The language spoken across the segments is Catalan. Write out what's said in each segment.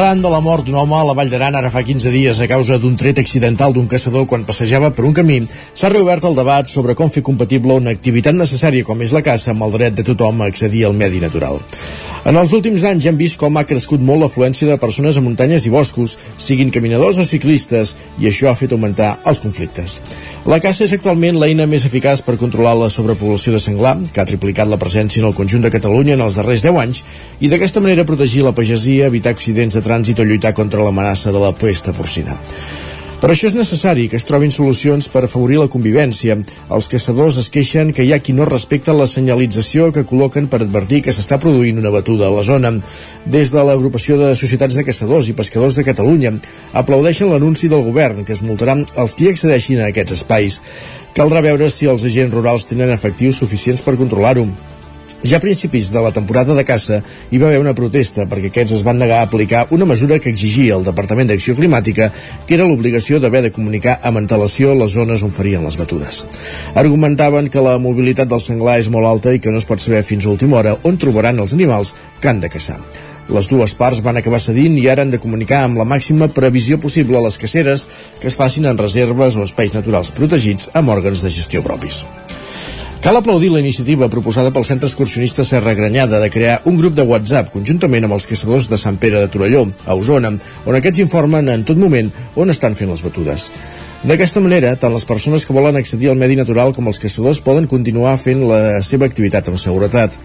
Arran de la mort d'un home a la Vall d'Aran ara fa 15 dies a causa d'un tret accidental d'un caçador quan passejava per un camí, s'ha reobert el debat sobre com fer compatible una activitat necessària com és la caça amb el dret de tothom a accedir al medi natural. En els últims anys hem vist com ha crescut molt l'afluència de persones a muntanyes i boscos, siguin caminadors o ciclistes, i això ha fet augmentar els conflictes. La caça és actualment l'eina més eficaç per controlar la sobrepoblació de senglar, que ha triplicat la presència en el conjunt de Catalunya en els darrers 10 anys, i d'aquesta manera protegir la pagesia, evitar accidents de trànsit o lluitar contra l'amenaça de la pesta porcina. Per això és necessari que es trobin solucions per afavorir la convivència. Els caçadors es queixen que hi ha qui no respecta la senyalització que col·loquen per advertir que s'està produint una batuda a la zona. Des de l'agrupació de societats de caçadors i pescadors de Catalunya aplaudeixen l'anunci del govern que es multaran els qui accedeixin a aquests espais. Caldrà veure si els agents rurals tenen efectius suficients per controlar-ho. Ja a principis de la temporada de caça hi va haver una protesta perquè aquests es van negar a aplicar una mesura que exigia el Departament d'Acció Climàtica que era l'obligació d'haver de comunicar amb antelació les zones on farien les batudes. Argumentaven que la mobilitat del senglar és molt alta i que no es pot saber fins a última hora on trobaran els animals que han de caçar. Les dues parts van acabar cedint i ara han de comunicar amb la màxima previsió possible a les caceres que es facin en reserves o espais naturals protegits amb òrgans de gestió propis. Cal aplaudir la iniciativa proposada pel Centre Excursionista Serra Granyada de crear un grup de WhatsApp conjuntament amb els caçadors de Sant Pere de Torelló, a Osona, on aquests informen en tot moment on estan fent les batudes. D'aquesta manera, tant les persones que volen accedir al medi natural com els caçadors poden continuar fent la seva activitat amb seguretat.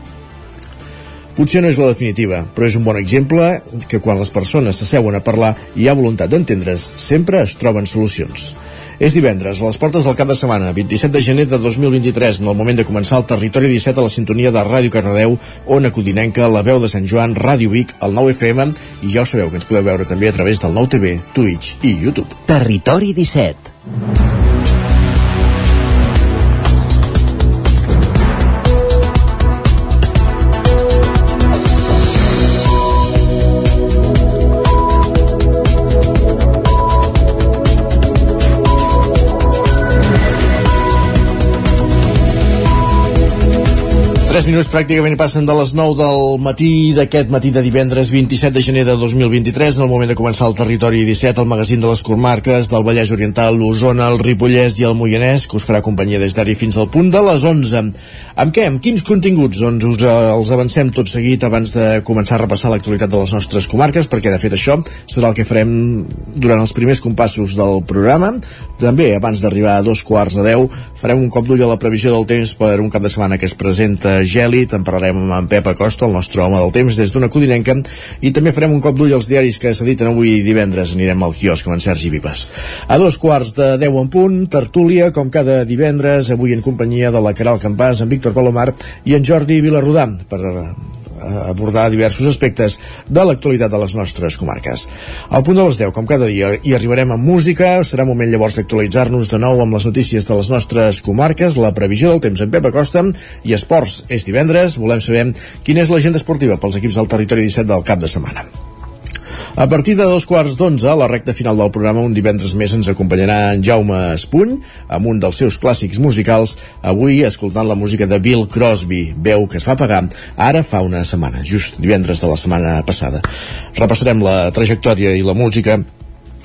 Potser no és la definitiva, però és un bon exemple que quan les persones s'asseuen a parlar i hi ha voluntat d'entendre's, sempre es troben solucions. És divendres, a les portes del cap de setmana, 27 de gener de 2023, en el moment de començar el Territori 17 a la sintonia de Ràdio Cardedeu, Ona Codinenca, La Veu de Sant Joan, Ràdio Vic, el 9 FM, i ja ho sabeu que ens podeu veure també a través del 9 TV, Twitch i YouTube. Territori 17 3 minuts pràcticament passen de les 9 del matí d'aquest matí de divendres 27 de gener de 2023 en el moment de començar el territori 17 el magazín de les comarques del Vallès Oriental l'Osona, el Ripollès i el Moianès que us farà companyia des d'ara fins al punt de les 11 amb què? Amb quins continguts? Doncs us eh, els avancem tot seguit abans de començar a repassar l'actualitat de les nostres comarques perquè de fet això serà el que farem durant els primers compassos del programa també abans d'arribar a dos quarts de 10 farem un cop d'ull a la previsió del temps per un cap de setmana que es presenta gèlid, en parlarem amb en Pep Acosta, el nostre home del temps, des d'una codinenca, i també farem un cop d'ull als diaris que s'editen avui divendres, anirem al quiosc amb en Sergi Vives. A dos quarts de deu en punt, tertúlia, com cada divendres, avui en companyia de la Caral Campàs, en Víctor Palomar i en Jordi Vilarrodà, per abordar diversos aspectes de l'actualitat de les nostres comarques. Al punt de les 10, com cada dia, hi arribarem amb música, serà moment llavors d'actualitzar-nos de nou amb les notícies de les nostres comarques, la previsió del temps en Pep Acosta i esports. És divendres, volem saber quina és l'agenda esportiva pels equips del territori 17 del cap de setmana. A partir de dos quarts d'onze, a la recta final del programa, un divendres més ens acompanyarà en Jaume Espuny amb un dels seus clàssics musicals, avui escoltant la música de Bill Crosby, veu que es va pagar ara fa una setmana, just divendres de la setmana passada. Repassarem la trajectòria i la música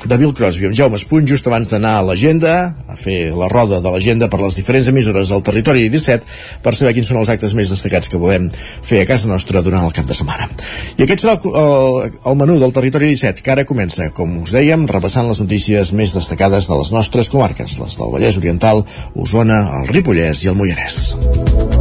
de Bill Crosby amb Jaume Espuny just abans d'anar a l'agenda, a fer la roda de l'agenda per les diferents emissores del territori 17 per saber quins són els actes més destacats que podem fer a casa nostra durant el cap de setmana. I aquest serà el, el, el menú del territori 17 que ara comença, com us dèiem, repassant les notícies més destacades de les nostres comarques, les del Vallès Oriental, Osona, el Ripollès i el Moianès.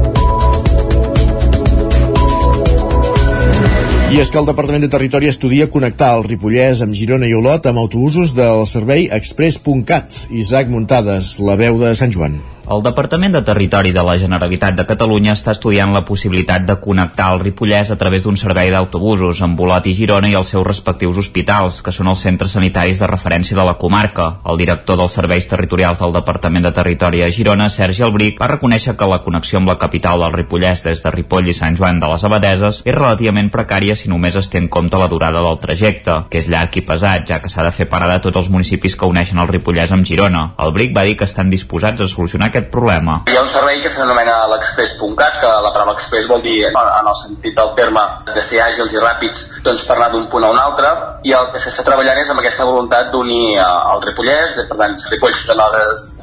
I és que el Departament de Territori estudia connectar el Ripollès amb Girona i Olot amb autobusos del servei express.cat. Isaac Muntades, la veu de Sant Joan. El Departament de Territori de la Generalitat de Catalunya està estudiant la possibilitat de connectar el Ripollès a través d'un servei d'autobusos amb Olot i Girona i els seus respectius hospitals, que són els centres sanitaris de referència de la comarca. El director dels serveis territorials del Departament de Territori a Girona, Sergi Albric, va reconèixer que la connexió amb la capital del Ripollès des de Ripoll i Sant Joan de les Abadeses és relativament precària si només es té en compte la durada del trajecte, que és llarg i pesat, ja que s'ha de fer parada a tots els municipis que uneixen el Ripollès amb Girona. El Bric va dir que estan disposats a solucionar aquest problema. Hi ha un servei que s'anomena l'Express.cat, que la paraula Express vol dir, en el sentit del terme, de ser àgils i ràpids doncs, per anar d'un punt a un altre, i el que s'està treballant és amb aquesta voluntat d'unir eh, el Ripollès, per tant, Ripoll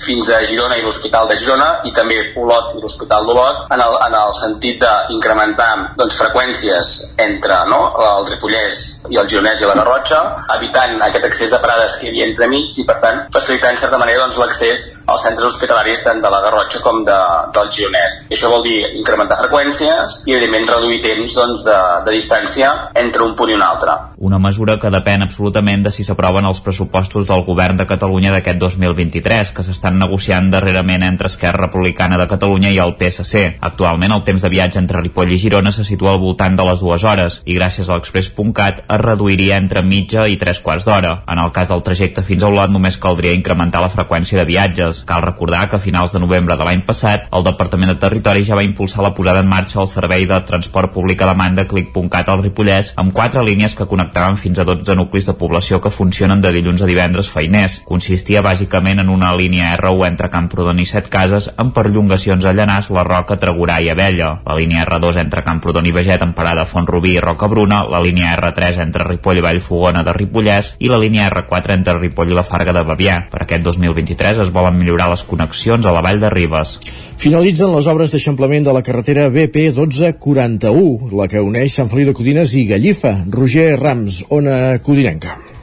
fins a Girona i l'Hospital de Girona, i també Olot i l'Hospital d'Olot, en, el, en el sentit d'incrementar doncs, freqüències entre no, el Ripollès i el Gironès i la Garrotxa, evitant aquest excés de parades que hi havia entremig i, per tant, facilitar en certa manera doncs, l'accés als centres hospitalaris tant de la Garrotxa com de, del Gironès. I això vol dir incrementar freqüències i, evidentment, reduir temps doncs, de, de distància entre un punt i un altre. Una mesura que depèn absolutament de si s'aproven els pressupostos del govern de Catalunya d'aquest 2023, que s'estan negociant darrerament entre Esquerra Republicana de Catalunya i el PSC. Actualment el temps de viatge entre Ripoll i Girona se situa al voltant de les dues hores i gràcies a l'Express.cat es reduiria entre mitja i tres quarts d'hora. En el cas del trajecte fins a Olot només caldria incrementar la freqüència de viatges. Cal recordar que a finals de novembre de l'any passat el Departament de Territori ja va impulsar la posada en marxa del servei de transport públic a demanda Clic.cat al Ripollès amb quatre línies que connectaven fins a 12 nuclis de població que funcionen de dilluns a divendres feiners. Consistia bàsicament en una línia R1 entre Camprodon i Set Cases amb perllongacions a Llanàs, La Roca, Tregurà i Abella. La línia R2 entre Camprodon i Veget en parada Font-rubí i Rocabruna, la línia R3 entre Ripoll i Vallfogona de Ripollès i la línia R4 entre Ripoll i la Farga de Bavià. Per aquest 2023 es volen millorar les connexions a la Vall de Ribes. Finalitzen les obres d'eixamplament de la carretera BP 1241, la que uneix Sant Feliu de Codines i Gallifa. Roger Rams, Ona Codinenca.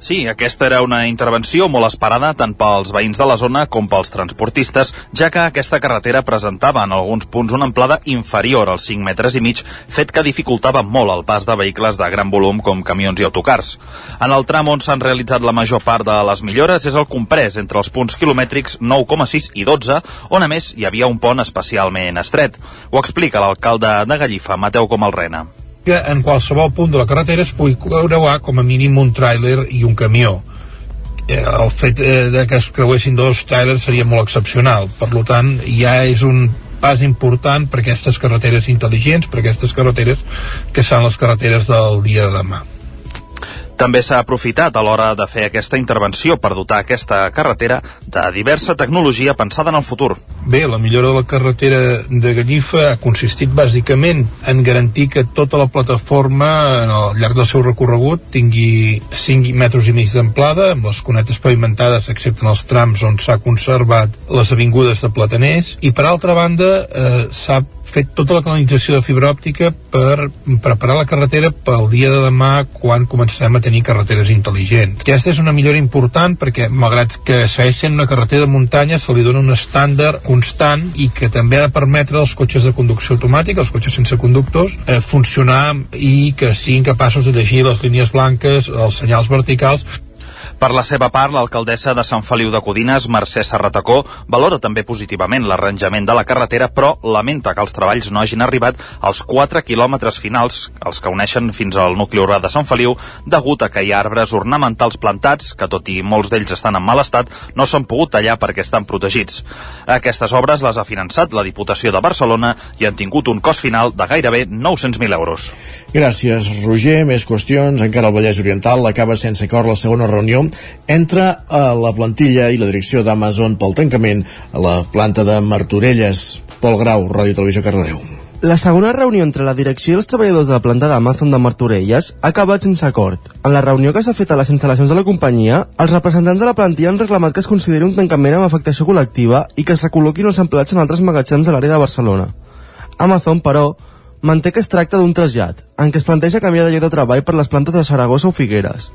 Sí, aquesta era una intervenció molt esperada tant pels veïns de la zona com pels transportistes, ja que aquesta carretera presentava en alguns punts una amplada inferior als 5 metres i mig, fet que dificultava molt el pas de vehicles de gran volum com camions i autocars. En el tram on s'han realitzat la major part de les millores és el comprès entre els punts quilomètrics 9,6 i 12, on a més hi havia un pont especialment estret. Ho explica l'alcalde de Gallifa, Mateu Comalrena que en qualsevol punt de la carretera es pugui creuar com a mínim un tràiler i un camió eh, el fet eh, de que es creuessin dos tràilers seria molt excepcional per tant ja és un pas important per aquestes carreteres intel·ligents, per aquestes carreteres que són les carreteres del dia de demà. També s'ha aprofitat a l'hora de fer aquesta intervenció per dotar aquesta carretera de diversa tecnologia pensada en el futur. Bé, la millora de la carretera de Gallifa ha consistit bàsicament en garantir que tota la plataforma al llarg del seu recorregut tingui 5 metres i mig d'amplada, amb les cunetes pavimentades excepte en els trams on s'ha conservat les avingudes de plataners, i per altra banda eh, s'ha fet tota la canalització de fibra òptica per preparar la carretera pel dia de demà quan comencem a tenir carreteres intel·ligents. Aquesta és una millora important perquè, malgrat que segueix sent una carretera de muntanya, se li dona un estàndard constant i que també ha de permetre als cotxes de conducció automàtica, els cotxes sense conductors, eh, funcionar i que siguin capaços de llegir les línies blanques, els senyals verticals per la seva part, l'alcaldessa de Sant Feliu de Codines, Mercè Serratacó, valora també positivament l'arranjament de la carretera, però lamenta que els treballs no hagin arribat als 4 quilòmetres finals, els que uneixen fins al nucli urbà de Sant Feliu, degut a que hi ha arbres ornamentals plantats, que tot i molts d'ells estan en mal estat, no s'han pogut tallar perquè estan protegits. Aquestes obres les ha finançat la Diputació de Barcelona i han tingut un cost final de gairebé 900.000 euros. Gràcies, Roger. Més qüestions. Encara el Vallès Oriental acaba sense acord la segona reunió entre a la plantilla i la direcció d'Amazon pel tancament a la planta de Martorelles. Pol Grau, Ràdio Televisió Cardedeu. La segona reunió entre la direcció i els treballadors de la planta d'Amazon de Martorelles ha acabat sense acord. En la reunió que s'ha fet a les instal·lacions de la companyia, els representants de la plantilla han reclamat que es consideri un tancament amb afectació col·lectiva i que es recol·loquin els empleats en altres magatzems de l'àrea de Barcelona. Amazon, però, manté que es tracta d'un trasllat, en què es planteja canviar de lloc de treball per les plantes de Saragossa o Figueres.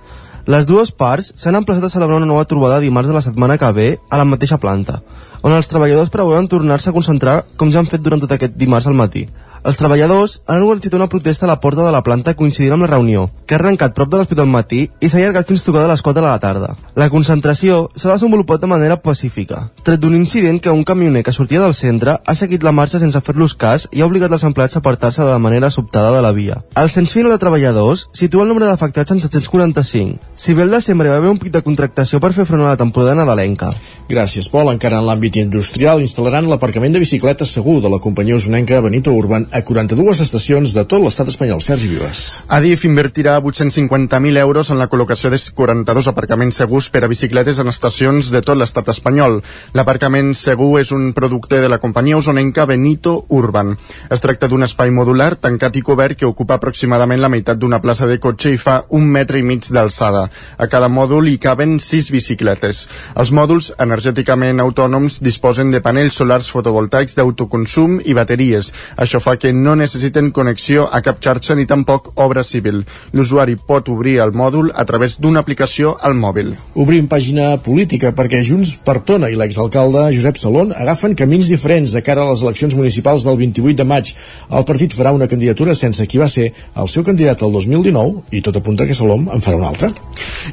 Les dues parts s'han emplaçat a celebrar una nova trobada dimarts de la setmana que ve a la mateixa planta, on els treballadors preveuen tornar-se a concentrar com ja han fet durant tot aquest dimarts al matí. Els treballadors han organitzat una protesta a la porta de la planta coincidint amb la reunió, que ha arrencat prop de les 8 del matí i s'ha allargat fins tocada les 4 de la tarda. La concentració s'ha desenvolupat de manera pacífica, tret d'un incident que un camioner que sortia del centre ha seguit la marxa sense fer-los cas i ha obligat els empleats a apartar-se de manera sobtada de la via. El cens final de treballadors situa el nombre d'afectats en 745. Si bé el desembre va haver un pic de contractació per fer front a la temporada nadalenca. Gràcies, Pol. Encara en l'àmbit industrial instal·laran l'aparcament de bicicletes segur de la companyia usonenca Benito Urban a 42 estacions de tot l'estat espanyol. Sergi Vives. Adif invertirà 850.000 euros en la col·locació de 42 aparcaments segurs per a bicicletes en estacions de tot l'estat espanyol. L'aparcament segur és un producte de la companyia usonenca Benito Urban. Es tracta d'un espai modular tancat i cobert que ocupa aproximadament la meitat d'una plaça de cotxe i fa un metre i mig d'alçada. A cada mòdul hi caben 6 bicicletes. Els mòduls energèticament autònoms disposen de panells solars fotovoltaics d'autoconsum i bateries. Això fa que no necessiten connexió a cap xarxa ni tampoc obra civil. L'usuari pot obrir el mòdul a través d'una aplicació al mòbil. Obrim pàgina política perquè Junts per Tona i l'exalcalde Josep Salón agafen camins diferents de cara a les eleccions municipals del 28 de maig. El partit farà una candidatura sense qui va ser el seu candidat el 2019 i tot apunta que Salom en farà una altra.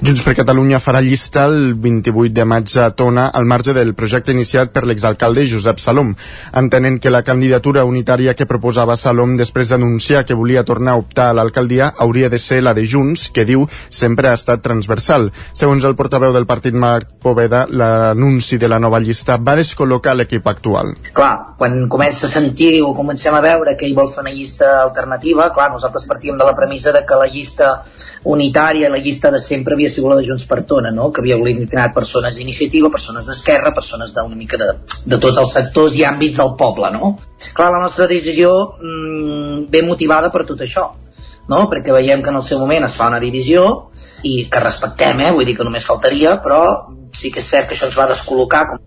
Junts per Catalunya farà llista el 28 de maig a Tona al marge del projecte iniciat per l'exalcalde Josep Salom, entenent que la candidatura unitària que proposava Salom després d'anunciar que volia tornar a optar a l'alcaldia hauria de ser la de Junts, que diu sempre ha estat transversal. Segons el portaveu del partit Marc Poveda, l'anunci de la nova llista va descol·locar l'equip actual. Clar, quan comença a sentir o comencem a veure que ell vol fer una llista alternativa, clar, nosaltres partíem de la premissa de que la llista unitària, la llista de sempre havia sigut la de Junts per Tona, no? que havia aglutinat persones d'iniciativa, persones d'esquerra, persones d'una mica de, de tots els sectors i àmbits del poble. No? Clar, la nostra decisió mmm, ve motivada per tot això, no? perquè veiem que en el seu moment es fa una divisió i que respectem, eh? vull dir que només faltaria, però sí que és cert que això ens va descol·locar com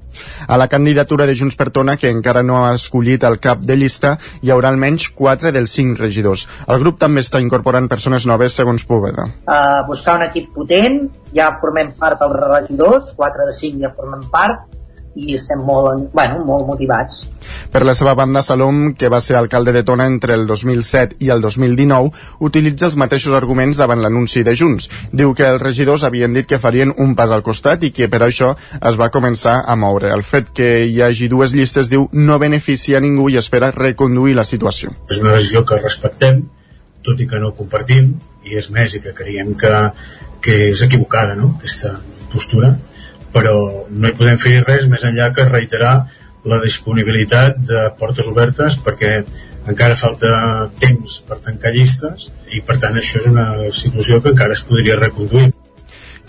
a la candidatura de Junts per Tona, que encara no ha escollit el cap de llista, hi haurà almenys 4 dels 5 regidors. El grup també està incorporant persones noves, segons Poveda. Uh, buscar un equip potent, ja formem part dels regidors, 4 de 5 ja formem part, i estem molt, bueno, molt motivats. Per la seva banda, Salom, que va ser alcalde de Tona entre el 2007 i el 2019, utilitza els mateixos arguments davant l'anunci de Junts. Diu que els regidors havien dit que farien un pas al costat i que per això es va començar a moure. El fet que hi hagi dues llistes, diu, no beneficia a ningú i espera reconduir la situació. És una decisió que respectem, tot i que no compartim, i és més, i que creiem que, que és equivocada, no?, aquesta postura però no hi podem fer res més enllà que reiterar la disponibilitat de portes obertes perquè encara falta temps per tancar llistes i per tant això és una situació que encara es podria reconduir.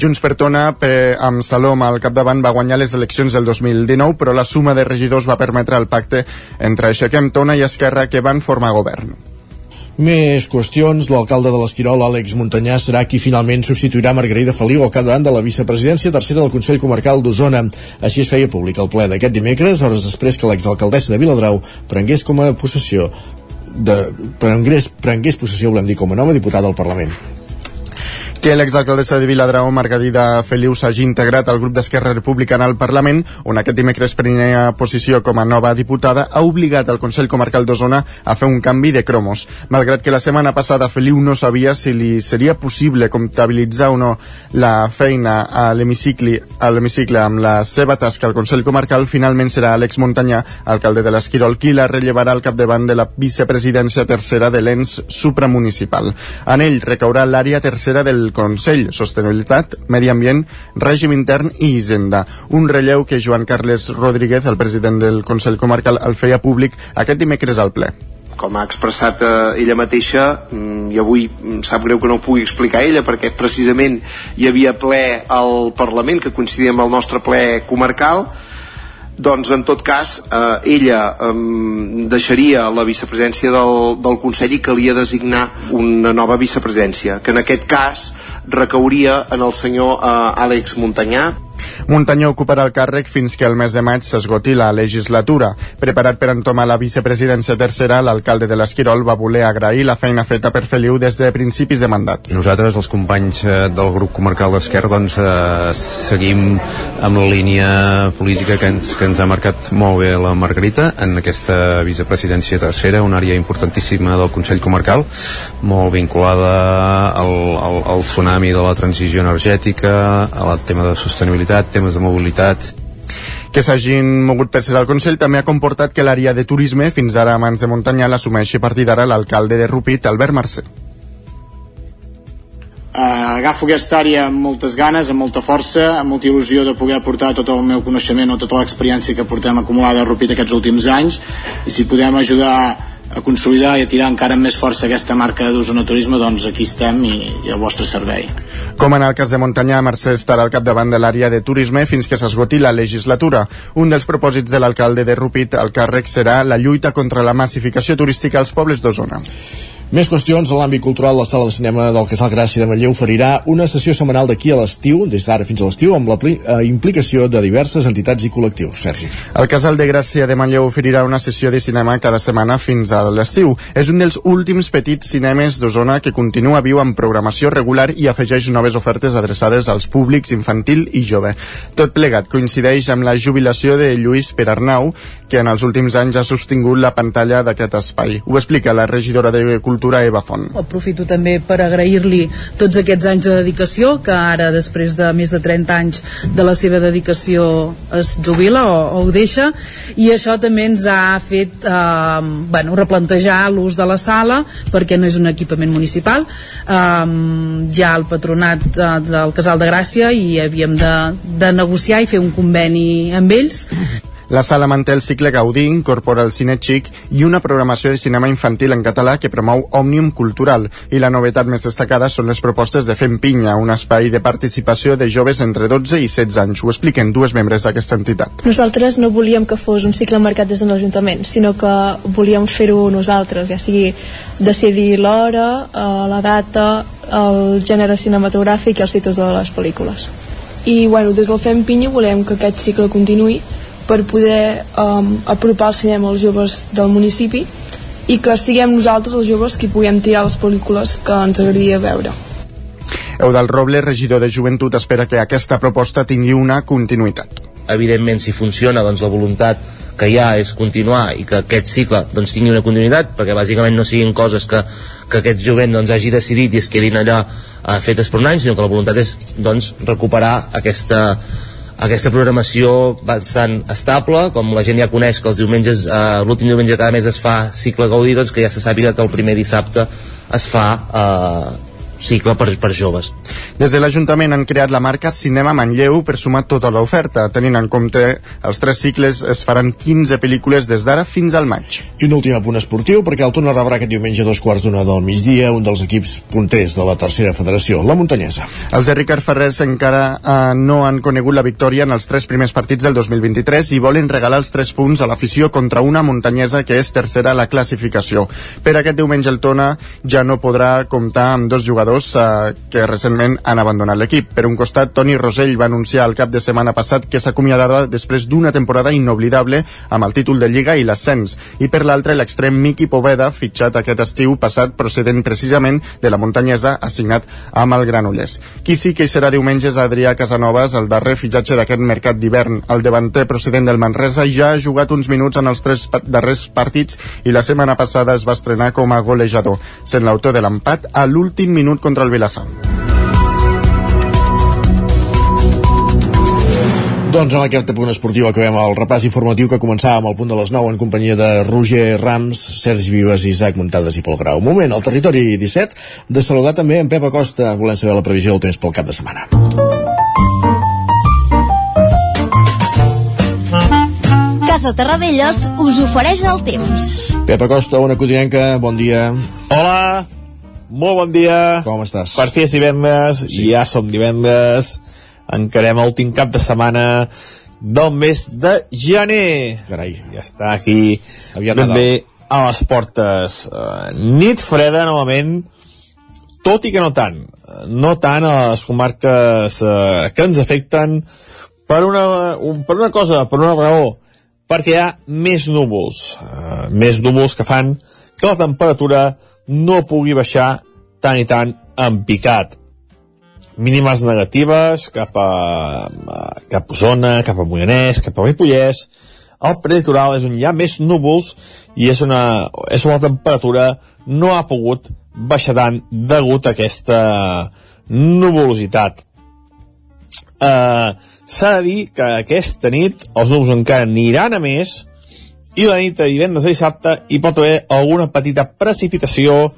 Junts per Tona, per, amb Salom al capdavant, va guanyar les eleccions del 2019, però la suma de regidors va permetre el pacte entre Aixequem Tona i Esquerra que van formar govern. Més qüestions. L'alcalde de l'Esquirol, Àlex Muntanyà, serà qui finalment substituirà Margarida Feliu al capdavant de la vicepresidència tercera del Consell Comarcal d'Osona. Així es feia públic el ple d'aquest dimecres, hores després que l'exalcaldessa de Viladrau prengués com a possessió de, prengués, prengués possessió, volem dir, com a nova diputada al Parlament que l'exalcaldessa de Viladrau, Margarida Feliu, s'hagi integrat al grup d'Esquerra Republicana al Parlament, on aquest dimecres prenia posició com a nova diputada, ha obligat el Consell Comarcal d'Osona a fer un canvi de cromos. Malgrat que la setmana passada Feliu no sabia si li seria possible comptabilitzar o no la feina a l'hemicicle amb la seva tasca al Consell Comarcal, finalment serà Àlex Montanyà, alcalde de l'Esquirol, qui la rellevarà al capdavant de la vicepresidència tercera de l'ENS supramunicipal. En ell recaurà l'àrea tercera del Consell, Sostenibilitat, Medi Ambient, Règim Intern i Hisenda. Un relleu que Joan Carles Rodríguez, el president del Consell Comarcal, el feia públic aquest dimecres al ple com ha expressat eh, ella mateixa mm, i avui mm, sap greu que no ho pugui explicar ella perquè precisament hi havia ple al Parlament que coincidia amb el nostre ple comarcal doncs en tot cas eh, ella eh, deixaria la vicepresidència del, del Consell i calia designar una nova vicepresidència que en aquest cas recauria en el senyor eh, Àlex Montanyà Muntanyó ocuparà el càrrec fins que el mes de maig s'esgoti la legislatura. Preparat per entomar la vicepresidència tercera, l'alcalde de l'Esquirol va voler agrair la feina feta per Feliu des de principis de mandat. Nosaltres, els companys eh, del grup comarcal d'Esquerra, doncs eh, seguim amb la línia política que ens, que ens ha marcat molt bé la Margarita en aquesta vicepresidència tercera, una àrea importantíssima del Consell Comarcal, molt vinculada al, al, al tsunami de la transició energètica, al tema de sostenibilitat, temes de mobilitat, que s'hagin mogut per ser al Consell també ha comportat que l'àrea de turisme, fins ara a mans de Montanyà, l'assumeixi a partir d'ara l'alcalde de Rupit, Albert Mercè. Uh, agafo aquesta àrea amb moltes ganes, amb molta força, amb molta il·lusió de poder aportar tot el meu coneixement o tota l'experiència que portem acumulada a Rupit aquests últims anys i si podem ajudar a consolidar i a tirar encara amb més força aquesta marca d'Osona Turisme, doncs aquí estem i, i al vostre servei. Com en el cas de Montanyà, Mercè estarà al capdavant de l'àrea de turisme fins que s'esgoti la legislatura. Un dels propòsits de l'alcalde de Rupit al càrrec serà la lluita contra la massificació turística als pobles d'Osona. Més qüestions, a l'àmbit cultural, la sala de cinema del Casal Gràcia de Manlleu oferirà una sessió setmanal d'aquí a l'estiu, des d'ara fins a l'estiu, amb la eh, implicació de diverses entitats i col·lectius. Sergi. El Casal de Gràcia de Manlleu oferirà una sessió de cinema cada setmana fins a l'estiu. És un dels últims petits cinemes d'Osona que continua viu amb programació regular i afegeix noves ofertes adreçades als públics infantil i jove. Tot plegat coincideix amb la jubilació de Lluís Perarnau, que en els últims anys ha sostingut la pantalla d'aquest espai. Ho explica la regidora de Cultura Cultura Eva Font. Aprofito també per agrair-li tots aquests anys de dedicació, que ara després de més de 30 anys de la seva dedicació es jubila o, o ho deixa, i això també ens ha fet eh, bueno, replantejar l'ús de la sala, perquè no és un equipament municipal, eh, ja el patronat de, del Casal de Gràcia i havíem de, de negociar i fer un conveni amb ells la sala manté el cicle Gaudí, incorpora el cine xic i una programació de cinema infantil en català que promou Òmnium Cultural. I la novetat més destacada són les propostes de Fem Pinya, un espai de participació de joves entre 12 i 16 anys. Ho expliquen dues membres d'aquesta entitat. Nosaltres no volíem que fos un cicle marcat des de l'Ajuntament, sinó que volíem fer-ho nosaltres, ja sigui decidir l'hora, eh, la data, el gènere cinematogràfic i els títols de les pel·lícules. I bueno, des del Fem Pinya volem que aquest cicle continuï per poder um, apropar el cinema als joves del municipi i que siguem nosaltres els joves qui puguem tirar les pel·lícules que ens agradaria veure. Eudal Roble, regidor de Joventut, espera que aquesta proposta tingui una continuïtat. Evidentment, si funciona, doncs la voluntat que hi ha és continuar i que aquest cicle doncs, tingui una continuïtat, perquè bàsicament no siguin coses que, que aquest jovent doncs, hagi decidit i es quedin allà eh, fetes per un any, sinó que la voluntat és doncs, recuperar aquesta, aquesta programació bastant estable, com la gent ja coneix que els diumenges, eh, l'últim diumenge cada mes es fa cicle Gaudí, doncs que ja se sàpiga que el primer dissabte es fa eh, cicle per, per joves. Des de l'Ajuntament han creat la marca Cinema Manlleu per sumar tota l'oferta. Tenint en compte els tres cicles, es faran 15 pel·lícules des d'ara fins al maig. I un últim apunt esportiu, perquè el Tona rebrà aquest diumenge a dos quarts d'una del migdia un dels equips punters de la tercera federació, la Muntanyesa. Els de Ricard Ferrés encara eh, no han conegut la victòria en els tres primers partits del 2023 i volen regalar els tres punts a l'afició contra una muntanyesa que és tercera a la classificació. Per aquest diumenge el Tona ja no podrà comptar amb dos jugadors jugadors eh, que recentment han abandonat l'equip. Per un costat, Toni Rosell va anunciar el cap de setmana passat que s'acomiadava després d'una temporada inoblidable amb el títol de Lliga i l'ascens. I per l'altre, l'extrem Miqui Poveda, fitxat aquest estiu passat procedent precisament de la muntanyesa, assignat amb el Granollers. Qui sí que hi serà diumenge és Adrià Casanovas, el darrer fitxatge d'aquest mercat d'hivern. El davanter procedent del Manresa ja ha jugat uns minuts en els tres darrers partits i la setmana passada es va estrenar com a golejador, sent l'autor de l'empat a l'últim minut minut contra el Vilassar. Doncs en aquest punt esportiu acabem el repàs informatiu que començava amb el punt de les 9 en companyia de Roger Rams, Sergi Vives, Isaac Muntades i Pol Grau. Moment, al territori 17, de saludar també en Pep Acosta, volem saber la previsió del temps pel cap de setmana. Casa Terradellos us ofereix el temps. Pep Acosta, una codinenca, bon dia. Hola, molt bon dia. Com estàs? Per fi és divendres, sí. ja som divendres, encarem l'últim cap de setmana del mes de gener. Carai. Ja està aquí Aviat bé a les portes. Uh, nit freda, novament, tot i que no tant. No tant a les comarques uh, que ens afecten, per una, un, per una cosa, per una raó, perquè hi ha més núvols, uh, més núvols que fan que la temperatura no pugui baixar tant i tant en picat. Mínimes negatives cap a, cap a Osona, cap a Moianès, cap a Ripollès. El preditoral és on hi ha més núvols i és una, és una temperatura no ha pogut baixar tant degut a aquesta nuvolositat. Uh, S'ha de dir que aquesta nit els núvols encara aniran a més i la nit de divendres a dissabte hi pot haver alguna petita precipitació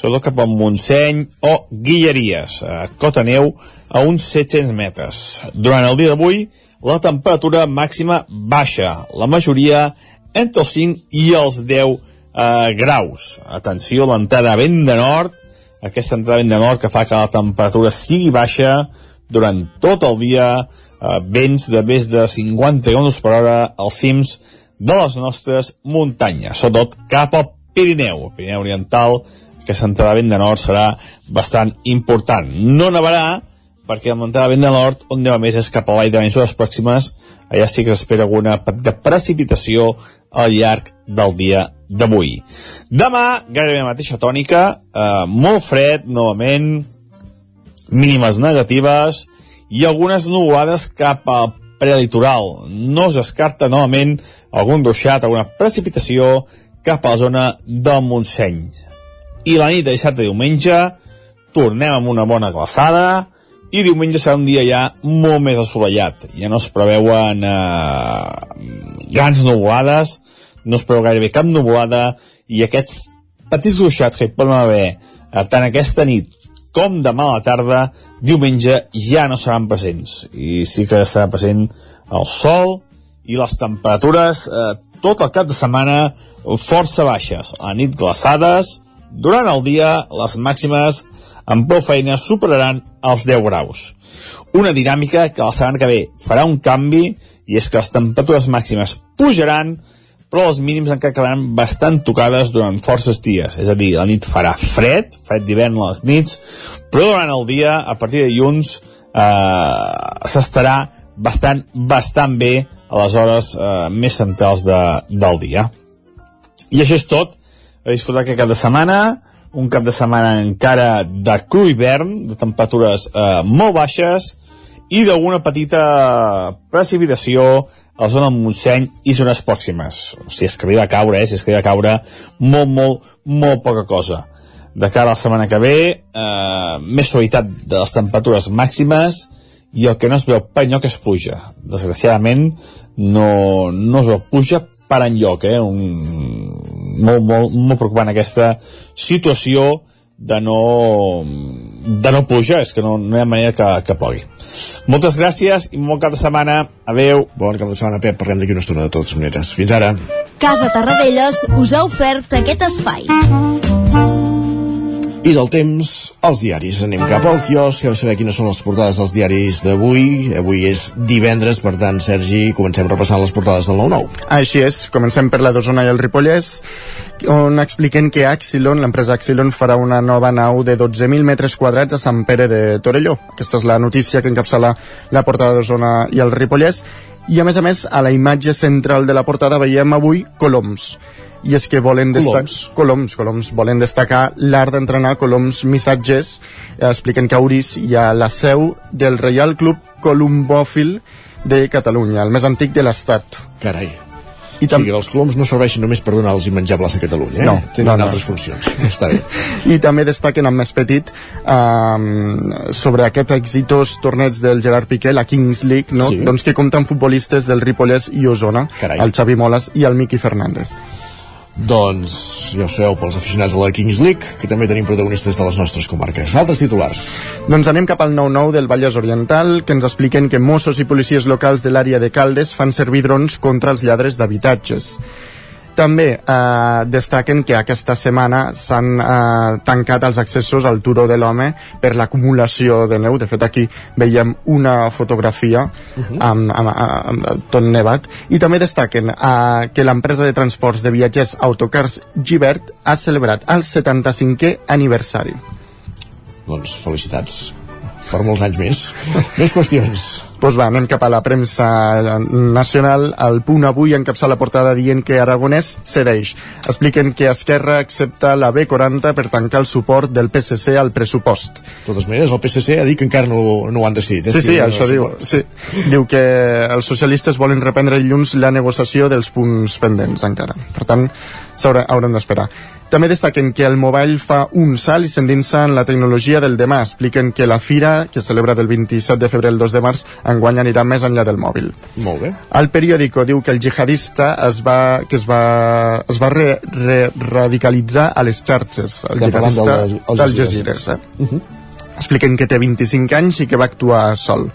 sobretot cap al Montseny o Guilleries, a cota neu a uns 700 metres. Durant el dia d'avui, la temperatura màxima baixa, la majoria entre els 5 i els 10 eh, graus. Atenció, l'entrada vent de nord, aquesta entrada vent de nord que fa que la temperatura sigui baixa durant tot el dia, eh, vents de més de 50 km per hora als cims de les nostres muntanyes, sobretot cap al Pirineu, el Pirineu Oriental, aquesta entrada vent de nord serà bastant important. No nevarà, perquè la entrada vent de nord, on neva més és cap a l'All de les pròximes, allà sí que s'espera alguna petita precipitació al llarg del dia d'avui. Demà, gairebé la mateixa tònica, eh, molt fred, novament, mínimes negatives i algunes nuvolades cap al prelitoral. No es descarta novament algun ruixat, alguna precipitació cap a la zona del Montseny. I la nit de dissabte diumenge tornem amb una bona glaçada i diumenge serà un dia ja molt més assolellat. Ja no es preveuen eh, grans nuvolades, no es preveu gairebé cap nuvolada i aquests petits ruixats que hi poden haver eh, tant aquesta nit com demà a la tarda, diumenge ja no seran presents. I sí que serà present el sol i les temperatures eh, tot el cap de setmana força baixes. A nit glaçades, durant el dia les màximes amb prou feina superaran els 10 graus. Una dinàmica que la setmana que ve farà un canvi i és que les temperatures màximes pujaran però els mínims encara quedaran bastant tocades durant forces dies. És a dir, la nit farà fred, fred d'hivern a les nits, però durant el dia, a partir de dilluns, eh, s'estarà bastant, bastant bé a les hores eh, més centrals de, del dia. I això és tot. A disfrutar aquest cap de setmana, un cap de setmana encara de cru hivern, de temperatures eh, molt baixes i d'alguna petita precipitació a la zona del Montseny i zones pròximes. Si és que arriba a caure, eh? si és que arriba a caure molt, molt, molt poca cosa. De cara a la setmana que ve, eh, més suavitat de les temperatures màximes i el que no es veu per enlloc és pluja. Desgraciadament, no, no es veu pluja per enlloc, eh? Un, molt, molt, molt preocupant aquesta situació de no, de no pluja, és que no, no hi ha manera que, que plogui. Moltes gràcies i bon cap de setmana. Adeu. Bon cap de setmana, Pep. Parlem d'aquí una estona de totes maneres. Fins ara. Casa Tarradellas us ha ofert aquest espai. I del temps, als diaris. Anem cap al quiosc, a saber quines són les portades dels diaris d'avui. Avui és divendres, per tant, Sergi, comencem repassant les portades del 9-9. Així és, comencem per la d'Osona i el Ripollès, on expliquen que Axilon, l'empresa Axilon, farà una nova nau de 12.000 metres quadrats a Sant Pere de Torelló. Aquesta és la notícia que encapçala la portada d'Osona i el Ripollès. I a més a més, a la imatge central de la portada veiem avui coloms i és que volen destacar coloms, coloms, volen destacar l'art d'entrenar coloms missatges eh, expliquen que a Uris hi ha la seu del Reial Club Colombòfil de Catalunya, el més antic de l'estat Carai. I o sigui, els coloms no serveixen només per donar-los menjar plaça a Catalunya, eh? No, Tenen no, no. altres funcions. Està bé. I també destaquen amb més petit um, sobre aquest exitós torneig del Gerard Piqué, la Kings League, no? Sí. doncs que compta amb futbolistes del Ripollès i Osona, Carai. el Xavi Moles i el Miqui Fernández. Doncs ja ho sabeu, pels aficionats de la Kings League, que també tenim protagonistes de les nostres comarques. Altres titulars. Doncs anem cap al 9-9 del Vallès Oriental, que ens expliquen que Mossos i policies locals de l'àrea de Caldes fan servir drons contra els lladres d'habitatges. També eh, destaquen que aquesta setmana s'han eh, tancat els accessos al Turó de l'Home per l'acumulació de neu. De fet, aquí veiem una fotografia amb, amb, amb, amb tot nevat. I també destaquen eh, que l'empresa de transports de viatgers Autocars Givert ha celebrat el 75è aniversari. Doncs felicitats per molts anys més. més qüestions. Doncs va, anem cap a la premsa nacional. El punt avui encapça la portada dient que Aragonès cedeix. Expliquen que Esquerra accepta la B40 per tancar el suport del PSC al pressupost. De totes maneres, el PSC ha dit que encara no, no ho han decidit. Eh? Sí, sí, això diu. Sí. Diu que els socialistes volen reprendre dilluns la negociació dels punts pendents encara. Per tant, haurem d'esperar. També destaquen que el Mobile fa un salt i s'endinsa en la tecnologia del demà. Expliquen que la fira, que celebra del 27 de febrer al 2 de març, enguany anirà més enllà del mòbil. Molt bé. El periòdico diu que el jihadista es va, que es va, es va re, re, radicalitzar a les xarxes. El Estem jihadista del- del del. Algeciras. Eh? Uh -huh. Expliquen que té 25 anys i que va actuar sol.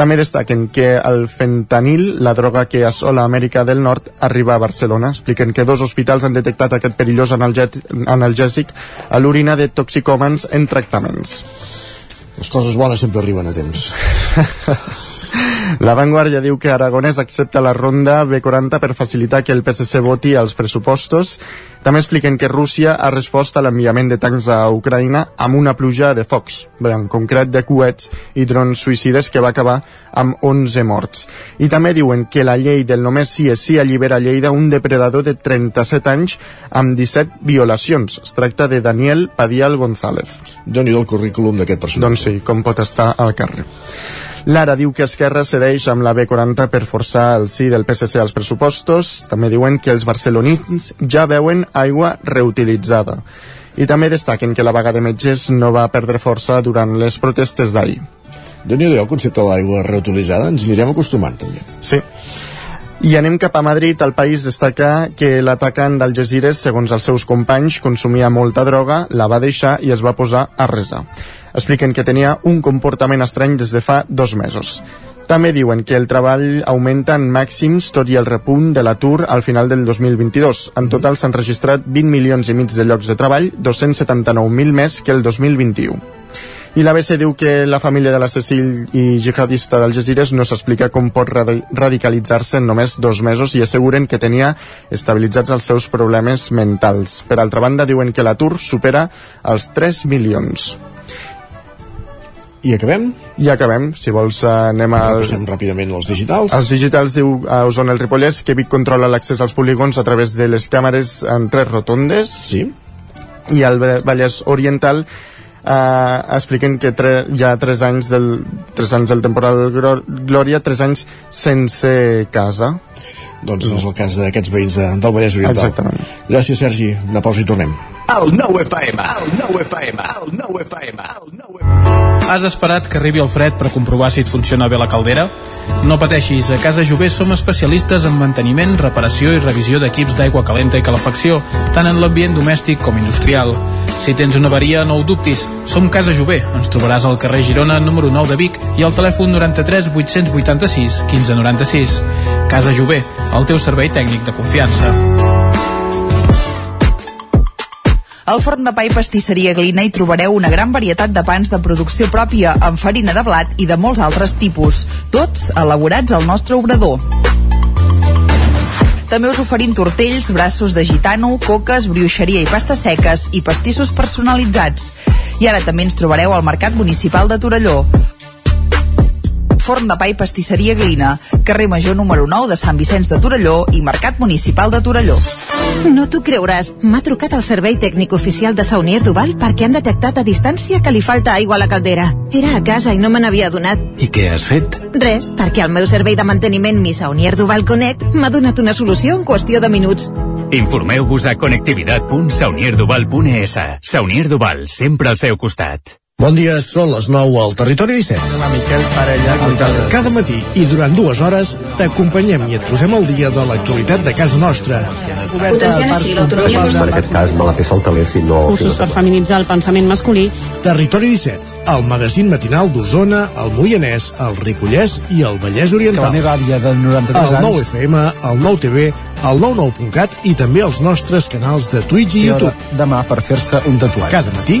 També destaquen que el fentanil, la droga que assola Amèrica del Nord, arriba a Barcelona. Expliquen que dos hospitals han detectat aquest perillós analgèsic a l'orina de toxicòmans en tractaments. Les coses bones sempre arriben a temps. La Vanguardia diu que Aragonès accepta la ronda B40 per facilitar que el PSC voti als pressupostos. També expliquen que Rússia ha respost a l'enviament de tancs a Ucraïna amb una pluja de focs, bé, en concret de coets i drons suïcides que va acabar amb 11 morts. I també diuen que la llei del només sí és sí allibera a Lleida un depredador de 37 anys amb 17 violacions. Es tracta de Daniel Padial González. Doni el currículum d'aquest personatge. Doncs sí, com pot estar al carrer. Lara diu que Esquerra cedeix amb la B40 per forçar el sí del PSC als pressupostos. També diuen que els barcelonins ja veuen aigua reutilitzada. I també destaquen que la vaga de metges no va perdre força durant les protestes d'ahir. déu nhi el concepte de l'aigua reutilitzada, ens anirem acostumant també. Sí. I anem cap a Madrid. El país destaca que l'atacant d'Algesires, segons els seus companys, consumia molta droga, la va deixar i es va posar a resar. Expliquen que tenia un comportament estrany des de fa dos mesos. També diuen que el treball augmenta en màxims tot i el repunt de l'atur al final del 2022. En total s'han registrat 20 milions i mig de llocs de treball, 279.000 més que el 2021. I l'ABC diu que la família de l'assassí i jihadista d'Algesires no s'explica com pot radi- radicalitzar-se en només dos mesos i asseguren que tenia estabilitzats els seus problemes mentals. Per altra banda, diuen que l'atur supera els 3 milions. I acabem? I acabem. Si vols, eh, anem a... Passem ràpidament als digitals. Els digitals diu a Osona el Ripollès que Vic controla l'accés als polígons a través de les càmeres en tres rotondes. Sí. I al Va- Vallès Oriental eh, expliquen que tre, hi ha tres anys del, tres anys del temporal Glòria, tres anys sense casa. Doncs és el cas d'aquests veïns de, del Vallès Oriental. Exactament. Gràcies, Sergi. Una pausa i tornem. El nou FM, el nou FM, el nou FM, el nou Has esperat que arribi el fred per comprovar si et funciona bé la caldera? No pateixis, a Casa Jové som especialistes en manteniment, reparació i revisió d'equips d'aigua calenta i calefacció, tant en l'ambient domèstic com industrial. Si tens una avaria, no ho dubtis. Som Casa Jové. Ens trobaràs al carrer Girona, número 9 de Vic, i al telèfon 93 886 1596. Casa Jové, el teu servei tècnic de confiança. Al forn de pa i pastisseria Glina hi trobareu una gran varietat de pans de producció pròpia amb farina de blat i de molts altres tipus, tots elaborats al nostre obrador. També us oferim tortells, braços de gitano, coques, brioixeria i pastes seques i pastissos personalitzats. I ara també ens trobareu al Mercat Municipal de Torelló. Forn de pa i pastisseria Glina, carrer Major número 9 de Sant Vicenç de Torelló i Mercat Municipal de Torelló. No t'ho creuràs. M'ha trucat el servei tècnic oficial de Saunier Duval perquè han detectat a distància que li falta aigua a la caldera. Era a casa i no me n'havia adonat. I què has fet? Res, perquè el meu servei de manteniment Mi Saunier Duval Connect m'ha donat una solució en qüestió de minuts. Informeu-vos a connectivitat.saunierduval.es. Saunier Duval, sempre al seu costat. Bon dia, són les 9 al Territori 17. Hola, Miquel Parella. Cada, cada matí i durant dues hores t'acompanyem i et posem al dia de l'actualitat de casa nostra. Potenciant així l'autonomia En aquest cas me la el si no... Cursos per feminitzar el pensament masculí. Territori 17, el magazín matinal d'Osona, el Moianès, el Ripollès i el Vallès Oriental. Que la meva àvia de 93 el anys... 9FM, el 9TV, el 99.cat i també els nostres canals de Twitch i YouTube. Demà per fer-se un tatuatge. Cada matí,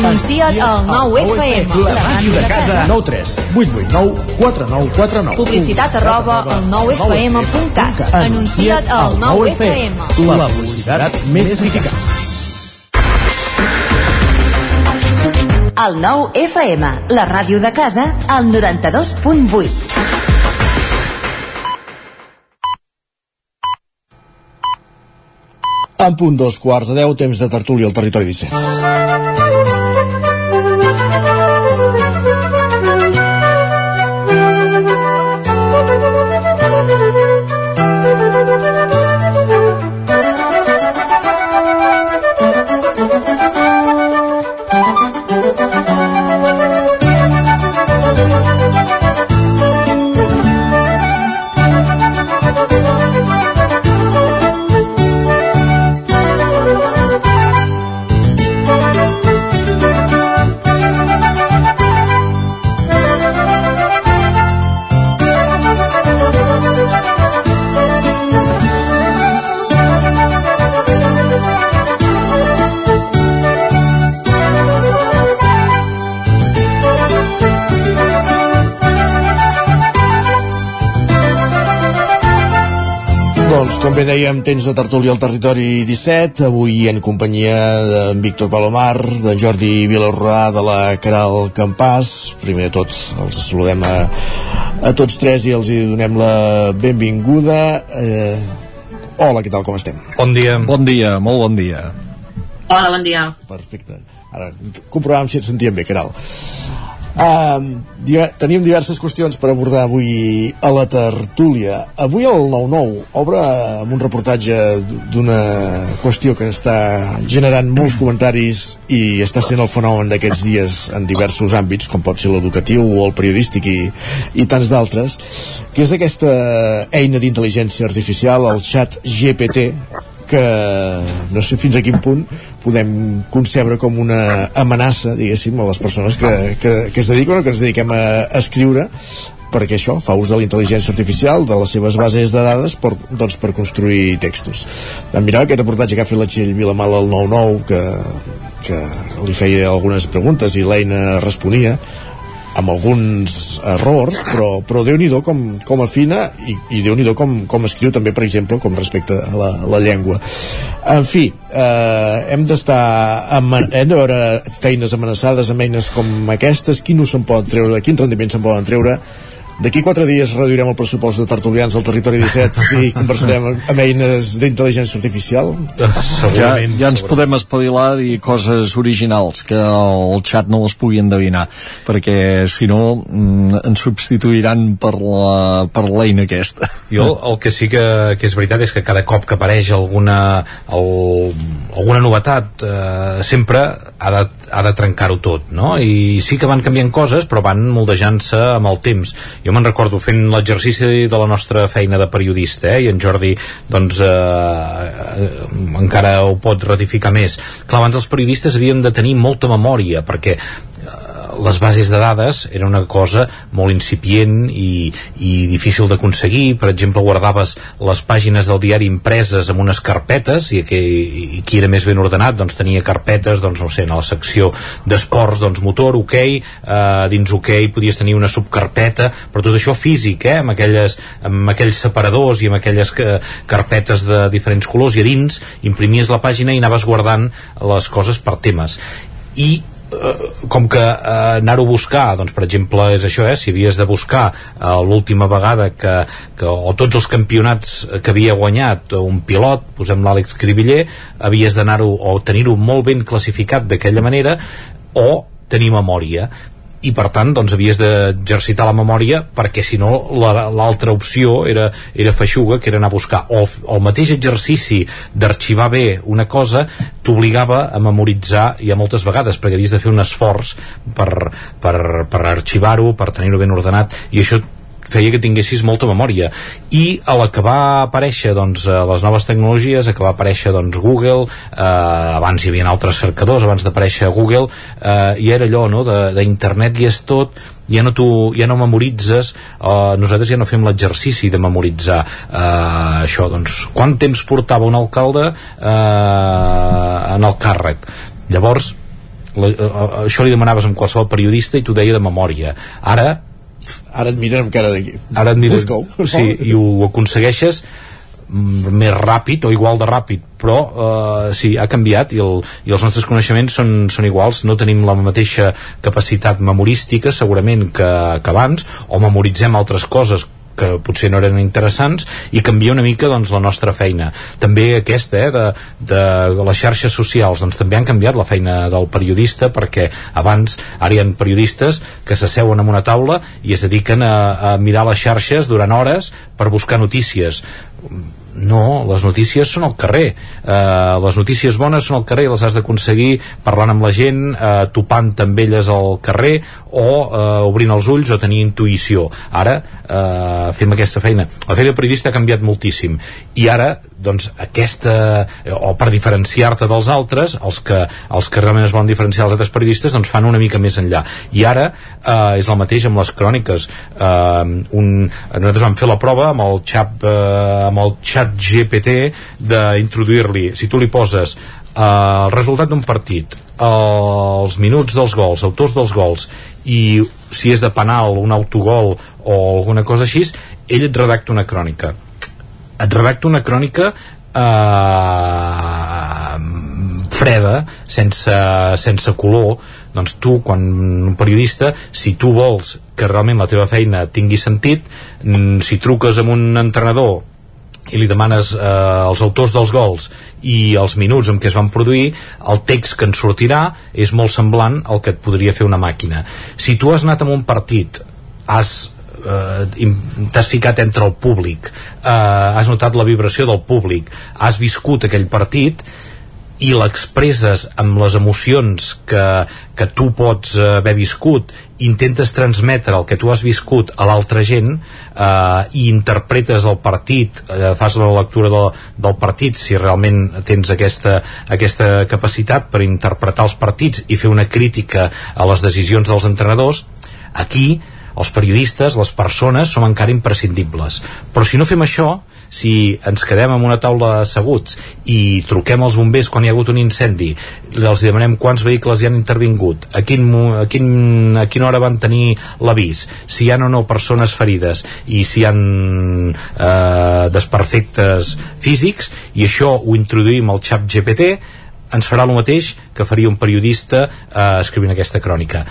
Anuncia't al 9FM. La màquina de casa. 9 3 8 8 9 4 9 4 9 Publicitat arroba al 9FM.cat. Anuncia't al 9FM. La publicitat més eficaç. El 9 FM, la ràdio de casa, al 92.8. En punt dos quarts de deu, temps de tertúlia al territori 17. Bé dèiem, temps de tertúlia al territori 17, avui en companyia d'en Víctor Palomar, de Jordi Vilarrodà, de la Caral Campàs. Primer de tot, els saludem a, a tots tres i els hi donem la benvinguda. Eh, hola, què tal, com estem? Bon dia. Bon dia, molt bon dia. Hola, bon dia. Perfecte. Ara, comprovàvem si et sentíem bé, Caral. Uh, diver tenim diverses qüestions per abordar avui a la tertúlia. Avui el 9-9 obre amb un reportatge d'una qüestió que està generant molts comentaris i està sent el fenomen d'aquests dies en diversos àmbits, com pot ser l'educatiu o el periodístic i, i tants d'altres, que és aquesta eina d'intel·ligència artificial, el xat GPT, que no sé fins a quin punt podem concebre com una amenaça, diguéssim, a les persones que, que, que es dediquen o que ens dediquem a, a escriure perquè això fa ús de la intel·ligència artificial, de les seves bases de dades per, doncs, per construir textos. Em mirava aquest reportatge que ha fet la Txell Vilamal al 9-9 que, que li feia algunes preguntes i l'eina responia amb alguns errors, però, però Déu-n'hi-do com, com afina i, i Déu-n'hi-do com, com escriu també, per exemple, com respecte a la, la llengua. En fi, eh, hem d'estar hem de veure feines amenaçades amb eines com aquestes, qui no se'n pot treure, quin rendiment se'n poden treure, D'aquí quatre dies reduirem el pressupost de tertulians al territori 17 i conversarem amb eines d'intel·ligència artificial. Ja, ja ens podem espavilar i coses originals que el xat no les pugui endevinar perquè si no mm, ens substituiran per la per l'eina aquesta. Jo el que sí que, que és veritat és que cada cop que apareix alguna, el, alguna novetat eh, sempre ha de, ha de trencar-ho tot, no? I sí que van canviant coses però van moldejant-se amb el temps. Jo me'n recordo fent l'exercici de la nostra feina de periodista eh, i en Jordi doncs eh, eh, encara ho pot ratificar més. Clar, abans els periodistes havíem de tenir molta memòria perquè les bases de dades era una cosa molt incipient i, i difícil d'aconseguir. Per exemple guardaves les pàgines del diari impreses en unes carpetes i, que, i qui era més ben ordenat doncs tenia carpetes doncs no sé, en la secció d'esports doncs motor, ok eh, dins ok podies tenir una subcarpeta però tot això físic eh, amb, aquelles, amb aquells separadors i amb aquelles que, carpetes de diferents colors i a dins imprimies la pàgina i anaves guardant les coses per temes. I com que eh, anar-ho a buscar doncs per exemple és això, eh, si havies de buscar eh, l'última vegada que, que o tots els campionats que havia guanyat un pilot, posem l'Àlex Cribiller havies d'anar-ho o tenir-ho molt ben classificat d'aquella manera o tenir memòria i per tant doncs havies d'exercitar la memòria perquè si no l'altra opció era, era feixuga que era anar a buscar. O el, el mateix exercici d'arxivar bé una cosa t'obligava a memoritzar ja moltes vegades perquè havies de fer un esforç per, per, per arxivar-ho, per tenir-ho ben ordenat i això feia que tinguessis molta memòria. I a la que va aparèixer doncs, les noves tecnologies, a que va aparèixer doncs, Google, eh, abans hi havia altres cercadors, abans d'aparèixer Google eh, i era allò no, d'internet i és tot ja no, tu, ja no memoritzes eh, nosaltres ja no fem l'exercici de memoritzar eh, això, doncs. Quant temps portava un alcalde eh, en el càrrec? Llavors la, uh, això li demanaves amb qualsevol periodista i t'ho deia de memòria. Ara ara et miren amb cara d'aquí. Ara et miren, sí, i ho aconsegueixes més ràpid o igual de ràpid però eh, sí, ha canviat i, el, i els nostres coneixements són, són iguals. No tenim la mateixa capacitat memorística segurament que, que abans o memoritzem altres coses que potser no eren interessants i canvia una mica doncs, la nostra feina. També aquesta eh, de, de les xarxes socials. Doncs també han canviat la feina del periodista perquè abans ara hi ha periodistes que s'asseuen en una taula i es dediquen a, a mirar les xarxes durant hores per buscar notícies no, les notícies són al carrer. Eh, les notícies bones són al carrer les has d'aconseguir parlant amb la gent eh, topant amb elles al carrer o eh, obrint els ulls o tenir intuïció. Ara eh, fem aquesta feina. La feina periodista ha canviat moltíssim. I ara doncs aquesta o per diferenciar-te dels altres els que, els que realment es volen diferenciar dels altres periodistes doncs fan una mica més enllà. I ara eh, és el mateix amb les cròniques. Eh, un, nosaltres vam fer la prova amb el xap eh, amb el xat GPT d'introduir-li si tu li poses eh, el resultat d'un partit els minuts dels gols, autors dels gols i si és de penal, un autogol o alguna cosa així, ell et redacta una crònica. Et redacta una crònica eh, freda, sense, sense color, doncs tu, quan un periodista, si tu vols que realment la teva feina tingui sentit, mm, si truques amb un entrenador i li demanes eh, els autors dels gols i els minuts en què es van produir, el text que en sortirà és molt semblant al que et podria fer una màquina. Si tu has anat amb un partit, has eh, t'has ficat entre el públic eh, has notat la vibració del públic has viscut aquell partit i l'expresses amb les emocions que, que tu pots haver viscut intentes transmetre el que tu has viscut a l'altra gent eh, i interpretes el partit eh, fas la lectura del, del partit si realment tens aquesta, aquesta capacitat per interpretar els partits i fer una crítica a les decisions dels entrenadors aquí els periodistes, les persones, som encara imprescindibles. Però si no fem això, si ens quedem en una taula asseguts i truquem als bombers quan hi ha hagut un incendi, els demanem quants vehicles hi han intervingut, a, quin, a, quin, a quina hora van tenir l'avís, si hi ha o no persones ferides i si hi ha eh, desperfectes físics, i això ho introduïm al xap GPT, ens farà el mateix que faria un periodista eh, escrivint aquesta crònica.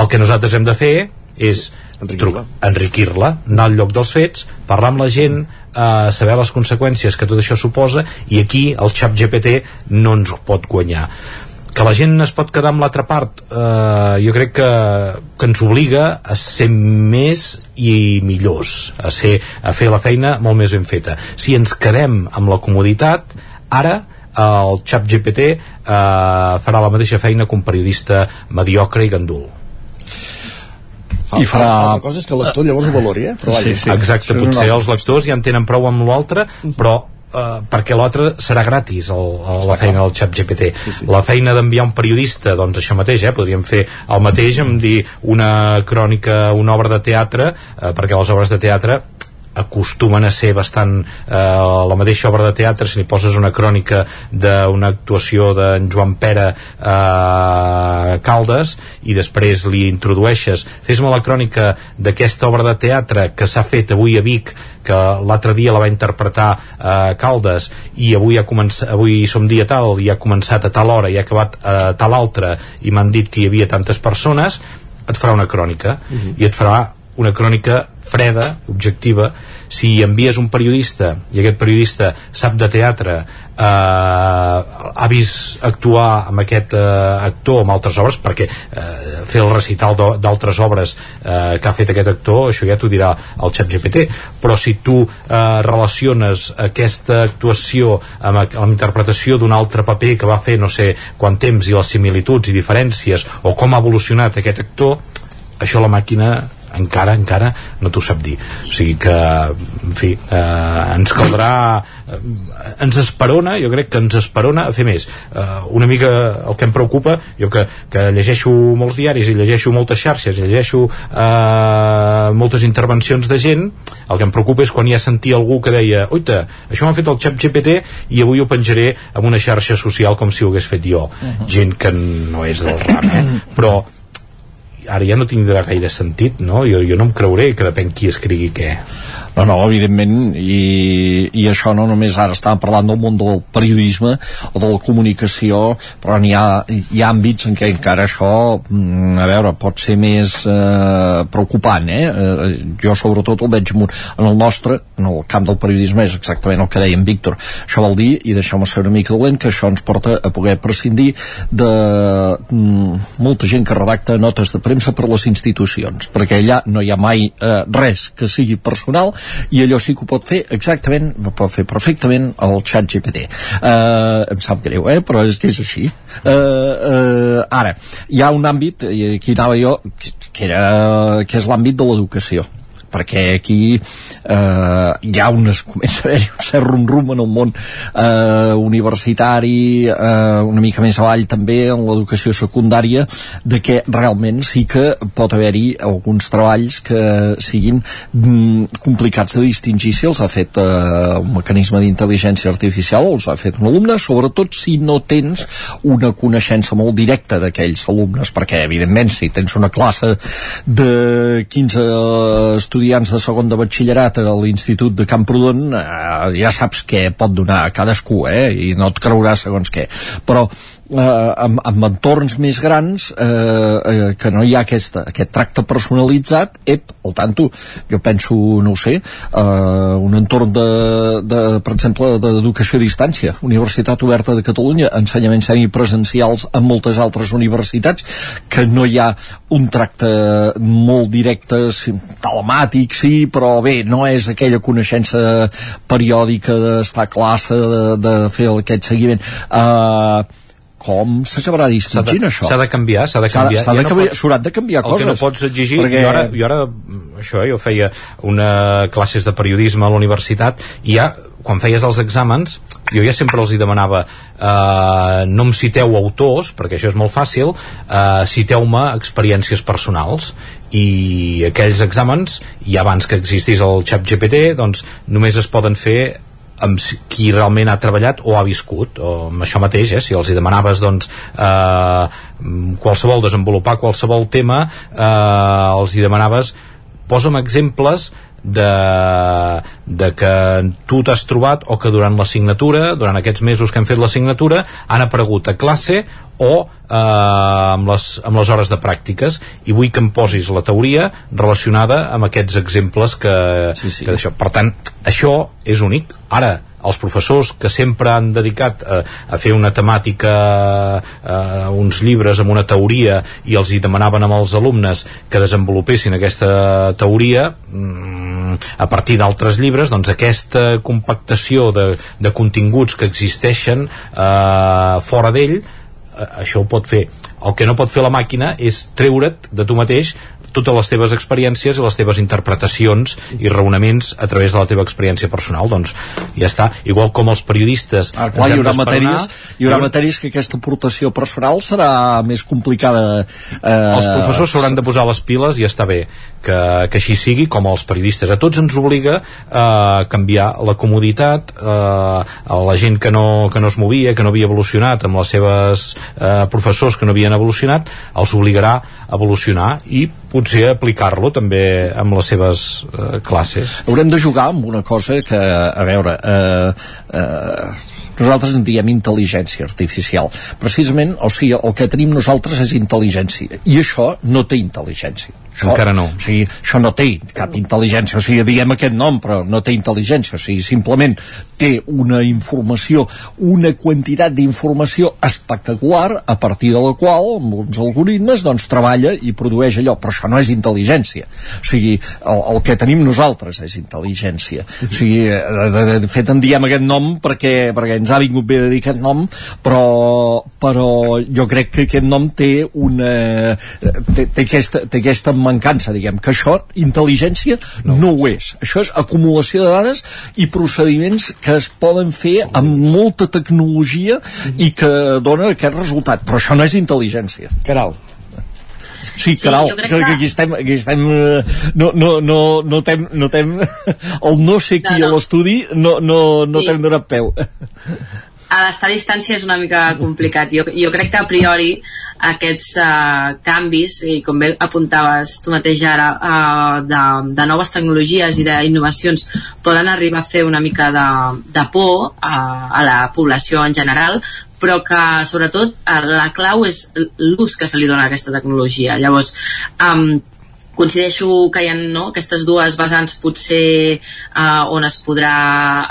El que nosaltres hem de fer és enriquir-la, enriquir anar al lloc dels fets, parlar amb la gent, eh, saber les conseqüències que tot això suposa i aquí el xap GPT no ens pot guanyar. Que la gent es pot quedar amb l'altra part eh, jo crec que, que ens obliga a ser més i millors a, ser, a fer la feina molt més ben feta. Si ens quedem amb la comoditat ara el xap GPT eh, farà la mateixa feina que un periodista mediocre i gandul i farà... Altra cosa és que el lector llavors ho valori, eh? Però sí, sí. Exacte, potser els lectors ja en tenen prou amb l'altre, però Uh, perquè l'altre serà gratis el, el, la feina del xap GPT sí, sí. la feina d'enviar un periodista doncs això mateix, eh? podríem fer el mateix amb dir una crònica una obra de teatre uh, perquè les obres de teatre acostumen a ser bastant eh, la mateixa obra de teatre si li poses una crònica d'una actuació d'en Joan Pere eh, Caldes i després li introdueixes fes-me la crònica d'aquesta obra de teatre que s'ha fet avui a Vic que l'altre dia la va interpretar eh, Caldes i avui, ha començat, avui som dia tal i ha començat a tal hora i ha acabat a tal altra i m'han dit que hi havia tantes persones et farà una crònica uh mhm. -huh. i et farà una crònica freda, objectiva, si envies un periodista i aquest periodista sap de teatre, eh, ha vist actuar amb aquest eh, actor amb altres obres perquè eh, fer el recital d'altres obres eh, que ha fet aquest actor això ja t'ho dirà el xat GPT però si tu eh, relaciones aquesta actuació amb, amb la interpretació d'un altre paper que va fer no sé quant temps i les similituds i diferències o com ha evolucionat aquest actor això la màquina encara, encara no t'ho sap dir. O sigui que, en fi eh, ens caldrà eh, ens esperona, jo crec que ens esperona a fer més. Eh, una mica el que em preocupa jo que, que llegeixo molts diaris i llegeixo moltes xarxes i llegeixo eh, moltes intervencions de gent el que em preocupa és quan ja sentia algú que deia oita, això m'ha fet el xap GPT i avui ho penjaré en una xarxa social com si ho hagués fet jo. Gent que no és del ram eh? però ara ja no tindrà gaire sentit, no? Jo, jo no em creuré que depèn qui escrigui què. No, no, evidentment, i, i això no només ara estàvem parlant del món del periodisme o de la comunicació, però n'hi ha, hi ha àmbits en què encara això, mm, a veure, pot ser més eh, preocupant, eh? eh? Jo sobretot el veig un- en el nostre, en el camp del periodisme, és exactament el que deia en Víctor. Això vol dir, i deixeu-me ser una mica dolent, que això ens porta a poder prescindir de mm, molta gent que redacta notes de premsa per les institucions, perquè allà no hi ha mai eh, res que sigui personal i allò sí que ho pot fer exactament, ho pot fer perfectament el xat GPT. Eh, em sap greu, eh? però és que és així. Eh, eh, ara, hi ha un àmbit, i aquí anava jo, que, era, que és l'àmbit de l'educació perquè aquí eh, hi ha unes, comença a haver un cert rum-rum en el món eh, universitari eh, una mica més avall també en l'educació secundària de que realment sí que pot haver-hi alguns treballs que siguin mm, complicats de distingir si els ha fet eh, un mecanisme d'intel·ligència artificial o els ha fet un alumne, sobretot si no tens una coneixença molt directa d'aquells alumnes, perquè evidentment si tens una classe de 15 estudiants de segon de batxillerat a l'institut de Camprodon eh, ja saps què pot donar a cadascú eh, i no et creuràs segons què. Però eh, amb, amb entorns més grans eh, eh, que no hi ha aquesta, aquest tracte personalitzat ep, al tanto, jo penso no ho sé, eh, un entorn de, de per exemple d'educació a distància, Universitat Oberta de Catalunya ensenyaments semipresencials en moltes altres universitats que no hi ha un tracte molt directe telemàtic sí, però bé, no és aquella coneixença periòdica d'estar a classe de, de fer aquest seguiment. Eh, com s'acabarà distingint això? S'ha de canviar, s'ha de canviar. s'ha de Ja no canviar- pots- de canviar el coses. que no pots exigir, Perquè- jo, ara, jo ara, això, eh, jo feia una classes de periodisme a la universitat i ja, quan feies els exàmens, jo ja sempre els hi demanava eh, no em citeu autors, perquè això és molt fàcil, eh, citeu-me experiències personals i aquells exàmens, i abans que existís el xap GPT, doncs només es poden fer amb qui realment ha treballat o ha viscut o amb això mateix, eh? si els hi demanaves doncs, eh, qualsevol desenvolupar qualsevol tema eh, els hi demanaves posa'm exemples de, de que tu t'has trobat o que durant l'assignatura, durant aquests mesos que hem fet l'assignatura, han aparegut a classe o eh, amb, les, amb les hores de pràctiques i vull que em posis la teoria relacionada amb aquests exemples que, sí, sí. que això. per tant, això és únic ara, els professors que sempre han dedicat a, a fer una temàtica eh, uns llibres amb una teoria i els hi demanaven amb els alumnes que desenvolupessin aquesta teoria mm, a partir d'altres llibres doncs aquesta compactació de, de continguts que existeixen eh, fora d'ell eh, això ho pot fer. El que no pot fer la màquina és treure't de tu mateix totes les teves experiències i les teves interpretacions i raonaments a través de la teva experiència personal doncs ja està, igual com els periodistes Ah, clar, hi haurà, matèries, hi haurà matèries que aquesta aportació personal serà més complicada eh, els professors s'hauran de posar les piles i està bé que, que així sigui com els periodistes. A tots ens obliga a canviar la comoditat eh, a la gent que no, que no es movia que no havia evolucionat amb les seves eh, professors que no havien evolucionat els obligarà a evolucionar i potser aplicar-lo també amb les seves eh, classes. Haurem de jugar amb una cosa que, a veure, eh, eh, nosaltres en diem intel·ligència artificial. Precisament, o sigui, el que tenim nosaltres és intel·ligència. I això no té intel·ligència. Això, Encara no. o sigui, això no té cap intel·ligència, o sigui, diem aquest nom però no té intel·ligència, o sigui, simplement té una informació una quantitat d'informació espectacular a partir de la qual amb uns algoritmes doncs treballa i produeix allò, però això no és intel·ligència. O sigui, el, el que tenim nosaltres és intel·ligència. O sigui, de, de, de fet en diem aquest nom perquè, perquè ens ha vingut bé de dir aquest nom però, però jo crec que aquest nom té una té, té, aquesta, té aquesta mancança, diguem, que això intel·ligència no. no ho és això és acumulació de dades i procediments que es poden fer amb molta tecnologia i que dona aquest resultat, però això no és intel·ligència. Caral. Sí, caral, sí, que, que aquí estem, aquí estem eh, no, no, no, no tem, no tem el no sé qui no, no. a l'estudi no, no, no sí. t'hem donat peu a l'estar a distància és una mica complicat. Jo, jo crec que a priori aquests uh, canvis, i com bé apuntaves tu mateix ara, uh, de, de noves tecnologies i d'innovacions poden arribar a fer una mica de, de por uh, a la població en general, però que sobretot la clau és l'ús que se li dona a aquesta tecnologia. Llavors, um, coincideixo que hi ha no, aquestes dues vessants potser eh, on es podrà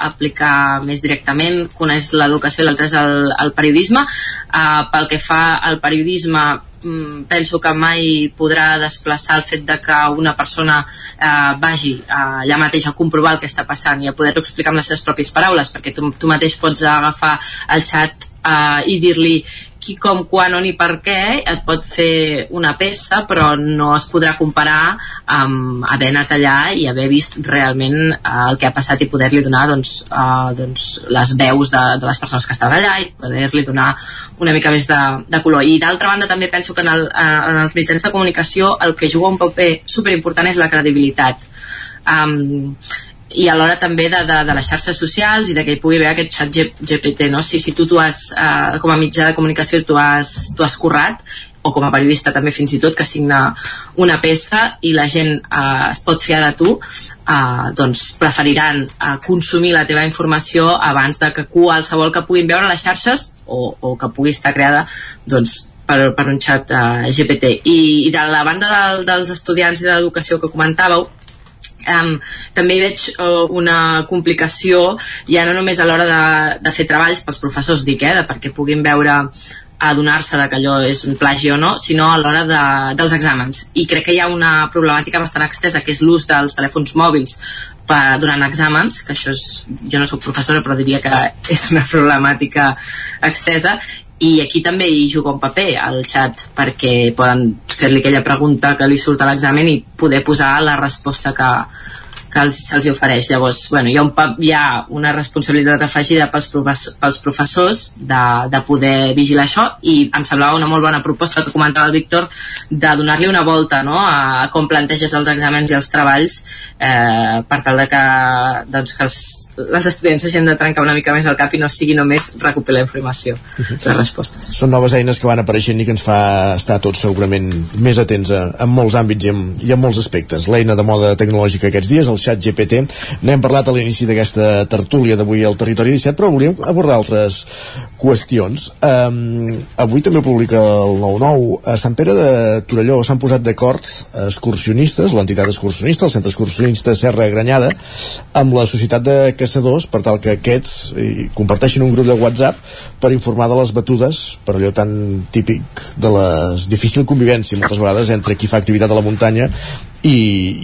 aplicar més directament una és l'educació i l'altra és el, el periodisme eh, pel que fa al periodisme mm, penso que mai podrà desplaçar el fet de que una persona eh, vagi eh, allà mateix a comprovar el que està passant i a poder-ho explicar amb les seves pròpies paraules perquè tu, tu mateix pots agafar el xat eh, i dir-li qui, com, quan, on i per què et pot fer una peça però no es podrà comparar amb haver anat allà i haver vist realment uh, el que ha passat i poder-li donar doncs, uh, doncs, les veus de, de les persones que estaven allà i poder-li donar una mica més de, de color. I d'altra banda també penso que en, el, uh, en els mitjans de comunicació el que juga un paper superimportant és la credibilitat. Um, i alhora també de, de, de les xarxes socials i de que hi pugui haver aquest xat GPT no? si, si tu, tu has, eh, com a mitjà de comunicació tu has, has currat o com a periodista també fins i tot que signa una peça i la gent eh, es pot fiar de tu eh, doncs preferiran eh, consumir la teva informació abans de que qualsevol que puguin veure les xarxes o, o que pugui estar creada doncs per, per un xat eh, GPT I, i de la banda de, dels estudiants i de l'educació que comentàveu Um, també hi veig uh, una complicació ja no només a l'hora de, de fer treballs pels professors dic, eh, de perquè puguin veure adonar-se de que allò és un plagi o no, sinó a l'hora de, dels exàmens. I crec que hi ha una problemàtica bastant extensa, que és l'ús dels telèfons mòbils per, durant exàmens, que això és, jo no sóc professora però diria que és una problemàtica excesa i aquí també hi juga un paper al xat perquè poden fer-li aquella pregunta que li surt a l'examen i poder posar la resposta que, que els, se'ls ofereix. Llavors, bueno, hi ha, un, hi ha una responsabilitat afegida pels, professors, pels professors de, de poder vigilar això i em semblava una molt bona proposta que comentava el Víctor de donar-li una volta no, a, a com planteges els exàmens i els treballs eh, per tal de que, doncs, que els, les estudiants hagin de trencar una mica més el cap i no sigui només recopilar informació, uh -huh. les respostes. Són noves eines que van apareixent i que ens fa estar tots segurament més atents a, en molts àmbits i en, i en molts aspectes. L'eina de moda tecnològica aquests dies, el xat GPT. N'hem parlat a l'inici d'aquesta tertúlia d'avui al Territori 17, però volíem abordar altres qüestions. Um, avui també publica el 9-9. A Sant Pere de Torelló s'han posat d'acord excursionistes, l'entitat excursionista, el centre excursionista Serra Granyada, amb la societat de caçadors per tal que aquests eh, comparteixin un grup de WhatsApp per informar de les batudes, per allò tan típic de la difícil convivència moltes vegades entre qui fa activitat a la muntanya i,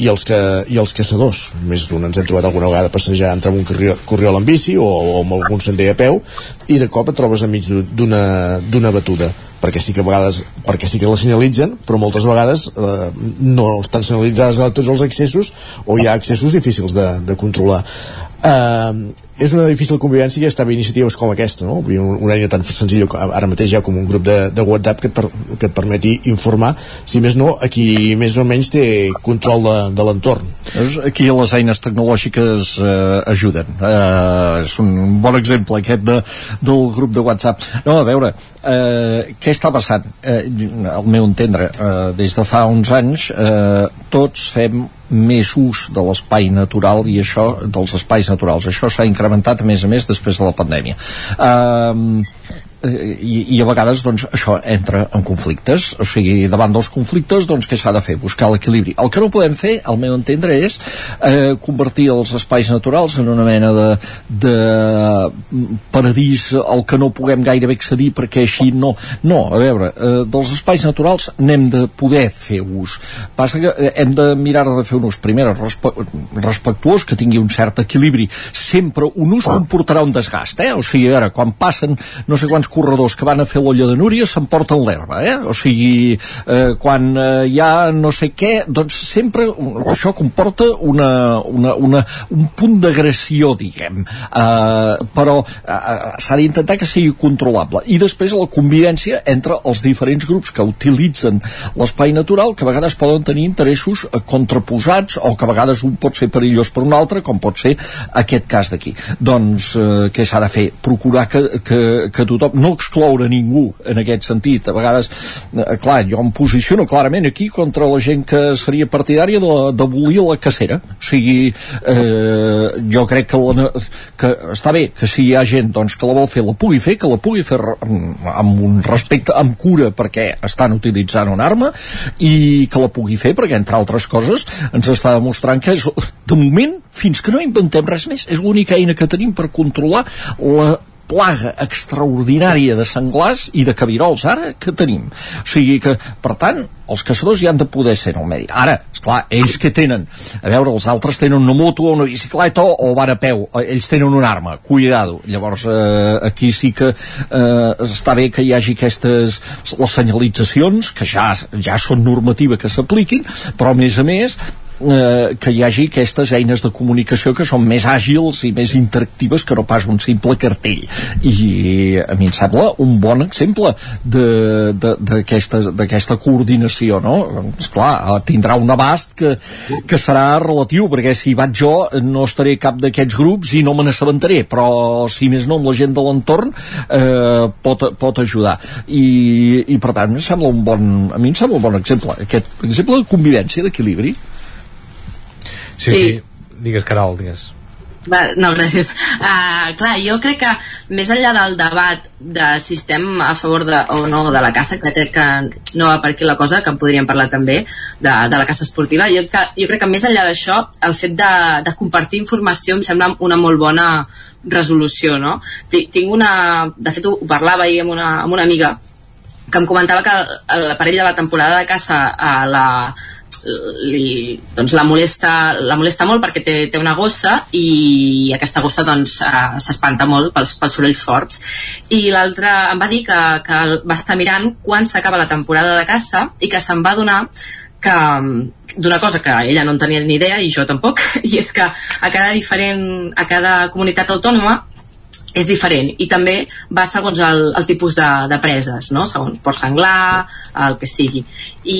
i, els que, i els caçadors. Més d'un ens hem trobat alguna vegada passejar entre un corriol, en bici o, o amb algun sender a peu i de cop et trobes enmig d'una batuda perquè sí que a vegades perquè sí que la senyalitzen però moltes vegades eh, no estan senyalitzades a tots els accessos o hi ha accessos difícils de, de controlar eh, és una difícil convivència i estava iniciatives com aquesta, no? una eina tan senzilla ara mateix ja com un grup de, de WhatsApp que et, per, que et permeti informar, si més no, aquí més o menys té control de, de l'entorn. Aquí les eines tecnològiques eh, ajuden. Eh, és un bon exemple aquest de, del grup de WhatsApp. No, a veure, eh, què està passant? Eh, al meu entendre, eh, des de fa uns anys, eh, tots fem més ús de l'espai natural i això, dels espais naturals. Això s'ha incrementat, a més a més, després de la pandèmia. Uh, i, i a vegades doncs, això entra en conflictes o sigui, davant dels conflictes doncs què s'ha de fer? Buscar l'equilibri el que no podem fer, al meu entendre, és eh, convertir els espais naturals en una mena de, de paradís al que no puguem gairebé accedir perquè així no, no, a veure eh, dels espais naturals n'hem de poder fer ús passa que eh, hem de mirar de fer un ús primer respe respectuós, que tingui un cert equilibri sempre un ús comportarà un desgast eh? o sigui, ara, quan passen no sé quants corredors que van a fer l'olla de Núria s'emporten l'herba, eh? O sigui, eh, quan eh, hi ha no sé què, doncs sempre això comporta una, una, una, un punt d'agressió, diguem. Eh, però eh, s'ha d'intentar que sigui controlable. I després la convivència entre els diferents grups que utilitzen l'espai natural, que a vegades poden tenir interessos eh, contraposats o que a vegades un pot ser perillós per un altre, com pot ser aquest cas d'aquí. Doncs eh, què s'ha de fer? Procurar que, que, que tothom no excloure ningú en aquest sentit. A vegades, eh, clar, jo em posiciono clarament aquí contra la gent que seria partidària d'abolir la cacera. O sigui, eh, jo crec que, la, que està bé que si hi ha gent doncs, que la vol fer, la pugui fer, que la pugui fer amb un respecte, amb cura, perquè estan utilitzant una arma, i que la pugui fer perquè, entre altres coses, ens està demostrant que és, de moment, fins que no inventem res més, és l'única eina que tenim per controlar la plaga extraordinària de senglars i de cabirols ara que tenim. O sigui que, per tant, els caçadors ja han de poder ser en el medi. Ara, és clar, ells que tenen? A veure, els altres tenen una moto o una bicicleta o van a peu. Ells tenen una arma, cuidado. Llavors, eh, aquí sí que eh, està bé que hi hagi aquestes les senyalitzacions, que ja, ja són normativa que s'apliquin, però a més a més eh, que hi hagi aquestes eines de comunicació que són més àgils i més interactives que no pas un simple cartell. I a mi em sembla un bon exemple d'aquesta coordinació no? esclar, tindrà un abast que, que serà relatiu perquè si vaig jo no estaré cap d'aquests grups i no me n'assabentaré però si més no amb la gent de l'entorn eh, pot, pot ajudar. I, i per tant em sembla un bon, a mi em sembla un bon exemple aquest exemple de convivència, d'equilibri Sí, sí, sí. Digues, Caral, digues. Va, no, gràcies. Uh, clar, jo crec que més enllà del debat de si estem a favor de, o no de la caça, que crec que no va per aquí la cosa, que en podríem parlar també de, de la caça esportiva, jo, que, jo crec que més enllà d'això, el fet de, de compartir informació em sembla una molt bona resolució, no? Tinc una... De fet, ho parlava ahir amb una, amb una amiga que em comentava que l'aparell de la temporada de caça a la, li, doncs la molesta, la molesta molt perquè té, té una gossa i aquesta gossa doncs uh, s'espanta molt pels, pels sorolls forts. I l'altre em va dir que, que va estar mirant quan s'acaba la temporada de caça i que se'n va donar que d'una cosa que ella no en tenia ni idea i jo tampoc, i és que a cada diferent, a cada comunitat autònoma és diferent i també va segons el, el tipus de, de preses, no? segons port senglar, el que sigui. I,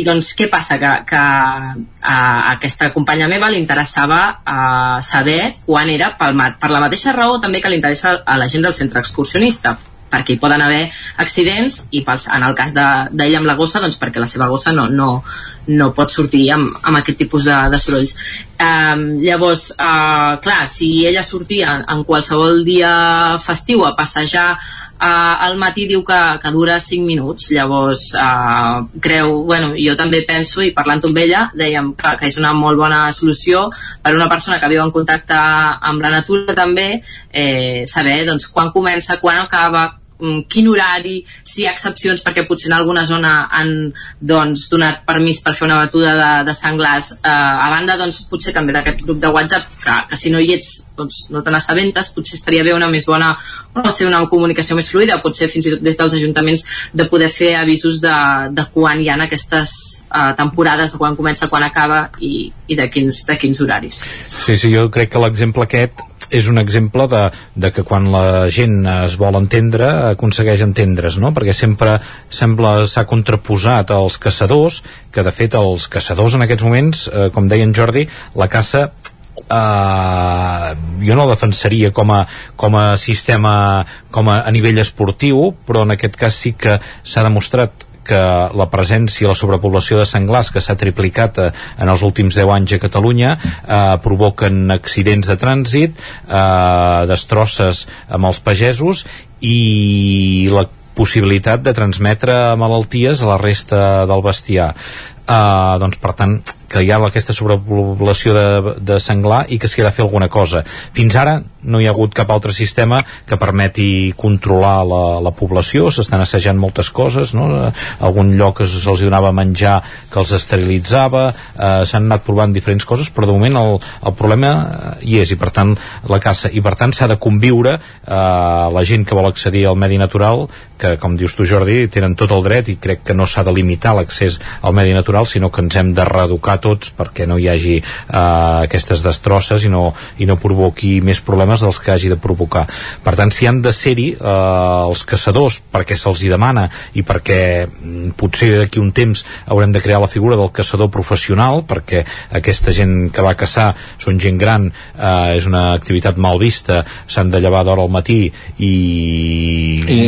i doncs què passa? Que, que a, aquesta companya meva li interessava a, saber quan era pel, per la mateixa raó també que li interessa a la gent del centre excursionista perquè hi poden haver accidents i pels, en el cas d'ella amb la gossa doncs perquè la seva gossa no, no, no pot sortir amb, amb aquest tipus de, de sorolls. Um, llavors uh, clar, si ella sortia en qualsevol dia festiu a passejar uh, al matí diu que, que dura 5 minuts llavors uh, creu, bueno, jo també penso i parlant amb ella dèiem que, que és una molt bona solució per a una persona que viu en contacte amb la natura també eh, saber doncs, quan comença, quan acaba quin horari, si hi ha excepcions perquè potser en alguna zona han doncs, donat permís per fer una batuda de, de senglars eh, a banda doncs, potser també d'aquest grup de WhatsApp que, que si no hi ets doncs, no te n'assabentes potser estaria bé una més bona no sé, una comunicació més fluida potser fins i tot des dels ajuntaments de poder fer avisos de, de quan hi ha aquestes eh, temporades de quan comença, quan acaba i, i de, quins, de quins horaris. Sí, sí, jo crec que l'exemple aquest és un exemple de, de que quan la gent es vol entendre aconsegueix entendre's, no? perquè sempre sembla s'ha contraposat als caçadors, que de fet els caçadors en aquests moments, eh, com deia en Jordi, la caça Uh, jo no defensaria com a, com a sistema com a, a nivell esportiu però en aquest cas sí que s'ha demostrat que la presència, la sobrepoblació de senglars que s'ha triplicat eh, en els últims 10 anys a Catalunya eh, provoquen accidents de trànsit, eh, destrosses amb els pagesos i la possibilitat de transmetre malalties a la resta del bestiar. Uh, doncs per tant que hi ha aquesta sobrepoblació de, de senglar i que s'hi ha de fer alguna cosa. Fins ara no hi ha hagut cap altre sistema que permeti controlar la, la població, s'estan assajant moltes coses, no? algun lloc se'ls donava menjar que els esterilitzava, eh, s'han anat provant diferents coses, però de moment el, el problema hi és, i per tant la caça, i per tant s'ha de conviure eh, la gent que vol accedir al medi natural, que com dius tu Jordi, tenen tot el dret i crec que no s'ha de limitar l'accés al medi natural, sinó que ens hem de reeducar tots perquè no hi hagi eh, aquestes destrosses i no, i no provoqui més problemes dels que hagi de provocar. Per tant, si han de ser-hi eh, els caçadors perquè se'ls hi demana i perquè mm, potser d'aquí un temps haurem de crear la figura del caçador professional perquè aquesta gent que va caçar són gent gran, eh, és una activitat mal vista, s'han de llevar d'hora al matí i, I,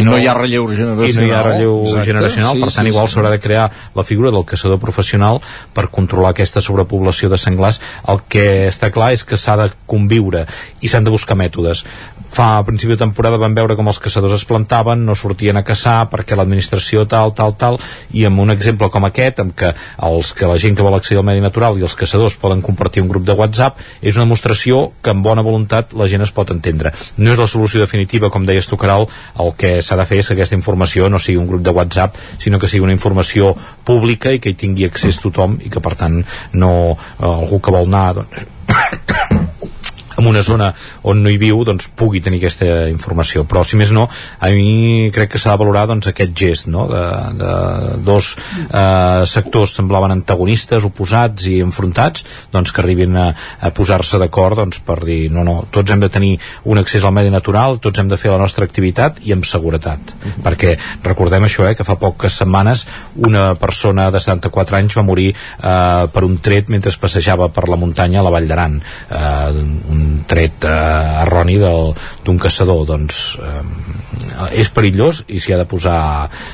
i, no, no hi ha relleu generacional i no hi ha relleu Exacte, generacional, sí, per tant sí, igual s'haurà sí. de crear la figura del caçador professional per controlar aquesta sobrepoblació de senglars. El que està clar és que s'ha de conviure i s'han de buscar mètodes fa a principi de temporada vam veure com els caçadors es plantaven, no sortien a caçar perquè l'administració tal, tal, tal i amb un exemple com aquest, amb que els que la gent que vol accedir al medi natural i els caçadors poden compartir un grup de WhatsApp, és una demostració que amb bona voluntat la gent es pot entendre. No és la solució definitiva, com deies tu, Caral, el que s'ha de fer és que aquesta informació no sigui un grup de WhatsApp, sinó que sigui una informació pública i que hi tingui accés tothom i que per tant no eh, algú que vol anar doncs, en una zona on no hi viu doncs pugui tenir aquesta informació. Però si més no, a mi crec que s'ha de valorar doncs aquest gest no? de, de dos eh, sectors semblaven antagonistes, oposats i enfrontats, doncs que arribin a, a posar-se d'acord doncs, per dir no, no, tots hem de tenir un accés al medi natural tots hem de fer la nostra activitat i amb seguretat, perquè recordem això eh, que fa poques setmanes una persona de 74 anys va morir eh, per un tret mentre es passejava per la muntanya a la Vall d'Aran. Eh, un tret eh, erroni d'un caçador doncs eh, és perillós i s'hi ha de posar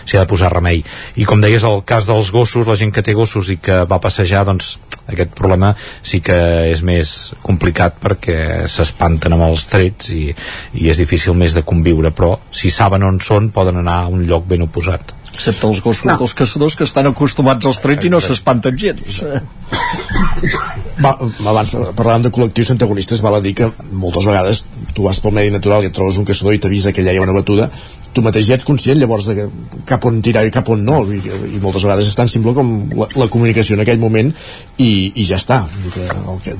s'hi ha de posar remei. I com deies el cas dels gossos, la gent que té gossos i que va passejar doncs aquest problema sí que és més complicat perquè s'espanten amb els trets i, i és difícil més de conviure però si saben on són poden anar a un lloc ben oposat. Excepte els gossos no. dels caçadors que estan acostumats als trets i no s'espanten gens va, abans parlàvem de col·lectius antagonistes val a dir que moltes vegades tu vas pel medi natural i et trobes un caçador i t'avisa que allà hi ha una batuda. Tu mateix ja ets conscient llavors de cap on tirar i cap on no i, i moltes vegades és tan simple com la, la comunicació en aquell moment i, i ja està. Que, el que,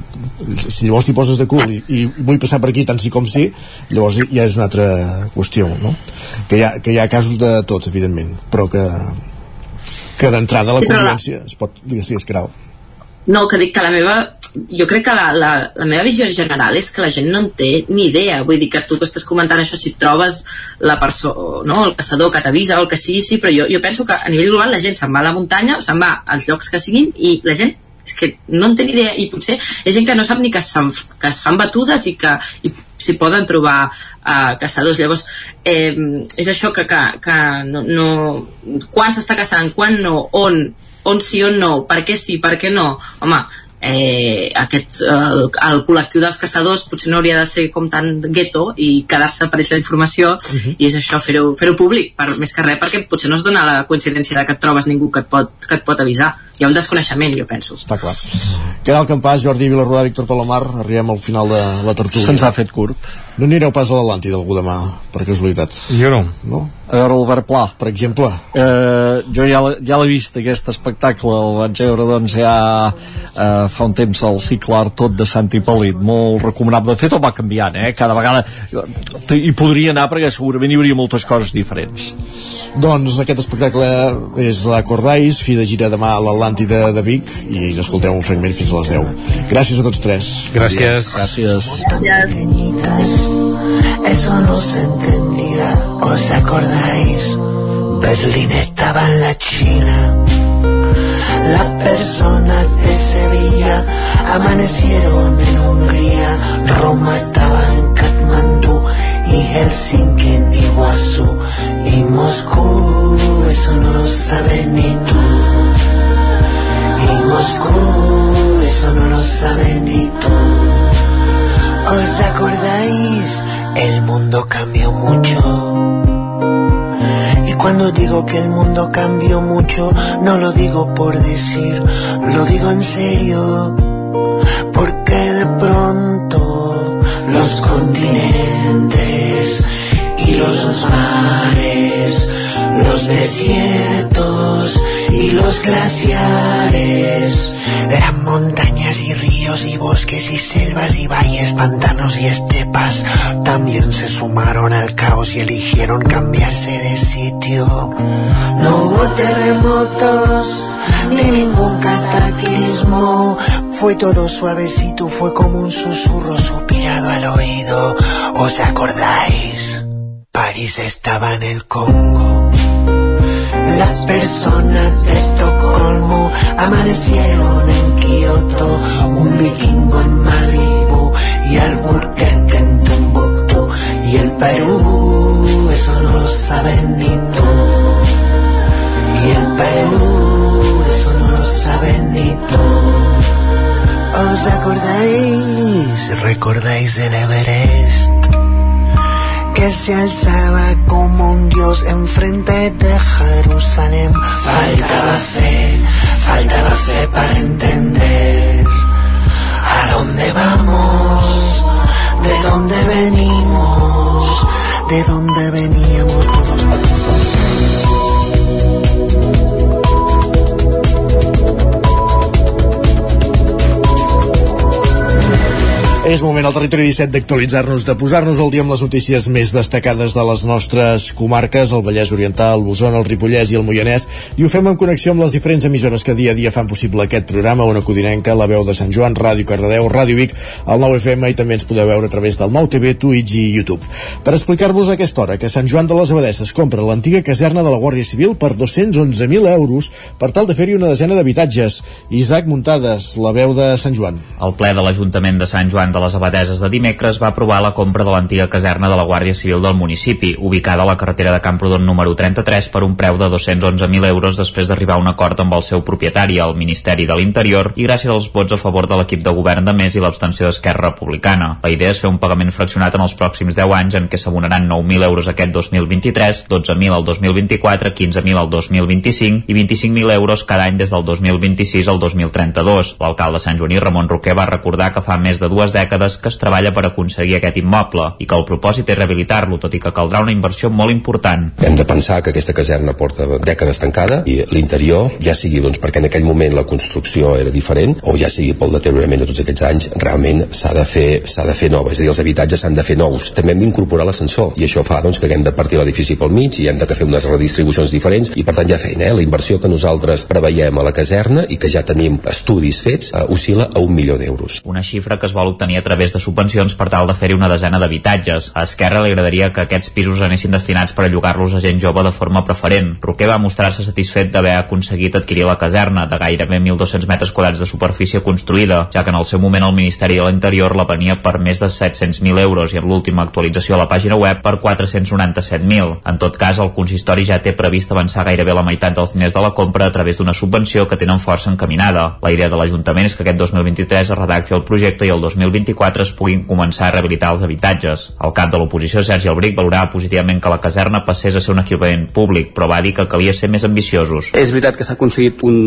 si llavors t'hi poses de cul i, i vull passar per aquí tant sí com sí llavors ja és una altra qüestió no? que, hi ha, que hi ha casos de tots evidentment però que que d'entrada la sí, convivència es pot, digues, digues, Caral no, que dic que la meva jo crec que la, la, la meva visió general és que la gent no en té ni idea. Vull dir que tu estàs comentant això si trobes la persona, no, el caçador que t'avisa o el que sigui, sí, però jo, jo penso que a nivell global la gent se'n va a la muntanya se'n va als llocs que siguin i la gent és que no en té ni idea. I potser hi ha gent que no sap ni que, que es fan batudes i que i s'hi poden trobar uh, caçadors. Llavors eh, és això que, que, que no, no quan s'està caçant, quan no, on on sí on no, per què sí, per què no home, eh, aquest, el, el col·lectiu dels caçadors potser no hauria de ser com tan gueto i quedar-se per aquesta informació uh mhm. -huh. i és això, fer-ho fer, públic per, més que res perquè potser no es dona la coincidència de que et trobes ningú que et pot, que et pot avisar hi ha un desconeixement, jo penso. Està clar. Caral Campàs, Jordi Vilarrodà, Víctor Palomar, arribem al final de la tertúlia. Se'ns ha fet curt. No anireu pas a l'Atlàntida algú demà, per casualitat? Jo no. No? A veure l'Albert Pla. Per exemple? Eh, jo ja, ja l'he vist, aquest espectacle, el vaig veure doncs ja eh, fa un temps el cicle Art tot de Sant Hipòlit, molt recomanable. De fet, ho va canviant, eh? Cada vegada hi podria anar perquè segurament hi hauria moltes coses diferents. Doncs aquest espectacle és la Cordais, fi de gira demà a l'Atlàntida l'Atlàntida de Vic i escolteu un fragment fins a les 10. Gràcies a tots tres. Gràcies. Gràcies. Eso no se entendía, ¿os acordáis? Berlín estaba en la China. Las personas de Sevilla amanecieron en Hungría, Roma estaba en Katmandú y Helsinki en Iguazú y Moscú, eso no lo Moscú, eso no lo sabes ni tú. ¿Os acordáis? El mundo cambió mucho. Y cuando digo que el mundo cambió mucho, no lo digo por decir, lo digo en serio. Porque de pronto los continentes y los mares, los desiertos, y los glaciares eran montañas y ríos y bosques y selvas y valles, pantanos y estepas. También se sumaron al caos y eligieron cambiarse de sitio. No hubo terremotos ni ningún cataclismo. Fue todo suavecito, fue como un susurro suspirado al oído. ¿Os acordáis? París estaba en el Congo. Las personas de Estocolmo amanecieron en Kioto, un vikingo en Malibu y Albuquerque en Tumbuktu y el Perú, eso no lo saben ni tú. Y el Perú, eso no lo saben ni tú. ¿Os acordáis? ¿Recordáis el Everest? que se alzaba territori 17 d'actualitzar-nos, de posar-nos al dia amb les notícies més destacades de les nostres comarques, el Vallès Oriental, l'Osona, el Ripollès i el Moianès, i ho fem en connexió amb les diferents emissores que dia a dia fan possible aquest programa, una codinenca, la veu de Sant Joan, Ràdio Cardedeu, Ràdio Vic, el 9 FM i també ens podeu veure a través del 9 TV, Twitch i YouTube. Per explicar-vos aquesta hora que Sant Joan de les Abadesses compra l'antiga caserna de la Guàrdia Civil per 211.000 euros per tal de fer-hi una desena d'habitatges. Isaac Muntades, la veu de Sant Joan. El ple de l'Ajuntament de Sant Joan de les Abadeses de dimecres va aprovar la compra de l'antiga caserna de la Guàrdia Civil del municipi, ubicada a la carretera de Camprodon número 33 per un preu de 211.000 euros després d'arribar a un acord amb el seu propietari, el Ministeri de l'Interior, i gràcies als vots a favor de l'equip de govern de Més i l'abstenció d'Esquerra Republicana. La idea és fer un pagament fraccionat en els pròxims 10 anys en què s'abonaran 9.000 euros aquest 2023, 12.000 al 2024, 15.000 al 2025 i 25.000 euros cada any des del 2026 al 2032. L'alcalde Sant Joaní Ramon Roquer va recordar que fa més de dues dècades que es treballa per aconseguir aquest immoble i que el propòsit és rehabilitar-lo, tot i que caldrà una inversió molt important. Hem de pensar que aquesta caserna porta dècades tancada i l'interior, ja sigui doncs, perquè en aquell moment la construcció era diferent o ja sigui pel deteriorament de tots aquests anys, realment s'ha de fer s'ha de fer nova, és a dir, els habitatges s'han de fer nous. També hem d'incorporar l'ascensor i això fa doncs, que haguem de partir l'edifici pel mig i hem de fer unes redistribucions diferents i per tant ja feina, eh? la inversió que nosaltres preveiem a la caserna i que ja tenim estudis fets eh, oscil·la a un milió d'euros. Una xifra que es vol obtenir a través de subvencions per tal de fer-hi una desena d'habitatges. A Esquerra li agradaria que aquests pisos anessin destinats per llogar-los a gent jove de forma preferent. Roquer va mostrar-se satisfet d'haver aconseguit adquirir la caserna, de gairebé 1.200 metres quadrats de superfície construïda, ja que en el seu moment el Ministeri de l'Interior la venia per més de 700.000 euros i en l'última actualització a la pàgina web per 497.000. En tot cas, el consistori ja té previst avançar gairebé la meitat dels diners de la compra a través d'una subvenció que tenen força encaminada. La idea de l'Ajuntament és que aquest 2023 es redacti el projecte i el 2024 es puguin començar a rehabilitar els habitatges. El cap de l'oposició, Sergi Albric, valorava positivament que la caserna passés a ser un equipament públic, però va dir que calia ser més ambiciosos. És veritat que s'ha aconseguit un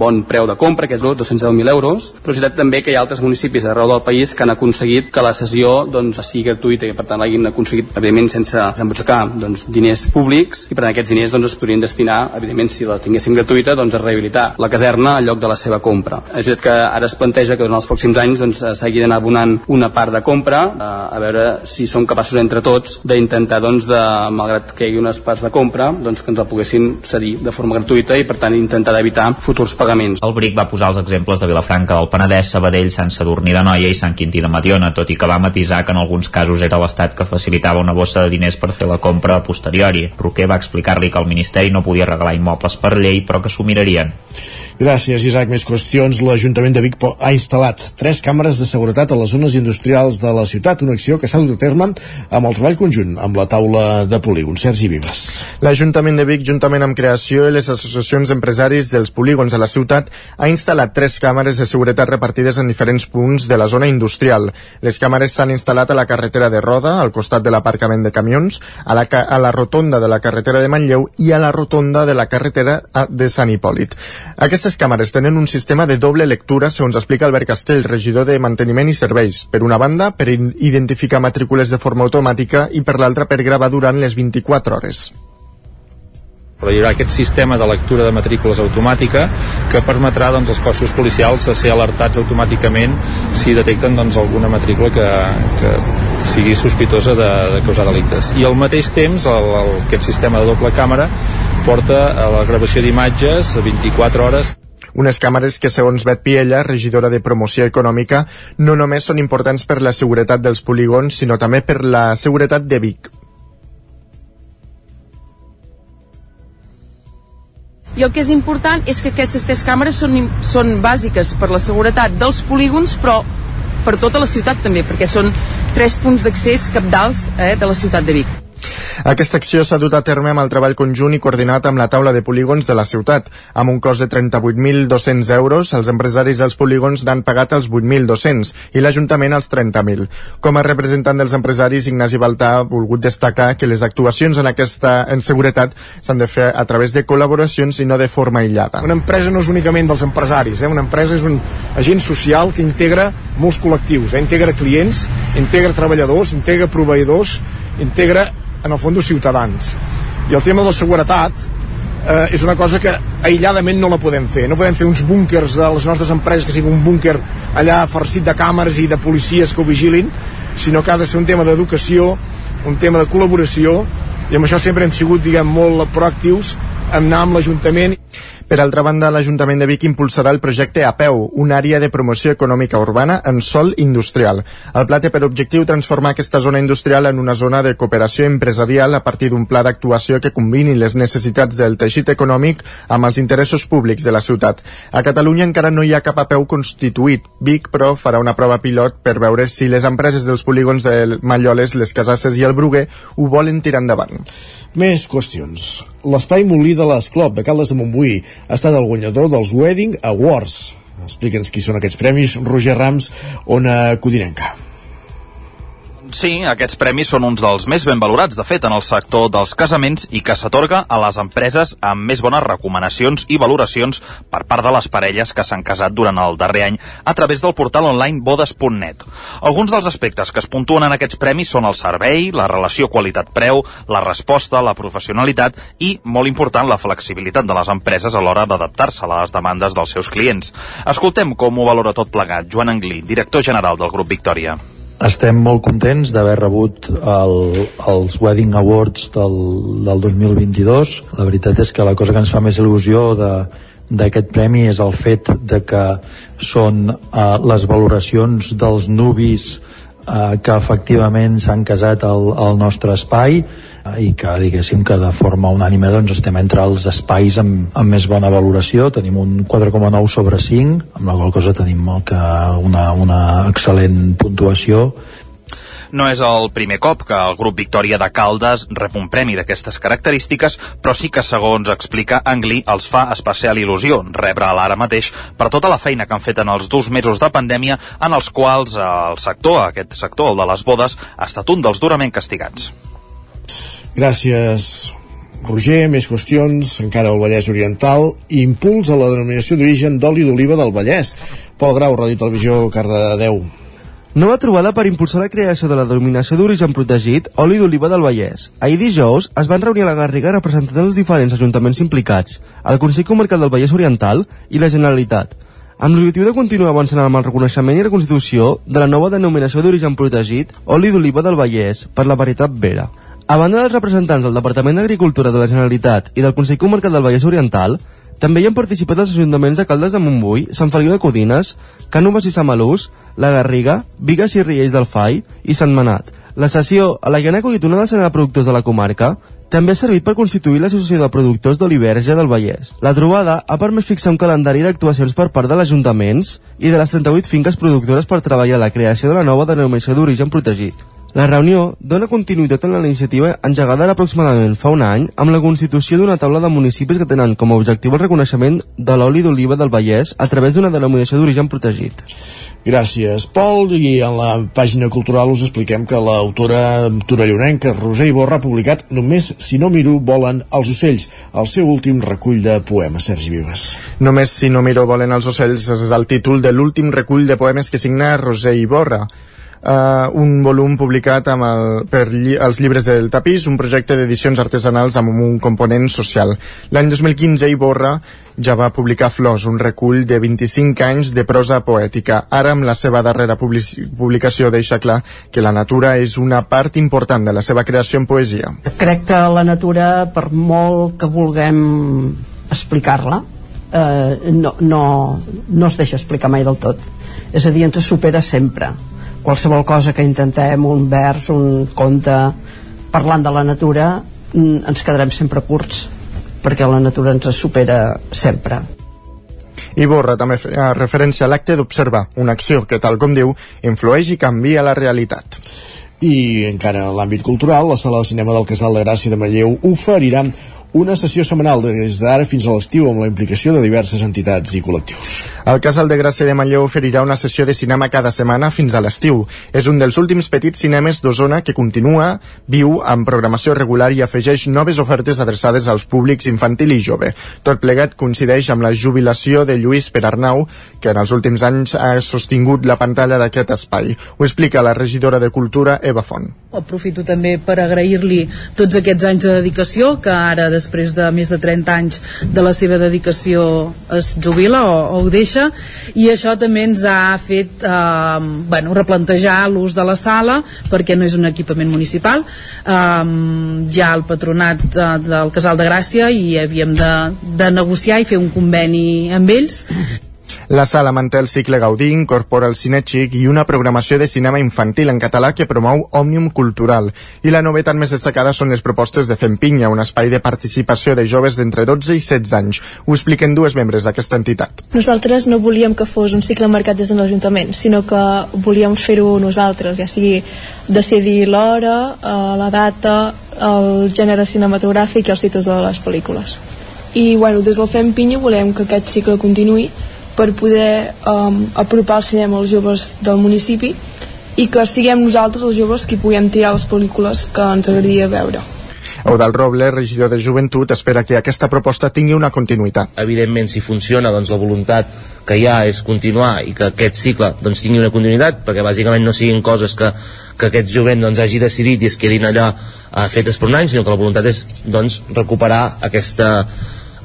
bon preu de compra, que és 210.000 euros, però és veritat també que hi ha altres municipis arreu del país que han aconseguit que la sessió doncs, sigui gratuïta i per tant l'hagin aconseguit, evidentment, sense embutxacar doncs, diners públics i per tant aquests diners doncs, es podrien destinar, evidentment, si la tinguéssim gratuïta, doncs, a rehabilitar la caserna al lloc de la seva compra. És veritat que ara es planteja que durant els pròxims anys doncs, d'anar abonant una part de compra a, a veure si som capaços entre tots d'intentar, doncs, de, malgrat que hi hagi unes parts de compra, doncs, que ens la poguessin cedir de forma gratuïta i per tant intentar evitar futurs pagaments. El BRIC va posar els exemples de Vilafranca del Penedès, Sabadell, Sant Sadurní de Noia i Sant Quintí de Mediona, tot i que va matisar que en alguns casos era l'Estat que facilitava una bossa de diners per fer la compra a posteriori. Roquer va explicar-li que el Ministeri no podia regalar immobles per llei, però que s'ho mirarien. Gràcies, Isaac. Més qüestions. L'Ajuntament de Vic ha instal·lat tres càmeres de seguretat a les zones industrials de la ciutat, una acció que s'ha dut a terme amb el treball conjunt amb la taula de polígon. Sergi Vives. L'Ajuntament de Vic, juntament amb Creació i les associacions d'empresaris dels polígons de la ciutat, ha instal·lat tres càmeres de seguretat repartides en diferents punts de la zona industrial. Les càmeres s'han instal·lat a la carretera de Roda, al costat de l'aparcament de camions, a la, a la rotonda de la carretera de Manlleu i a la rotonda de la carretera de Sant Hipòlit. Aquestes aquestes càmeres tenen un sistema de doble lectura, segons explica Albert Castell, regidor de Manteniment i Serveis. Per una banda, per identificar matrícules de forma automàtica i per l'altra per gravar durant les 24 hores però hi haurà aquest sistema de lectura de matrícules automàtica que permetrà doncs, als cossos policials a ser alertats automàticament si detecten doncs, alguna matrícula que, que sigui sospitosa de, de causar delictes. I al mateix temps, el, el, aquest sistema de doble càmera porta a la gravació d'imatges a 24 hores unes càmeres que, segons Bet Piella, regidora de promoció econòmica, no només són importants per la seguretat dels polígons, sinó també per la seguretat de Vic. I el que és important és que aquestes tres càmeres són, són bàsiques per la seguretat dels polígons, però per tota la ciutat també, perquè són tres punts d'accés capdals eh, de la ciutat de Vic. Aquesta acció s'ha dut a terme amb el treball conjunt i coordinat amb la taula de polígons de la ciutat. Amb un cost de 38.200 euros, els empresaris dels polígons n'han pagat els 8.200 i l'Ajuntament els 30.000. Com a representant dels empresaris, Ignasi Baltà ha volgut destacar que les actuacions en aquesta en seguretat s'han de fer a través de col·laboracions i no de forma aïllada. Una empresa no és únicament dels empresaris, eh? una empresa és un agent social que integra molts col·lectius, eh? integra clients, integra treballadors, integra proveïdors, integra en el fons ciutadans. I el tema de la seguretat eh, és una cosa que aïlladament no la podem fer. No podem fer uns búnkers de les nostres empreses que sigui un búnquer allà farcit de càmeres i de policies que ho vigilin sinó que ha de ser un tema d'educació un tema de col·laboració i amb això sempre hem sigut diguem molt proactius en anar amb l'Ajuntament per altra banda, l'Ajuntament de Vic impulsarà el projecte APEU, una àrea de promoció econòmica urbana en sol industrial. El pla té per objectiu transformar aquesta zona industrial en una zona de cooperació empresarial a partir d'un pla d'actuació que combini les necessitats del teixit econòmic amb els interessos públics de la ciutat. A Catalunya encara no hi ha cap APEU constituït. Vic, però, farà una prova pilot per veure si les empreses dels polígons de Malloles, les Casasses i el Bruguer ho volen tirar endavant. Més qüestions. L'espai Molí de l'Esclop de Caldes de Montbui ha estat el guanyador dels Wedding Awards. Explica'ns qui són aquests premis, Roger Rams, Ona Codinenca. Sí, aquests premis són uns dels més ben valorats, de fet, en el sector dels casaments i que s'atorga a les empreses amb més bones recomanacions i valoracions per part de les parelles que s'han casat durant el darrer any a través del portal online bodes.net. Alguns dels aspectes que es puntuen en aquests premis són el servei, la relació qualitat-preu, la resposta, la professionalitat i, molt important, la flexibilitat de les empreses a l'hora d'adaptar-se a les demandes dels seus clients. Escoltem com ho valora tot plegat Joan Anglí, director general del grup Victòria estem molt contents d'haver rebut el, els Wedding Awards del, del 2022 la veritat és que la cosa que ens fa més il·lusió de, d'aquest premi és el fet de que són uh, les valoracions dels nuvis uh, que efectivament s'han casat al, al nostre espai i que diguéssim que de forma unànime doncs estem entre els espais amb, amb més bona valoració, tenim un 4,9 sobre 5, amb la qual cosa tenim que una, una excel·lent puntuació no és el primer cop que el grup Victòria de Caldes rep un premi d'aquestes característiques, però sí que, segons explica Angli, els fa especial il·lusió rebre l'ara mateix per tota la feina que han fet en els dos mesos de pandèmia en els quals el sector, aquest sector, el de les bodes, ha estat un dels durament castigats. Gràcies, Roger, més qüestions, encara al Vallès Oriental, impuls a la denominació d'origen d'oli d'oliva del Vallès. Pol Grau, Ràdio Televisió, Cardedeu. Nova trobada per impulsar la creació de la denominació d'origen protegit oli d'oliva del Vallès. Ahir dijous es van reunir a la Garriga representants dels diferents ajuntaments implicats, el Consell Comarcal del Vallès Oriental i la Generalitat, amb l'objectiu de continuar avançant amb el reconeixement i la constitució de la nova denominació d'origen protegit oli d'oliva del Vallès per la varietat Vera. A banda dels representants del Departament d'Agricultura de la Generalitat i del Consell Comarcal del Vallès Oriental, també hi han participat els ajuntaments de Caldes de Montbui, Sant Feliu de Codines, Cànoves i Samalús, La Garriga, Vigues i Riells del Fai i Sant Manat. La sessió, a la han acollit una decena de productors de la comarca, també ha servit per constituir l'Associació de Productors d'Oliverja del Vallès. La trobada ha permès fixar un calendari d'actuacions per part de l'Ajuntaments i de les 38 finques productores per treballar la creació de la nova denominació d'origen protegit. La reunió dona continuïtat en la iniciativa engegada ara aproximadament fa un any amb la constitució d'una taula de municipis que tenen com a objectiu el reconeixement de l'oli d'oliva del Vallès a través d'una denominació d'origen protegit. Gràcies, Pol. I en la pàgina cultural us expliquem que l'autora torellonenca Roser Iborra ha publicat Només si no miro volen els ocells, el seu últim recull de poemes, Sergi Vives. Només si no miro volen els ocells és el títol de l'últim recull de poemes que signa Roser Iborra uh, un volum publicat amb el, per lli els llibres del tapís, un projecte d'edicions artesanals amb un component social. L'any 2015 Iborra ja va publicar Flors, un recull de 25 anys de prosa poètica. Ara, amb la seva darrera publicació, deixa clar que la natura és una part important de la seva creació en poesia. Crec que la natura, per molt que vulguem explicar-la, eh, no, no, no es deixa explicar mai del tot. És a dir, ens supera sempre qualsevol cosa que intentem, un vers, un conte, parlant de la natura, mm, ens quedarem sempre curts, perquè la natura ens supera sempre. I Borra també fa referència a l'acte d'observar, una acció que, tal com diu, influeix i canvia la realitat. I encara en l'àmbit cultural, la sala de cinema del Casal de Gràcia de Manlleu oferirà una sessió setmanal des d'ara fins a l'estiu amb la implicació de diverses entitats i col·lectius. El Casal de Gràcia de Manlleu oferirà una sessió de cinema cada setmana fins a l'estiu. És un dels últims petits cinemes d'Osona que continua viu amb programació regular i afegeix noves ofertes adreçades als públics infantil i jove. Tot plegat coincideix amb la jubilació de Lluís Perarnau, que en els últims anys ha sostingut la pantalla d'aquest espai. Ho explica la regidora de Cultura, Eva Font. Aprofito també per agrair-li tots aquests anys de dedicació, que ara després de més de 30 anys de la seva dedicació es jubila o, o ho deixa. I això també ens ha fet eh, bueno, replantejar l'ús de la sala perquè no és un equipament municipal. Eh, ja el patronat de, del Casal de Gràcia i havíem de, de negociar i fer un conveni amb ells la sala manté el cicle Gaudí, incorpora el cine xic i una programació de cinema infantil en català que promou Òmnium Cultural. I la novetat més destacada són les propostes de Fem Pinya, un espai de participació de joves d'entre 12 i 16 anys. Ho expliquen dues membres d'aquesta entitat. Nosaltres no volíem que fos un cicle marcat des de l'Ajuntament, sinó que volíem fer-ho nosaltres, ja sigui decidir l'hora, eh, la data, el gènere cinematogràfic i els títols de les pel·lícules. I bueno, des del Fem Pinya volem que aquest cicle continuï per poder um, apropar el cinema als joves del municipi i que siguem nosaltres els joves qui puguem tirar les pel·lícules que ens agradaria veure. Eudal Roble, regidor de Joventut, espera que aquesta proposta tingui una continuïtat. Evidentment, si funciona, doncs la voluntat que hi ha és continuar i que aquest cicle doncs, tingui una continuïtat, perquè bàsicament no siguin coses que, que aquest jovent doncs, hagi decidit i es quedin allà eh, fetes per un any, sinó que la voluntat és doncs, recuperar aquesta,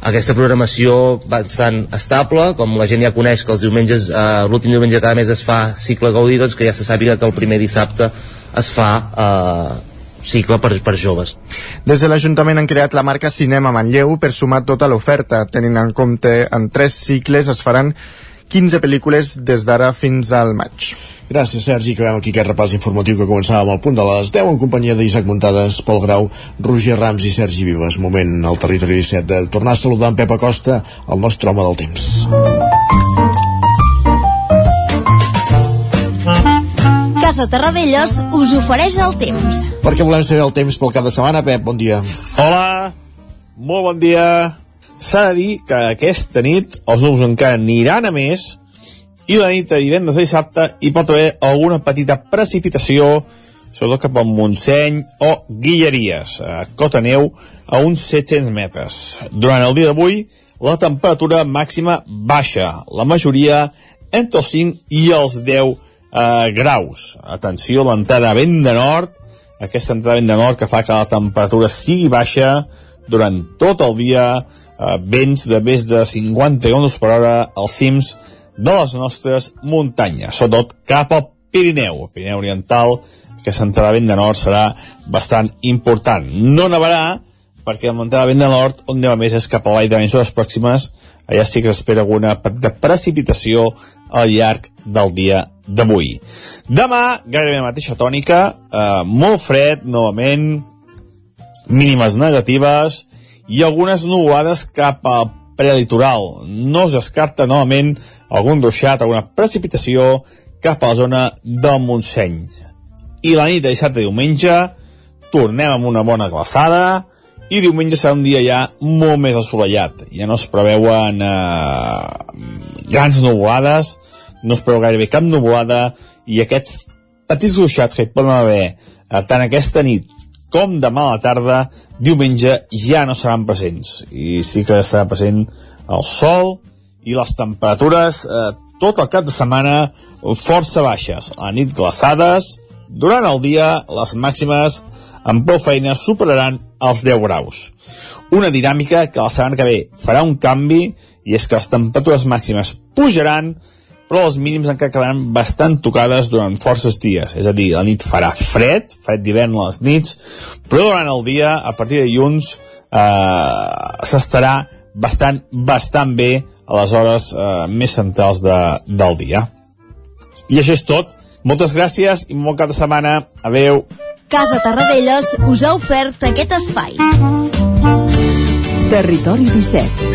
aquesta programació bastant estable, com la gent ja coneix que els diumenges, eh, l'últim diumenge cada mes es fa cicle Gaudí, doncs que ja se sàpiga que el primer dissabte es fa eh, cicle per, per joves. Des de l'Ajuntament han creat la marca Cinema Manlleu per sumar tota l'oferta. Tenint en compte en tres cicles es faran 15 pel·lícules des d'ara fins al maig. Gràcies, Sergi. Acabem aquí aquest repàs informatiu que començava amb el punt de les 10 en companyia d'Isaac Muntades, Pol Grau, Roger Rams i Sergi Vives. Moment al territori 17 de tornar a saludar en Pep Acosta, el nostre home del temps. Casa Terradellos us ofereix el temps. Perquè volem saber el temps pel cap de setmana, Pep, bon dia. Hola, molt bon dia. S'ha de dir que aquesta nit els núvols encara aniran a més i la nit de divendres a dissabte hi pot haver alguna petita precipitació sobretot cap al Montseny o Guilleries, a cota neu a uns 700 metres. Durant el dia d'avui, la temperatura màxima baixa, la majoria entre els 5 i els 10 eh, graus. Atenció, l'entrada vent de nord, aquesta entrada vent de nord que fa que la temperatura sigui baixa durant tot el dia, eh, vents de més de 50 km per hora als cims de les nostres muntanyes, sobretot cap al Pirineu, el Pirineu Oriental, que s'entrarà vent de nord serà bastant important. No nevarà, perquè l'entrada vent de nord, on neva més és cap a l'Aire de les pròximes, allà sí que s'espera alguna petita precipitació al llarg del dia d'avui. Demà, gairebé la mateixa tònica, eh, molt fred, novament, mínimes negatives i algunes nuvolades cap al prelitoral. No es descarta novament algun ruixat, alguna precipitació cap a la zona del Montseny. I la nit de dissabte diumenge tornem amb una bona glaçada i diumenge serà un dia ja molt més assolellat. Ja no es preveuen eh, grans nuvolades, no es preveu gairebé cap nuvolada i aquests petits ruixats que hi poden haver eh, tant aquesta nit com demà a la tarda, diumenge ja no seran presents. I sí que serà present el sol i les temperatures eh, tot el cap de setmana força baixes. A nit glaçades, durant el dia les màximes amb prou feina superaran els 10 graus. Una dinàmica que la setmana que ve farà un canvi i és que les temperatures màximes pujaran però les mínims encara quedaran bastant tocades durant forces dies. És a dir, la nit farà fred, fred d'hivern a les nits, però durant el dia, a partir de dilluns, eh, s'estarà bastant, bastant bé a les hores eh, més centrals de, del dia. I això és tot. Moltes gràcies i molt cap de setmana. Adeu. Casa Tarradellas us ha ofert aquest espai. Territori 17.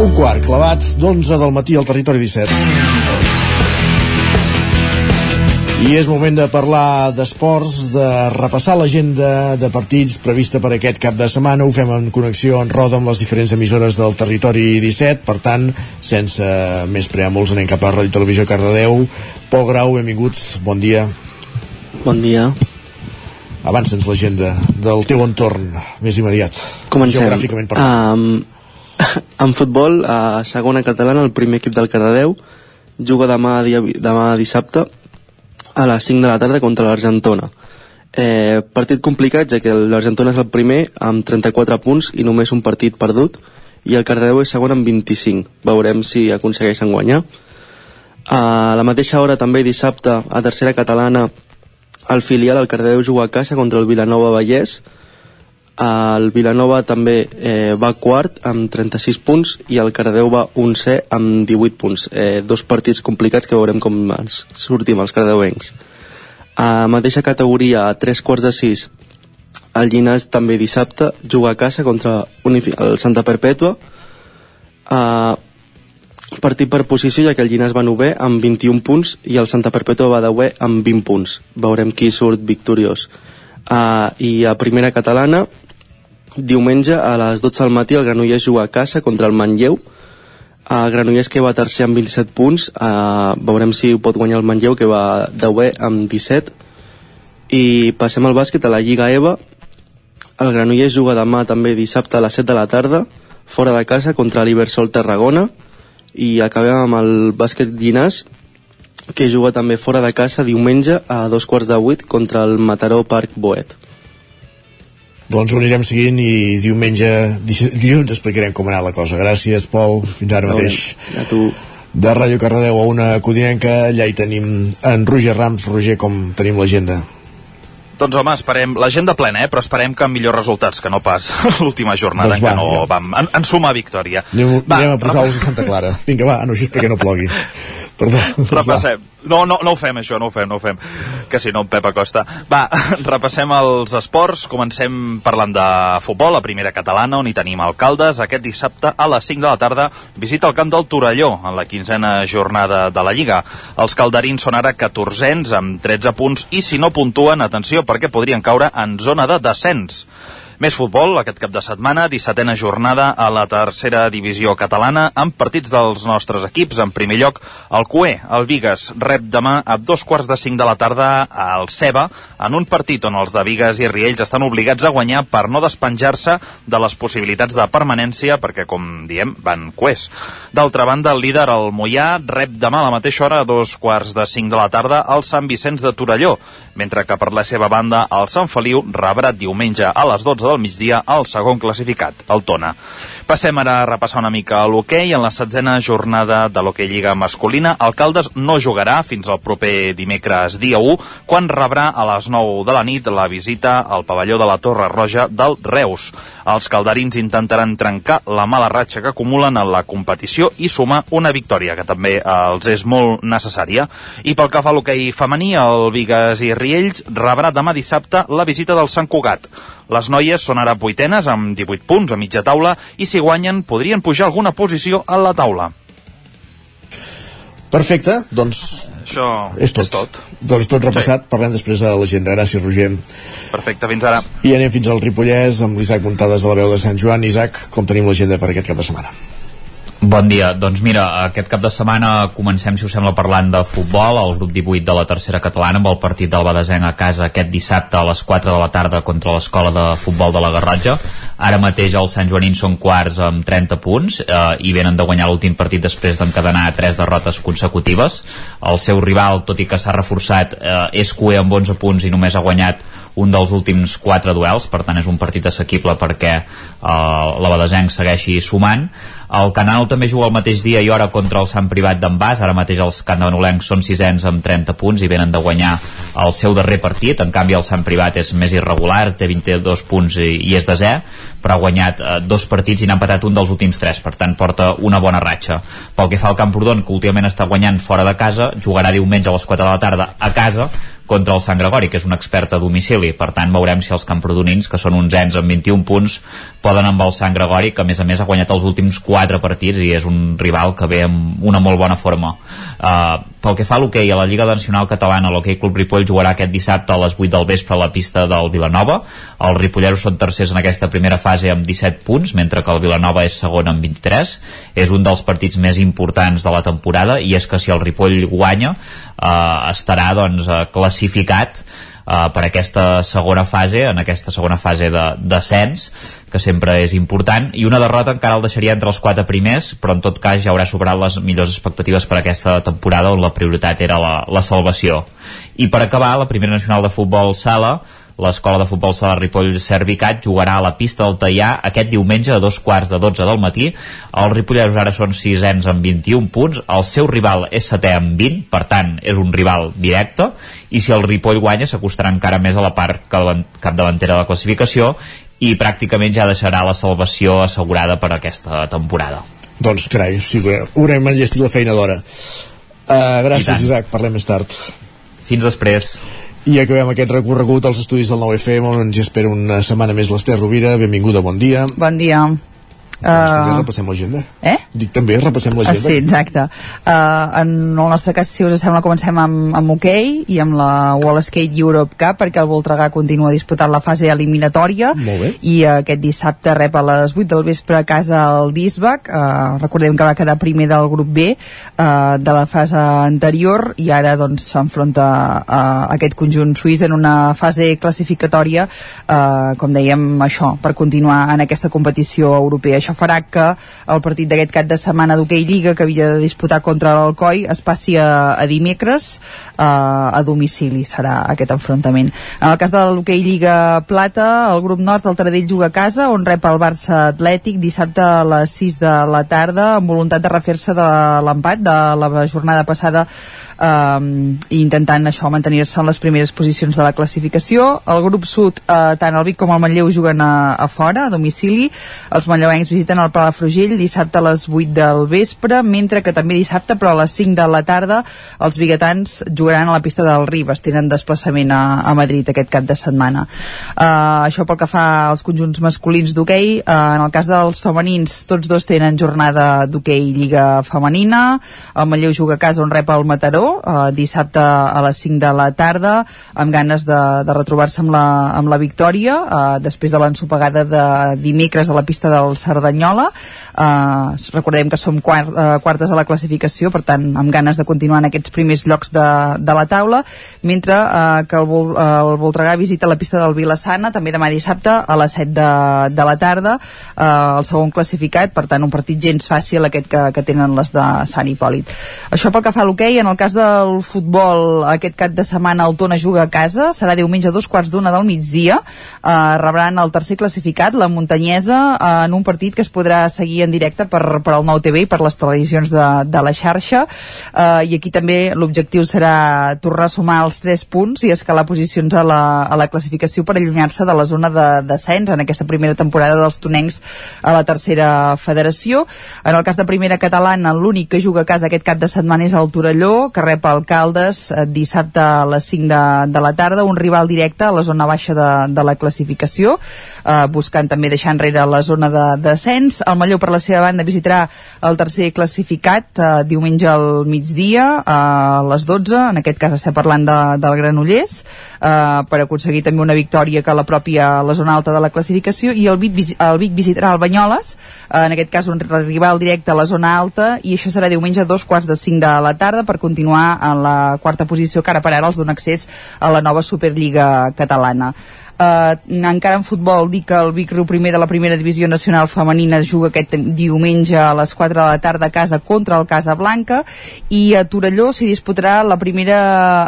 Un quart, clavats d'11 del matí al territori 17. I és moment de parlar d'esports, de repassar l'agenda de partits prevista per aquest cap de setmana. Ho fem en connexió en roda amb les diferents emissores del territori 17. Per tant, sense més preàmbuls, anem cap a Ràdio Televisió Cardedeu. Pol Grau, benvinguts, bon dia. Bon dia. Avança'ns l'agenda del teu entorn més immediat. Comencem. Geogràficament parlant. Um, en futbol, a segona catalana, el primer equip del Cardedeu juga demà, dia, demà dissabte a les 5 de la tarda contra l'Argentona. Eh, partit complicat, ja que l'Argentona és el primer amb 34 punts i només un partit perdut, i el Cardedeu és segon amb 25. Veurem si aconsegueixen guanyar. A la mateixa hora, també dissabte, a tercera catalana, el filial, el Cardedeu, juga a casa contra el Vilanova Vallès, el Vilanova també eh, va quart amb 36 punts i el Cardedeu va 11 amb 18 punts. Eh, dos partits complicats que veurem com ens sortim els cardeuencs. A mateixa categoria, a 3 quarts de 6, el Llinàs també dissabte juga a casa contra el Santa Perpètua. Uh, partit per posició, ja que el Llinàs va 9 amb 21 punts i el Santa Perpètua va 10 amb 20 punts. Veurem qui surt victoriós. Uh, I a primera catalana, diumenge a les 12 del matí el Granollers juga a casa contra el Manlleu. El Granollers que va tercer amb 27 punts uh, veurem si pot guanyar el Manlleu que va 10 amb 17 i passem al bàsquet a la Lliga EVA el Granollers juga demà també dissabte a les 7 de la tarda fora de casa contra l'Ibersol Tarragona. I acabem amb el bàsquet Llinàs que juga també fora de casa diumenge a dos quarts de vuit contra el Mataró Parc Boet doncs ho anirem seguint i diumenge, dilluns explicarem com ha anat la cosa. Gràcies, Pol. Fins ara mateix. A tu. De Ràdio Cardedeu a una codinenca, allà hi tenim en Roger Rams. Roger, com tenim l'agenda? Doncs home, esperem, l'agenda plena, eh? però esperem que amb millors resultats que no pas l'última jornada, doncs va, que no ja. vam en, en suma victòria. Anem, va, anem a posar-los a Santa Clara. Vinga, va, no, així és perquè no plogui. Repassem. No, no, no ho fem, això, no ho fem, no ho fem. Que si no, Pep Acosta. Va, repassem els esports. Comencem parlant de futbol, a primera catalana, on hi tenim alcaldes. Aquest dissabte, a les 5 de la tarda, visita el camp del Torelló, en la quinzena jornada de la Lliga. Els calderins són ara 14ens, amb 13 punts, i si no puntuen, atenció, perquè podrien caure en zona de descens. Més futbol, aquest cap de setmana, 17a jornada a la tercera divisió catalana, amb partits dels nostres equips. En primer lloc, el CUE, el Vigues, rep demà a dos quarts de cinc de la tarda al Ceba, en un partit on els de Vigues i Riells estan obligats a guanyar per no despenjar-se de les possibilitats de permanència, perquè, com diem, van cues. D'altra banda, el líder, el Mollà, rep demà a la mateixa hora, a dos quarts de cinc de la tarda, al Sant Vicenç de Torelló, mentre que per la seva banda, el Sant Feliu rebrà diumenge a les 12 del migdia al segon classificat, el Tona. Passem ara a repassar una mica l'hoquei. En la setzena jornada de l'hoquei Lliga masculina, Alcaldes no jugarà fins al proper dimecres dia 1, quan rebrà a les 9 de la nit la visita al pavelló de la Torre Roja del Reus. Els calderins intentaran trencar la mala ratxa que acumulen en la competició i sumar una victòria, que també els és molt necessària. I pel que fa a l'hoquei femení, el Vigues i Riells rebrà demà dissabte la visita del Sant Cugat. Les noies són ara vuitenes amb 18 punts a mitja taula i si guanyen podrien pujar alguna posició a la taula. Perfecte, doncs Això és tot. és tot. Doncs tot repassat, sí. parlem després de l'agenda. Gràcies, Roger. Perfecte, fins ara. I anem fins al Ripollès amb l'Isaac Montades de la veu de Sant Joan. Isaac, com tenim l'agenda per aquest cap de setmana? Bon dia. Doncs mira, aquest cap de setmana comencem, si us sembla, parlant de futbol. El grup 18 de la tercera catalana amb el partit del Badesenc a casa aquest dissabte a les 4 de la tarda contra l'escola de futbol de la Garrotja. Ara mateix els Sant Joanins són quarts amb 30 punts eh, i venen de guanyar l'últim partit després d'encadenar tres derrotes consecutives. El seu rival, tot i que s'ha reforçat, eh, és cué amb 11 punts i només ha guanyat un dels últims quatre duels, per tant és un partit assequible perquè eh, la Badesenc segueixi sumant. El Canal també juga el mateix dia i hora contra el Sant Privat d'en Bas, ara mateix els candanolencs són sisens amb 30 punts i venen de guanyar el seu darrer partit, en canvi el Sant Privat és més irregular, té 22 punts i, i és desè, però ha guanyat eh, dos partits i n'ha empatat un dels últims tres, per tant porta una bona ratxa. Pel que fa al Camprodon, que últimament està guanyant fora de casa, jugarà diumenge a les 4 de la tarda a casa contra el Sant Gregori, que és un expert a domicili. Per tant, veurem si els camprodonins, que són uns ens amb 21 punts, poden amb el Sant Gregori, que a més a més ha guanyat els últims 4 partits i és un rival que ve amb una molt bona forma. Uh, pel que fa a l'hoquei, a la Lliga Nacional Catalana, l'hoquei Club Ripoll jugarà aquest dissabte a les 8 del vespre a la pista del Vilanova. Els ripolleros són tercers en aquesta primera fase amb 17 punts, mentre que el Vilanova és segon amb 23. És un dels partits més importants de la temporada i és que si el Ripoll guanya eh, estarà doncs, eh, classificat eh, per aquesta segona fase, en aquesta segona fase de descens, que sempre és important, i una derrota encara el deixaria entre els quatre primers, però en tot cas ja haurà superat les millors expectatives per aquesta temporada on la prioritat era la, la salvació. I per acabar, la primera nacional de futbol sala L'escola de futbol Sala Ripoll Servicat jugarà a la pista del Tallà aquest diumenge a dos quarts de 12 del matí. Els ripolleros ara són sisens amb 21 punts, el seu rival és setè amb 20, per tant és un rival directe, i si el Ripoll guanya s'acostarà encara més a la part capdavantera de la classificació i pràcticament ja deixarà la salvació assegurada per aquesta temporada. Doncs, carai, sí, haurem enllestit la feina d'hora. Uh, gràcies, Isaac, parlem més tard. Fins després. I acabem aquest recorregut als estudis del 9FM on ens hi espera una setmana més l'Ester Rovira. Benvinguda, bon dia. Bon dia. Doncs també repassem l'agenda. Eh? Dic també, repassem Ah, l'agenda. sí, exacte. Uh, en el nostre cas, si us sembla, comencem amb, amb hoquei i amb la Wall Skate Europe Cup perquè el Voltregà continua disputant la fase eliminatòria i uh, aquest dissabte rep a les 8 del vespre a casa el Disbac. Uh, recordem que va quedar primer del grup B uh, de la fase anterior i ara doncs s'enfronta a aquest conjunt suís en una fase classificatòria uh, com dèiem això, per continuar en aquesta competició europea. Això farà que el partit d'aquest cap de setmana d'hoquei Lliga que havia de disputar contra l'Alcoi es passi a, a dimecres uh, a domicili serà aquest enfrontament. En el cas de l'hoquei Lliga Plata, el grup nord, el Taradell juga a casa on rep el Barça Atlètic dissabte a les 6 de la tarda amb voluntat de refer-se de l'empat de la jornada passada i intentant això mantenir-se en les primeres posicions de la classificació. El grup sud, eh, tant el Vic com el Manlleu juguen a, a fora, a domicili. Els manlleuencs visiten el Palafrugell dissabte a les 8 del vespre, mentre que també dissabte, però a les 5 de la tarda, els biguetans jugaran a la pista del Ribes, tenen desplaçament a, a Madrid aquest cap de setmana. Uh, això pel que fa als conjunts masculins d'hoquei, uh, en el cas dels femenins, tots dos tenen jornada d'hoquei Lliga Femenina, el Manlleu juga a casa on rep el Mataró, uh, dissabte a les 5 de la tarda, amb ganes de, de retrobar-se amb, la, amb la victòria, uh, després de l'ensopegada de dimecres a la pista del Cerdanyola. Uh, recordem que som quart, uh, quartes a la classificació, per tant, amb ganes de continuar en aquests primers llocs de, de la taula, mentre uh, que el, Vol, uh, el Voltregà visita la pista del Vilassana, també demà dissabte a les 7 de, de la tarda, uh, el segon classificat, per tant, un partit gens fàcil aquest que, que tenen les de Sant Hipòlit. Això pel que fa a l'hoquei, en el cas del futbol, aquest cap de setmana el Tona juga a casa, serà diumenge a dos quarts d'una del migdia, eh, rebran el tercer classificat, la Muntanyesa, eh, en un partit que es podrà seguir en directe per, per al Nou TV i per les televisions de, de la xarxa, eh, i aquí també l'objectiu serà tornar a sumar els tres punts i escalar posicions a la, a la classificació per allunyar-se de la zona de descens en aquesta primera temporada dels tonencs a la tercera federació. En el cas de primera catalana, l'únic que juga a casa aquest cap de setmana és el Torelló, que rep Alcaldes eh, dissabte a les 5 de, de la tarda, un rival directe a la zona baixa de, de la classificació, eh, buscant també deixar enrere la zona de descens. El Malló, per la seva banda, visitarà el tercer classificat eh, diumenge al migdia a les 12, en aquest cas estem parlant de, del Granollers, eh, per aconseguir també una victòria que la pròpia la zona alta de la classificació, i el Vic, el Vic visitarà el Banyoles, eh, en aquest cas un rival directe a la zona alta, i això serà diumenge a dos quarts de cinc de la tarda per continuar en la quarta posició que ara per ara els dona accés a la nova Superliga catalana. Uh, encara en futbol dir que el Vic Riu primer de la primera divisió nacional femenina juga aquest diumenge a les 4 de la tarda a casa contra el Casablanca i a Torelló s'hi disputarà la primera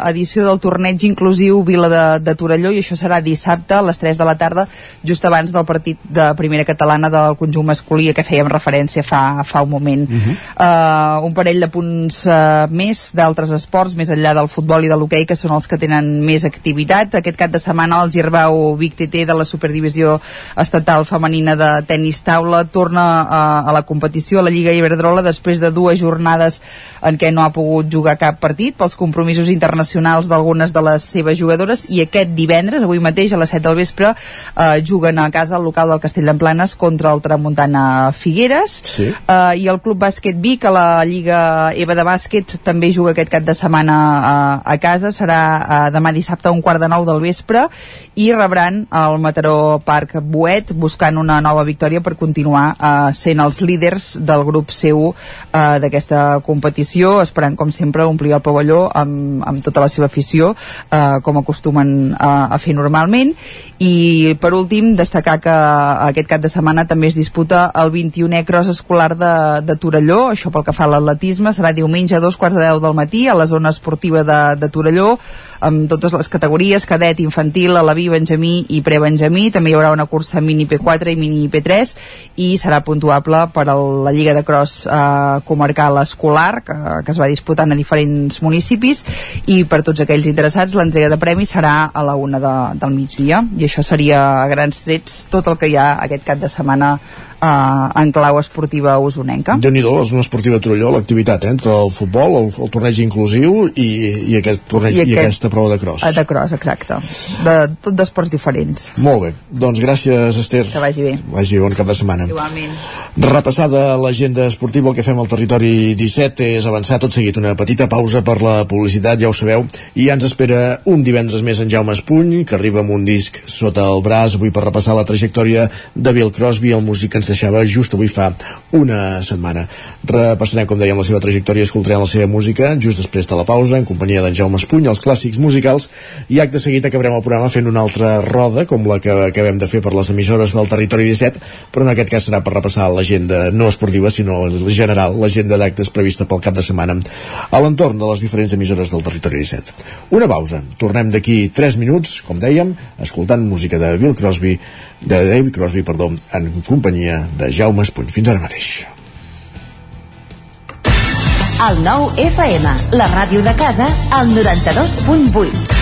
edició del torneig inclusiu Vila de, de Torelló i això serà dissabte a les 3 de la tarda just abans del partit de primera catalana del conjunt masculí a què fèiem referència fa, fa un moment uh -huh. uh, un parell de punts uh, més d'altres esports més enllà del futbol i de l'hoquei que són els que tenen més activitat aquest cap de setmana el Girbau Vic TT de la Superdivisió Estatal Femenina de Tenis Taula. Torna a, a la competició a la Lliga Iberdrola després de dues jornades en què no ha pogut jugar cap partit pels compromisos internacionals d'algunes de les seves jugadores. I aquest divendres, avui mateix a les 7 del vespre eh, juguen a casa al local del Castell d'Emplanes contra el Tramuntana Figueres. Sí. eh, i el Club Bàsquet Vic a la Lliga EVA de bàsquet també juga aquest cap de setmana eh, a casa. Serà eh, demà dissabte a un quart de nou del vespre. I rebran el Mataró Parc Buet buscant una nova victòria per continuar eh, sent els líders del grup seu eh, d'aquesta competició esperant com sempre omplir el pavelló amb, amb tota la seva afició eh, com acostumen a, a fer normalment. I per últim destacar que aquest cap de setmana també es disputa el 21è cross escolar de, de Torelló això pel que fa a l'atletisme. Serà diumenge a dos quarts de deu del matí a la zona esportiva de, de Torelló amb totes les categories, cadet, infantil, alaví, benjamí i prebenjamí. També hi haurà una cursa mini P4 i mini P3 i serà puntuable per a la Lliga de Cross eh, comarcal escolar que, que es va disputant a diferents municipis i per tots aquells interessats l'entrega de premis serà a la una de, del migdia i això seria a grans trets tot el que hi ha aquest cap de setmana eh, en clau esportiva usonenca. déu nhi la zona esportiva de Torelló, l'activitat eh, entre el futbol, el, el torneig inclusiu i, i aquest torneig I i, aquest- aquesta prova de cross. De cross, exacte. De, tot d'esports diferents. Molt bé, doncs gràcies Esther. Que vagi bé. Vagi bon cap de setmana. Igualment. Repassada l'agenda esportiva, el que fem al territori 17 és avançar tot seguit una petita pausa per la publicitat, ja ho sabeu, i ja ens espera un divendres més en Jaume Espuny, que arriba amb un disc sota el braç, avui per repassar la trajectòria de Bill Crosby, el músic que ens deixava just avui fa una setmana. Repassarem, com dèiem, la seva trajectòria, escoltarem la seva música, just després de la pausa, en companyia d'en Jaume Espuny, els clàssics musicals, i acte seguit acabarem el programa fent una altra roda, com la que acabem de fer per les emissores del territori 17, però en aquest cas serà per repassar l'agenda no esportiva, sinó general, l'agenda d'actes prevista pel cap de setmana a l'entorn de les diferents emissores del territori 17. Una pausa. Tornem d'aquí 3 minuts, com dèiem, escoltant música de Bill Crosby, de David Crosby, perdó, en companyia de Jaume Espuny. Fins ara mateix. El nou FM, la ràdio de casa, al 92.8.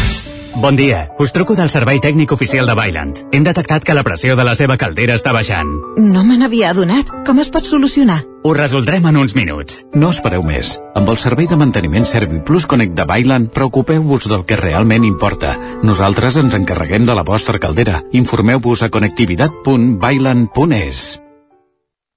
Bon dia, us truco del servei tècnic oficial de Bailand. Hem detectat que la pressió de la seva caldera està baixant. No me n'havia adonat. Com es pot solucionar? Ho resoldrem en uns minuts. No espereu més. Amb el servei de manteniment ServiPlus Connect de Bailand, preocupeu-vos del que realment importa. Nosaltres ens encarreguem de la vostra caldera. Informeu-vos a connectivitat.bailand.es.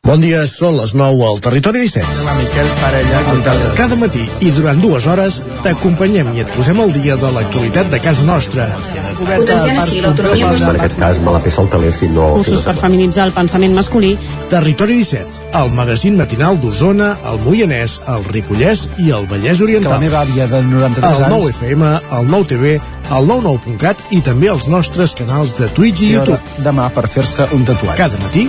Bon dia, són les 9 al Territori 17. La Miquel Parella, Cada matí i durant dues hores t'acompanyem i et posem al dia de l'actualitat de casa nostra. Potenciant així l'autonomia En aquest cas me la peça el si no... Cursos per feminitzar el pensament masculí. Territori 17, el magazín matinal d'Osona, el Moianès, el Ripollès i el Vallès Oriental. Que la meva àvia de 93 el anys... 9 FM, el 9 TV, el 99.cat i també els nostres canals de Twitch i I YouTube. demà per fer-se un tatuatge. Cada matí,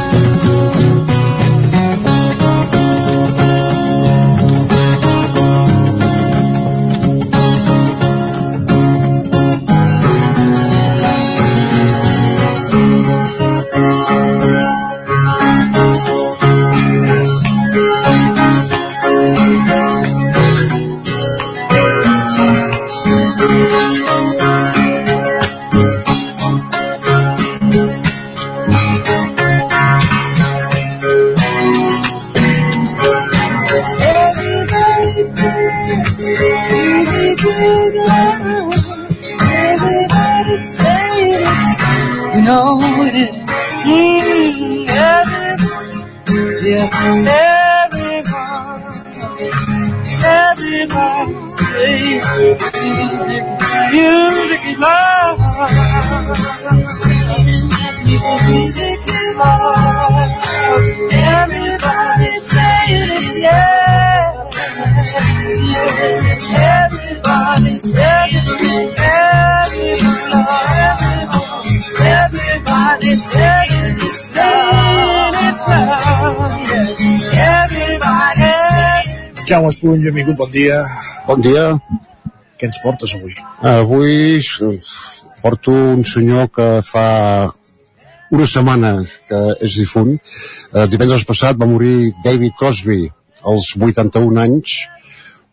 Everyone, everyone music, music is love. Music is love. Everybody saying it, yeah. Everybody saying it, everyone. Everybody saying it's Jaume Espuny, benvingut, bon dia. Bon dia. Què ens portes avui? Avui porto un senyor que fa una setmana que és difunt. Eh, divendres passat va morir David Crosby, als 81 anys,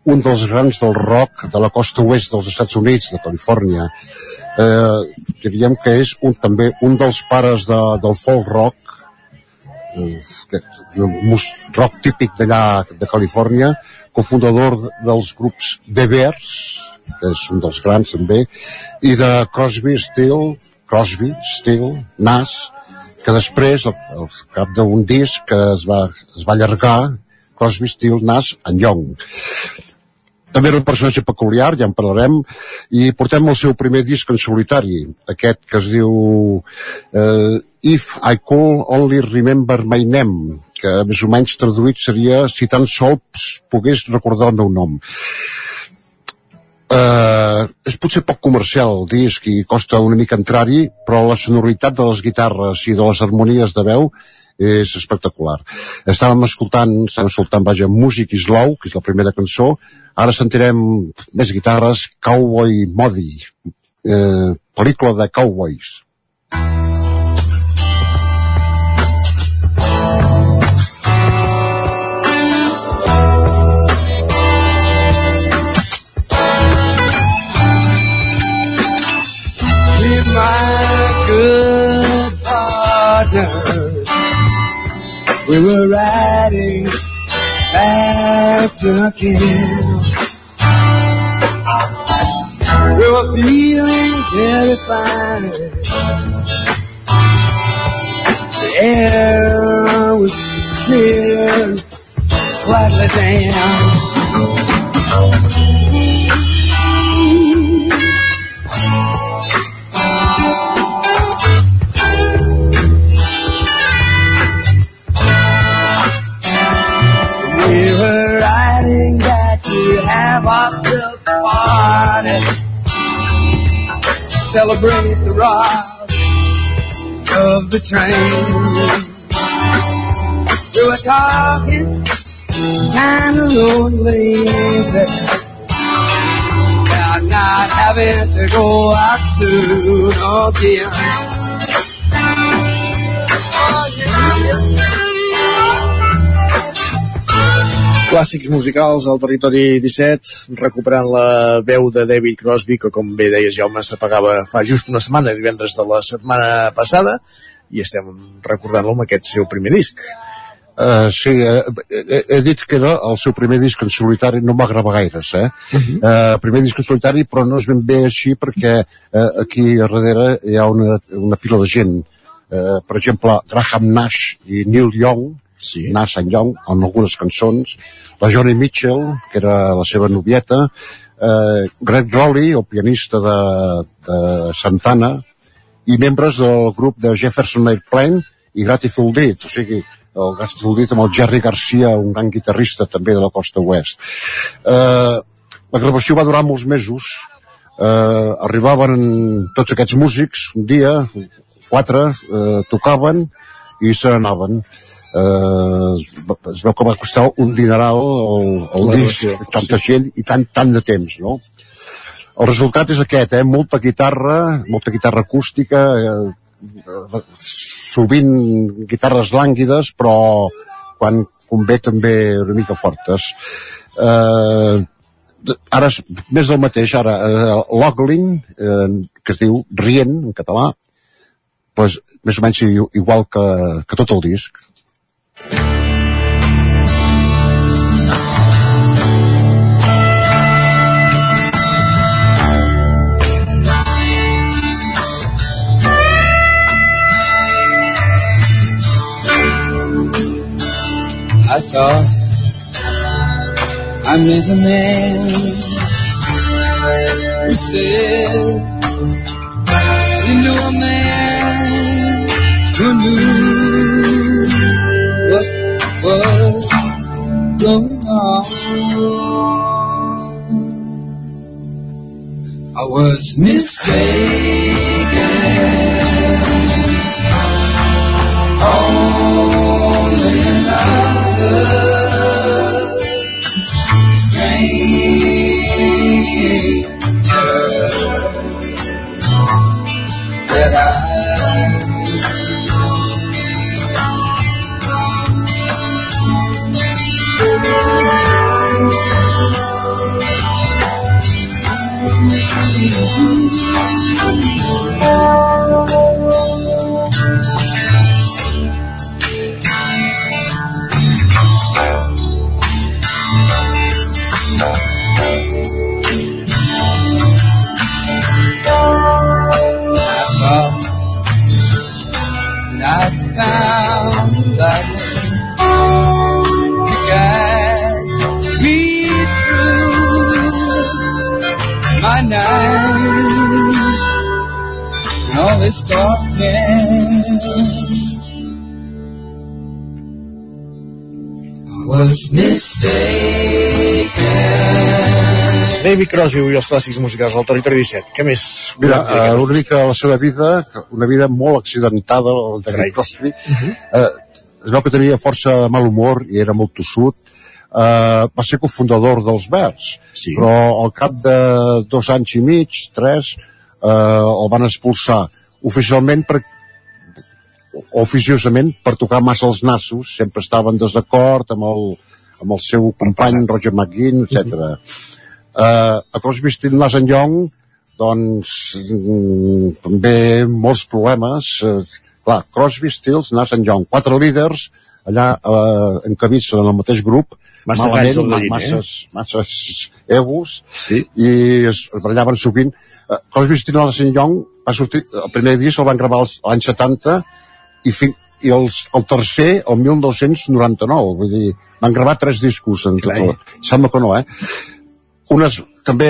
un dels grans del rock de la costa oest dels Estats Units, de Califòrnia. Eh, diríem que és un, també un dels pares de, del folk rock, rock típic d'allà de Califòrnia, cofundador de- dels grups The Bears, que és un dels grans també, i de Crosby, Still, Crosby, Still, Nas, que després, al, cap d'un disc que es va, es va allargar, Crosby, Still, Nas and Young. També era un personatge peculiar, ja en parlarem, i portem el seu primer disc en solitari, aquest que es diu eh, If I Could Only Remember My Name, que més o menys traduït seria si tan sols pogués recordar el meu nom. Eh, és potser poc comercial el disc i costa una mica entrar-hi, però la sonoritat de les guitarres i de les harmonies de veu és espectacular. Estàvem escoltant, estàvem escoltant, vaja, Music is Low, que és la primera cançó. Ara sentirem més guitarres, Cowboy Modi, eh, pel·lícula de cowboys. Yeah. We were riding back to camp. We were feeling terrified. The air was clear, slightly damp. Celebrate the ride of the train. We were talking kind of lonely about not having to go out soon again. Clàssics musicals al territori 17, recuperant la veu de David Crosby, que com bé deies Jaume s'apagava fa just una setmana, divendres de la setmana passada, i estem recordant-lo amb aquest seu primer disc. Uh, sí, uh, he, he dit que era el seu primer disc en solitari, no m'agrada gaires, eh? Uh -huh. uh, primer disc en solitari, però no és ben bé així perquè uh, aquí a darrere hi ha una, una pila de gent. Uh, per exemple, Graham Nash i Neil Young, sí. Nash and Young, en algunes cançons, la Johnny Mitchell, que era la seva novieta, uh, Greg Rowley, el pianista de, de Santana, i membres del grup de Jefferson Airplane i Grateful Dead, o sigui, el Grateful Dead amb el Jerry Garcia, un gran guitarrista també de la costa oest. Eh, la gravació va durar molts mesos, eh, arribaven tots aquests músics un dia, quatre, eh, tocaven i se n'anaven. Eh, es veu que va costar un dineral el, el disc, tanta gent i tant, tant de temps, no? El resultat és aquest, eh? molta guitarra, molta guitarra acústica, eh, eh, sovint guitarres lànguides, però quan convé també una mica fortes. Eh, ara és més del mateix, ara eh, l'Oglin, eh, que es diu Rient en català, doncs més o menys igual que, que tot el disc. I thought I met a man. Who said he knew a man who knew was going on. I was mistaken. Only another stranger that I you. David Crosby i els clàssics musicals al territori 17. Què més? Mira, uh, una mica la seva vida, una vida molt accidentada, el de Carai. Crosby. uh, es veu que tenia força mal humor i era molt tossut. Uh, va ser cofundador dels Verds, Sí. però al cap de dos anys i mig, tres, uh, el van expulsar oficialment per oficiosament per tocar massa els nassos, sempre estava en desacord amb el, amb el seu company Roger McGuinn, etc. Uh, a Crosby, Stills and Young doncs mm, també molts problemes. Eh, clar, Crosby, Stills, Nathan Young quatre líders allà eh, encabits en el mateix grup. Massa malament, galls al galliner, masses, masses egos sí. i es barallaven sovint. Eh, Crosby, Stills, Nathan Young va sortir, el primer disc el van gravar l'any 70 i, fi, i els, el tercer el 1999 vull dir, van gravar tres discos en total. sembla que no, eh unes també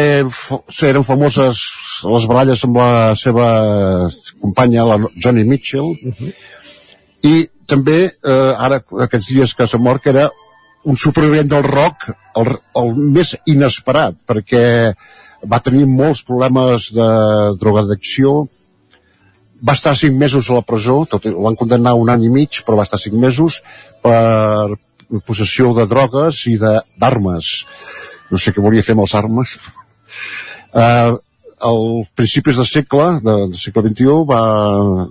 eren famoses les baralles amb la seva companya, la Johnny Mitchell, i també, eh, ara, aquests dies que s'ha mort, que era un supervivent del rock, el, el més inesperat, perquè va tenir molts problemes de drogadicció, va estar cinc mesos a la presó, tot, i- el van condemnar un any i mig, però va estar cinc mesos per possessió de drogues i de- d'armes. No sé què volia fer amb les armes. Uh, al principis del segle, de, del segle XXI, va,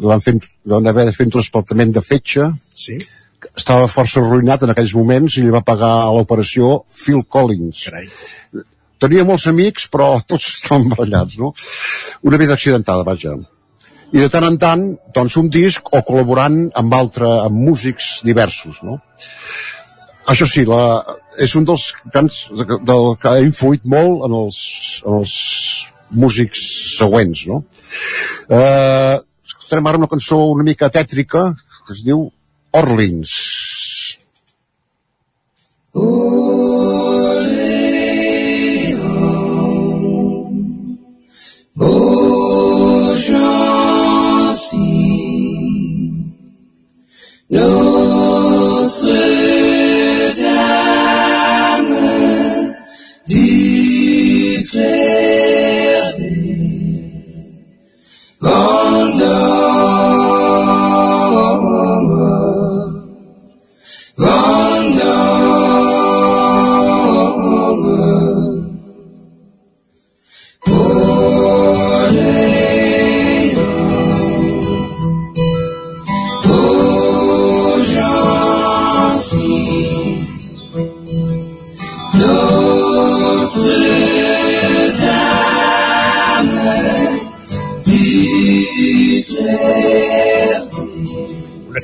van, fer, van haver de fer un transportament de fetge, Sí. estava força arruïnat en aquells moments i li va pagar a l'operació Phil Collins. Carai. Tenia molts amics, però tots estaven barallats, no? Una vida accidentada, vaja. I de tant en tant, doncs, un disc o col·laborant amb altre, amb músics diversos, no? Això sí, la, és un dels cants de- del que ha influït molt en els, en els músics següents, no? Eh, estarem ara una cançó una mica tètrica que es diu Orleans. Notre-Dame Una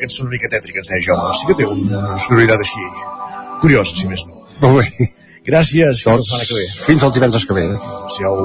cançó una mica tètrica, ens deia Jaume. Sí que té una sonoritat així. Curiosa, si més no. Molt bé. Gràcies, fins la Doncs, setmana que ve. fins al divendres que ve. Adéu.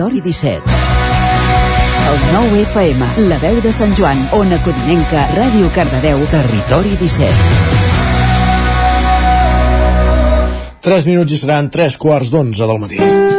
Territori 17. El 9 FM, la veu de Sant Joan, Ona Codinenca, Ràdio Cardedeu, Territori 17. 3 minuts i seran 3 quarts d'onze del matí.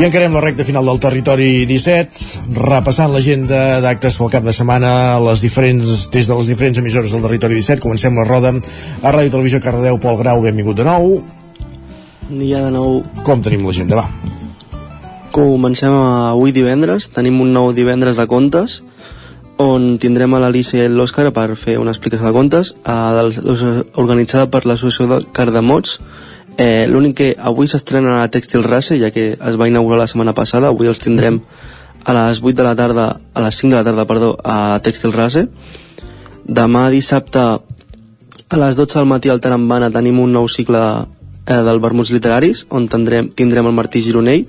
I encarem la recta final del territori 17, repassant l'agenda d'actes pel cap de setmana les diferents, des de les diferents emissores del territori 17. Comencem la roda a Ràdio Televisió Cardedeu, Pol Grau, benvingut de nou. Ja de nou Com tenim l'agenda, va? Comencem avui divendres, tenim un nou divendres de contes on tindrem a l'Alicia i l'Òscar per fer una explicació de contes eh, dels, organitzada per l'associació de Cardamots eh, l'únic que avui s'estrena a Tèxtil Race ja que es va inaugurar la setmana passada avui els tindrem a les 8 de la tarda a les 5 de la tarda, perdó, a Tèxtil Race demà dissabte a les 12 del matí al Tarambana tenim un nou cicle eh, del Vermuts Literaris on tindrem, tindrem el Martí Gironell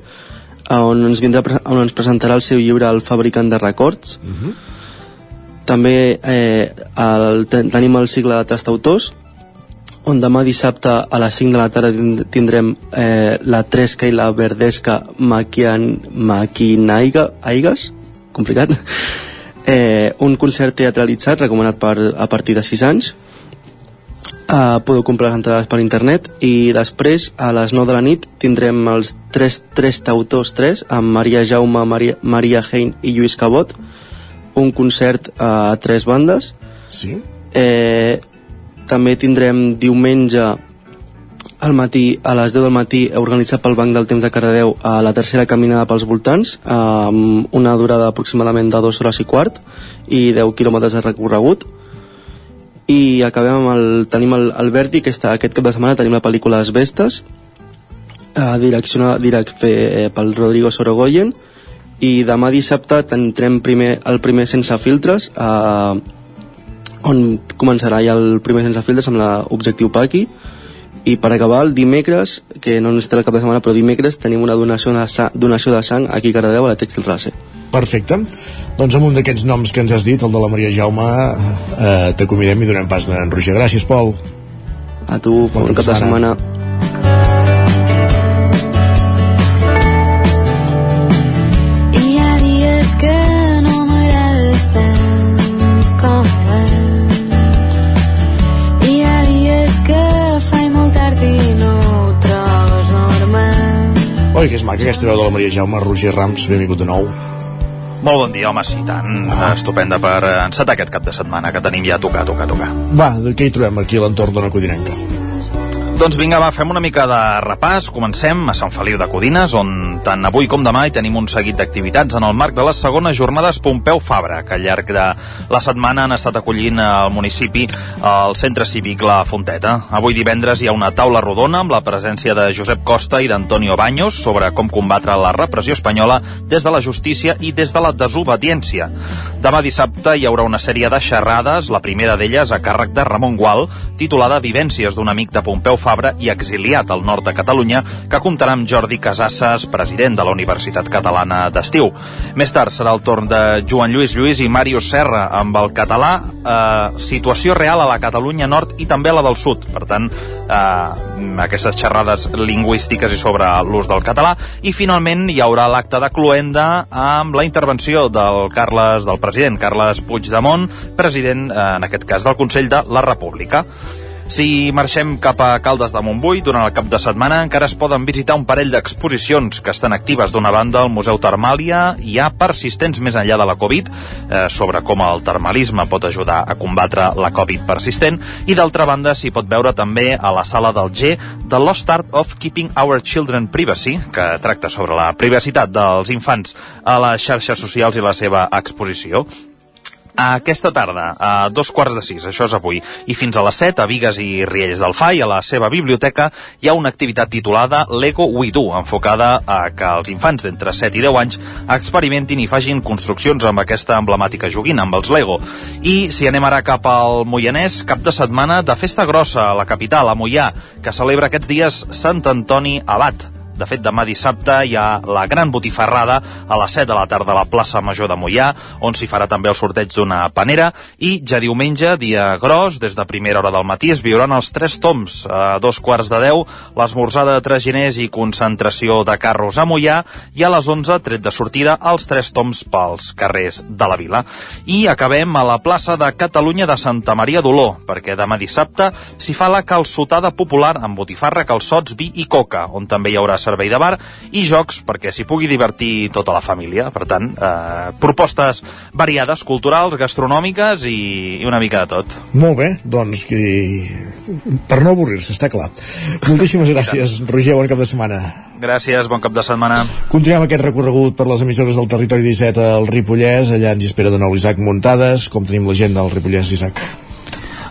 on ens, vindrà, on ens presentarà el seu llibre El fabricant de records Uh -huh. també eh, el, ten, tenim el cicle de tastautors on demà dissabte a les 5 de la tarda tind- tindrem eh, la Tresca i la Verdesca Maquian, Maquinaiga Aigas, complicat, eh, un concert teatralitzat recomanat per, a partir de 6 anys. Uh, podeu comprar les entrades per internet i després a les 9 de la nit tindrem els tres, tres tautors 3 amb Maria Jaume, Maria, Maria Hein i Lluís Cabot. Un concert uh, a tres bandes. Sí. eh, també tindrem diumenge al matí, a les 10 del matí organitzat pel Banc del Temps de Cardedeu a la tercera caminada pels voltants amb una durada aproximadament de 2 hores i quart i 10 quilòmetres de recorregut. I acabem amb el, tenim el, el Verdi que està, aquest cap de setmana tenim la pel·lícula Les Vestes eh, direccionada eh, pel Rodrigo Sorogoyen. I demà dissabte tindrem primer, el primer sense filtres eh, on començarà ja el primer sense filtres amb l'objectiu Paqui i per acabar el dimecres que no estarà el cap de setmana però dimecres tenim una donació de, sa donació de sang aquí a Cardedeu a la Tèxtil Race Perfecte. Doncs amb un d'aquests noms que ens has dit, el de la Maria Jaume, eh, t'acomidem i donem pas a en Roger. Gràcies, Pol. A tu, bon cap de setmana. Hi aquesta veu de la Maria Jaume. Roger Rams, benvingut de nou. Molt bon dia, home, sí, tant. Ah. Estupenda per encetar aquest cap de setmana que tenim ja a tocar, tocar, tocar. Va, què hi trobem aquí a l'entorn d'una codinenca? Doncs vinga, va, fem una mica de repàs. Comencem a Sant Feliu de Codines, on tant avui com demà hi tenim un seguit d'activitats en el marc de les segones jornades Pompeu Fabra, que al llarg de la setmana han estat acollint al municipi al centre cívic La Fonteta. Avui divendres hi ha una taula rodona amb la presència de Josep Costa i d'Antonio Baños sobre com combatre la repressió espanyola des de la justícia i des de la desobediència. Demà dissabte hi haurà una sèrie de xerrades, la primera d'elles a càrrec de Ramon Gual, titulada Vivències d'un amic de Pompeu Fabra i exiliat al nord de Catalunya, que comptarà amb Jordi Casasses, president de la Universitat Catalana d'Estiu. Més tard serà el torn de Joan Lluís Lluís i Màrius Serra amb el català, eh, situació real a la Catalunya nord i també a la del sud. Per tant, eh, aquestes xerrades lingüístiques i sobre l'ús del català. I finalment hi haurà l'acte de Cluenda amb la intervenció del Carles, del president Carles Puigdemont, president, eh, en aquest cas, del Consell de la República. Si marxem cap a Caldes de Montbui, durant el cap de setmana encara es poden visitar un parell d'exposicions que estan actives. D'una banda al Museu Termàlia i ha persistents més enllà de la Covid eh, sobre com el termalisme pot ajudar a combatre la Covid persistent i d'altra banda s'hi pot veure també a la sala del G The Lost Art of Keeping Our Children Privacy que tracta sobre la privacitat dels infants a les xarxes socials i la seva exposició aquesta tarda, a dos quarts de sis, això és avui, i fins a les set, a Vigues i Riells del Fai, a la seva biblioteca, hi ha una activitat titulada Lego We Do, enfocada a que els infants d'entre 7 i 10 anys experimentin i fagin construccions amb aquesta emblemàtica joguina, amb els Lego. I si anem ara cap al Moianès, cap de setmana de festa grossa a la capital, a Moià, que celebra aquests dies Sant Antoni Abat. De fet, demà dissabte hi ha la gran botifarrada a les 7 de la tarda a la plaça Major de Mollà, on s'hi farà també el sorteig d'una panera, i ja diumenge, dia gros, des de primera hora del matí, es viuran els tres toms. A dos quarts de 10, l'esmorzada de traginers i concentració de carros a Mollà, i a les 11, tret de sortida, els tres toms pels carrers de la vila. I acabem a la plaça de Catalunya de Santa Maria d'Oló, perquè demà dissabte s'hi fa la calçotada popular amb botifarra, calçots, vi i coca, on també hi haurà servei de bar i jocs perquè s'hi pugui divertir tota la família. Per tant, eh, propostes variades, culturals, gastronòmiques i, i una mica de tot. Molt bé, doncs que... per no avorrir-se, està clar. Moltíssimes gràcies, Roger, bon cap de setmana. Gràcies, bon cap de setmana. Continuem aquest recorregut per les emissores del territori 17 al Ripollès, allà ens espera de nou l'Isaac Muntades, com tenim la gent del Ripollès, Isaac.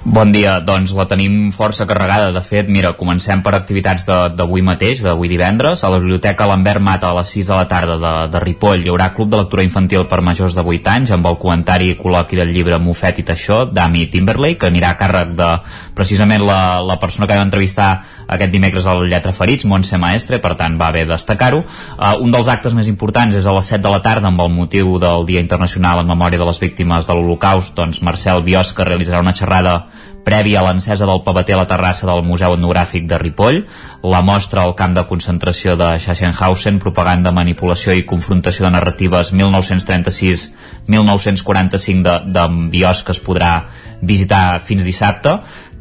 Bon dia, doncs la tenim força carregada. De fet, mira, comencem per activitats d'avui mateix, d'avui divendres. A la Biblioteca Lambert Mata a les 6 de la tarda de, de Ripoll hi haurà Club de Lectura Infantil per majors de 8 anys amb el comentari i col·loqui del llibre Mofet i Taixó d'Ami Timberlake, que anirà a càrrec de precisament la, la persona que vam entrevistar aquest dimecres al Lletra Ferits, Montse Maestre, per tant va bé destacar-ho. Uh, un dels actes més importants és a les 7 de la tarda amb el motiu del Dia Internacional en memòria de les víctimes de l'Holocaust, doncs Marcel Biosca realitzarà una xerrada prèvia a l'encesa del pavater a la terrassa del Museu Etnogràfic de Ripoll, la mostra al camp de concentració de Sachsenhausen, propaganda, manipulació i confrontació de narratives 1936-1945 de, de bios que es podrà visitar fins dissabte,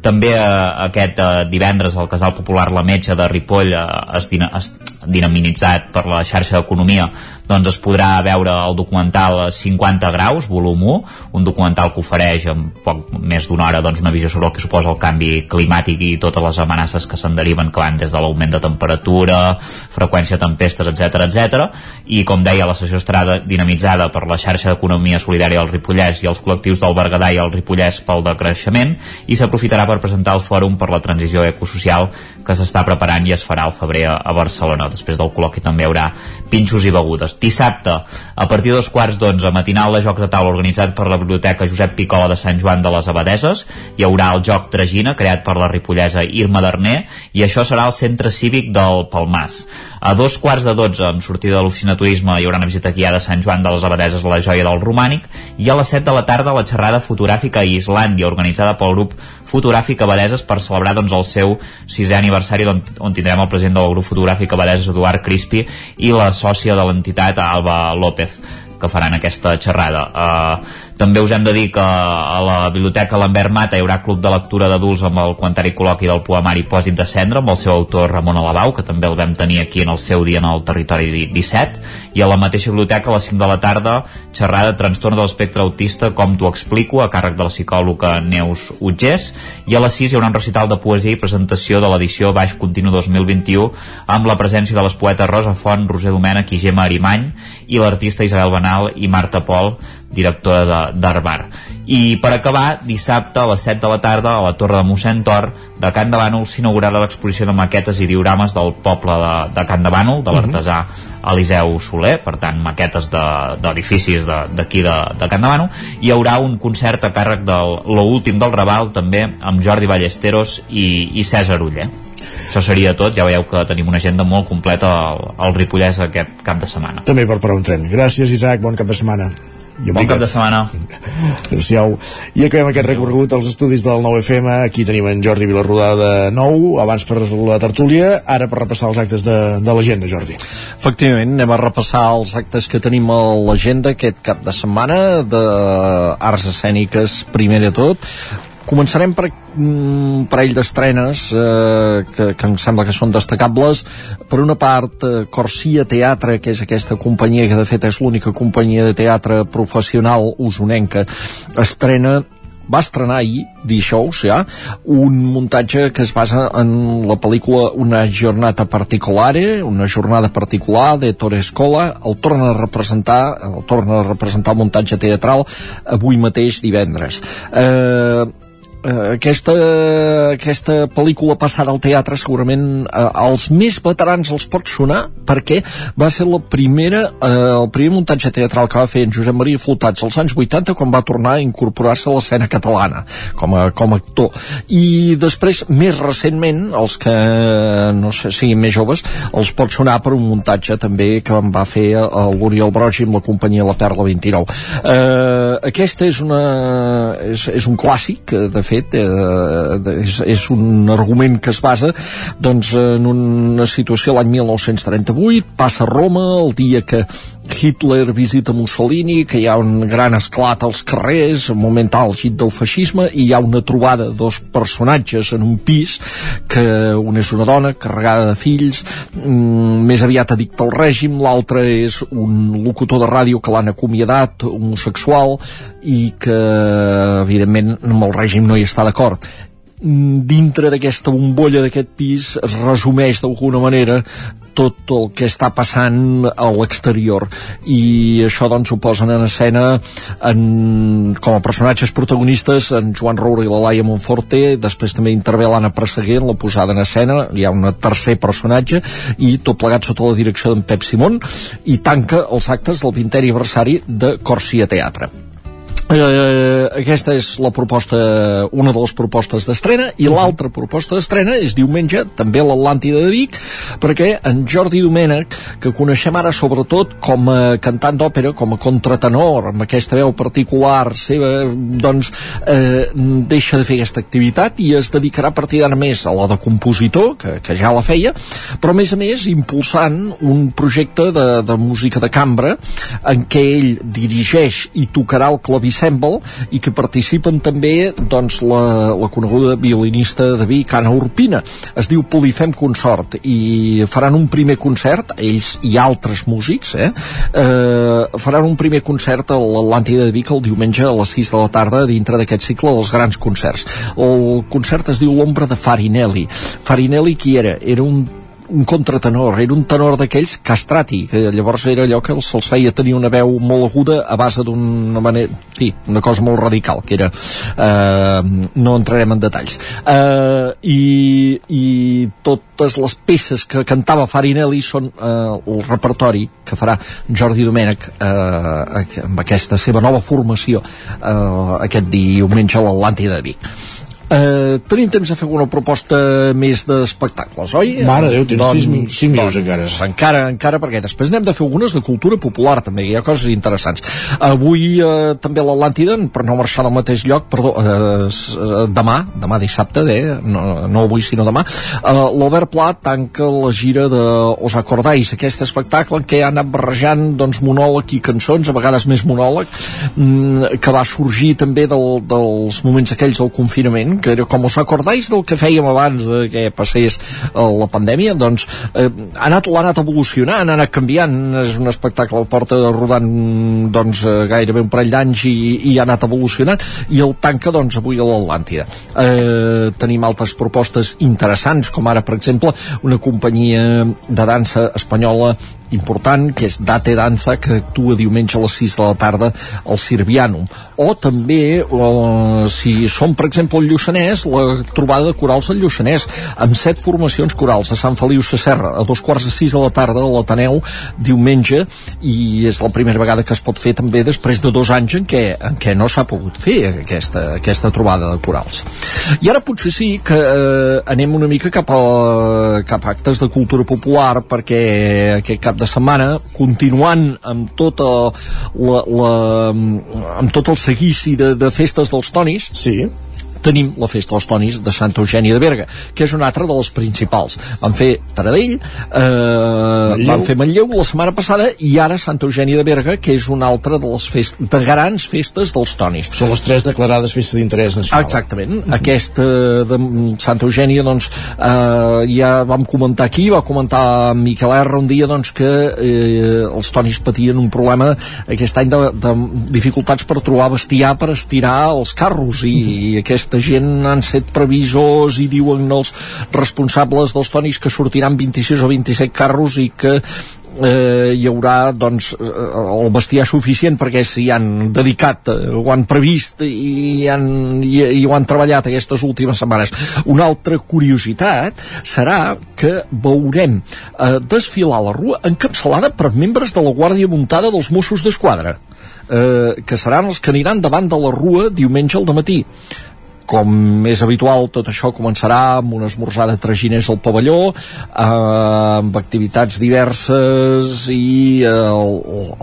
també eh, aquest eh, divendres el Casal Popular La Metge de Ripoll eh, es, dina, es dinamitzat per la xarxa d'economia doncs es podrà veure el documental 50 graus, volum 1, un documental que ofereix en poc més d'una hora doncs, una visió sobre el que suposa el canvi climàtic i totes les amenaces que se'n deriven que van des de l'augment de temperatura, freqüència de tempestes, etc etc. I com deia, la sessió estarà dinamitzada per la xarxa d'economia solidària del Ripollès i els col·lectius del Berguedà i el Ripollès pel decreixement i s'aprofitarà per presentar el fòrum per la transició ecosocial que s'està preparant i es farà al febrer a, a Barcelona. Després del col·loqui també hi haurà pinxos i begudes. Dissabte, a partir de dos quarts d'onze, matinal de Jocs de Taula organitzat per la Biblioteca Josep Picola de Sant Joan de les Abadeses. Hi haurà el Joc Tragina, creat per la ripollesa Irma Darner, i això serà al Centre Cívic del Palmàs. A dos quarts de dotze, amb sortida de l'oficina turisme, hi haurà una visita guiada a Sant Joan de les Abadeses a la joia del Romànic, i a les 7 de la tarda la xerrada fotogràfica a Islàndia, organitzada pel grup fotogràfic Abadeses per celebrar doncs, el seu sisè aniversari on, on tindrem el president del grup fotogràfic Abadeses, Eduard Crispi, i la sòcia de l'entitat, Alba López que faran aquesta xerrada. Uh, també us hem de dir que a la Biblioteca Lambert Mata hi haurà club de lectura d'adults amb el comentari col·loqui del poemari Pòsit de Cendra amb el seu autor Ramon Alabau, que també el vam tenir aquí en el seu dia en el territori 17, i a la mateixa biblioteca a les 5 de la tarda xerrada Trastorn de l'espectre autista, com t'ho explico, a càrrec de la psicòloga Neus Utgés, i a les 6 hi haurà un recital de poesia i presentació de l'edició Baix Continu 2021 amb la presència de les poetes Rosa Font, Roser Domènech i Gemma Arimany i l'artista Isabel Benal i Marta Pol directora d'Arbar. I per acabar, dissabte a les 7 de la tarda a la Torre de mossèn Tor de Can de Bànol s'inaugurarà l'exposició de maquetes i diorames del poble de, de Can de Bànol, de l'artesà Eliseu Soler, per tant maquetes d'edificis de, d'aquí de, de, de Can de Bànol. Hi haurà un concert a càrrec del Lo Últim del Raval també amb Jordi Ballesteros i, i César Uller. Això seria tot, ja veieu que tenim una agenda molt completa al, al Ripollès aquest cap de setmana. També per parar un tren. Gràcies, Isaac, bon cap de setmana. I bon cap de setmana. Adéu-siau. I acabem aquest recorregut als estudis del 9FM. Aquí tenim en Jordi Vilarrodà de nou, abans per la tertúlia, ara per repassar els actes de, de l'agenda, Jordi. Efectivament, anem a repassar els actes que tenim a l'agenda aquest cap de setmana d'arts escèniques, primer de tot. Començarem per un parell d'estrenes eh, que, que em sembla que són destacables. Per una part, eh, Corsia Teatre, que és aquesta companyia que de fet és l'única companyia de teatre professional usonenca, estrena va estrenar ahir, dijous ja, un muntatge que es basa en la pel·lícula Una jornada particolare, una jornada particular de Torre Escola, el torna a representar, el torna a representar el muntatge teatral avui mateix divendres. Eh, eh, aquesta, aquesta pel·lícula passada al teatre segurament eh, als més veterans els pot sonar perquè va ser la primera eh, el primer muntatge teatral que va fer en Josep Maria Flotats als anys 80 quan va tornar a incorporar-se a l'escena catalana com a, com a actor. I després més recentment els que no sé, siguin més joves els pot sonar per un muntatge també que en va fer l'Oriol Brogi amb la companyia La Perla 29 eh, aquesta és, una, és, és un clàssic de fet eh, és, és un argument que es basa doncs, en una situació l'any 1938 passa a Roma el dia que Hitler visita Mussolini, que hi ha un gran esclat als carrers, un moment àlgid del feixisme, i hi ha una trobada de dos personatges en un pis, que una és una dona carregada de fills, mm, més aviat addicta al règim, l'altre és un locutor de ràdio que l'han acomiadat, homosexual, i que, evidentment, amb el règim no hi està d'acord. Dintre d'aquesta bombolla d'aquest pis es resumeix d'alguna manera tot el que està passant a l'exterior. I això doncs ho posen en escena en, com a personatges protagonistes en Joan Roura i la Laia Monforte. Després també intervé l'Anna Presseguer en la posada en escena, hi ha un tercer personatge i tot plegat sota la direcció d'en Pep Simón. I tanca els actes del 20è aniversari de Corsia Teatre Eh, aquesta és la proposta, una de les propostes d'estrena, i l'altra proposta d'estrena és diumenge, també a l'Atlàntida de Vic, perquè en Jordi Domènech, que coneixem ara sobretot com a cantant d'òpera, com a contratenor, amb aquesta veu particular seva, doncs eh, deixa de fer aquesta activitat i es dedicarà a partir d'ara més a la de compositor, que, que ja la feia, però a més a més impulsant un projecte de, de música de cambra en què ell dirigeix i tocarà el clavicèmbal i que participen també doncs, la, la coneguda violinista de Vic, Anna Urpina. Es diu Polifem Consort i faran un primer concert, ells i altres músics, eh? eh faran un primer concert a l'Atlàntida de Vic el diumenge a les 6 de la tarda dintre d'aquest cicle dels grans concerts. El concert es diu L'ombra de Farinelli. Farinelli qui era? Era un un contratenor, era un tenor d'aquells castrati, que llavors era allò que se'ls feia tenir una veu molt aguda a base d'una manera, sí, una cosa molt radical, que era, eh, no entrarem en detalls. Eh, i, I totes les peces que cantava Farinelli són eh, el repertori que farà Jordi Domènech eh, amb aquesta seva nova formació eh, aquest diumenge a l'Atlàntida de Vic. Eh, tenim temps de fer alguna proposta més d'espectacles, oi? Mare Déu, tens doncs, sis mi- cinc minuts encara. Doncs encara, encara, perquè després n'hem de fer algunes de cultura popular també, hi ha coses interessants. Avui eh, també l'Atlàntida, per no marxar al mateix lloc, perdó, eh, eh, demà, demà dissabte, eh, no, no avui sinó demà, eh, l'Albert Pla tanca la gira de Os Acordais, aquest espectacle en què ha anat barrejant doncs, monòleg i cançons, a vegades més monòleg, mm, que va sorgir també del, dels moments aquells del confinament, que com us acordáis del que fèiem abans de que passés la pandèmia, doncs eh, ha anat, l'ha anat evolucionant, ha anat canviant, és un espectacle al porta rodant doncs, eh, gairebé un parell d'anys i, i ha anat evolucionant, i el tanca doncs avui a l'Atlàntida. Eh, tenim altres propostes interessants, com ara, per exemple, una companyia de dansa espanyola important, que és Date Danza, que actua diumenge a les 6 de la tarda al Sirvianum. O també, eh, si som, per exemple, al Lluçanès, la trobada de corals al Lluçanès, amb set formacions corals a Sant Feliu Sacerra, a dos quarts de 6 de la tarda a l'Ateneu, diumenge, i és la primera vegada que es pot fer també després de dos anys en què, en què no s'ha pogut fer aquesta, aquesta trobada de corals. I ara potser sí que eh, anem una mica cap a, cap a actes de cultura popular perquè aquest cap de setmana, continuant amb tota la, la, amb tot el seguici de, de festes dels tonis, sí tenim la festa dels tonis de Santa Eugènia de Berga, que és una altra de les principals. Van fer Taradell, eh, van fer Manlleu la setmana passada i ara Santa Eugènia de Berga, que és una altra de les fest de grans festes dels tonis. Són les tres declarades festa d'interès nacional. Exactament. Mm -hmm. Aquesta de Santa Eugènia, doncs, eh, ja vam comentar aquí, va comentar Miquel R un dia, doncs, que eh, els tonis patien un problema aquest any de, de dificultats per trobar bestiar per estirar els carros i, mm -hmm. i aquesta gent han set previsors i diuen els responsables dels tonis que sortiran 26 o 27 carros i que eh, hi haurà doncs, eh, el bestiar suficient perquè s'hi han dedicat, eh, ho han previst i, han, i, i ho han treballat aquestes últimes setmanes. Una altra curiositat serà que veurem eh, desfilar la rua encapçalada per membres de la Guàrdia Muntada dels Mossos d'Esquadra eh, que seran els que aniran davant de la rua diumenge al matí com és habitual, tot això començarà amb un esmorzar de traginers al pavelló, eh, amb activitats diverses i eh, el,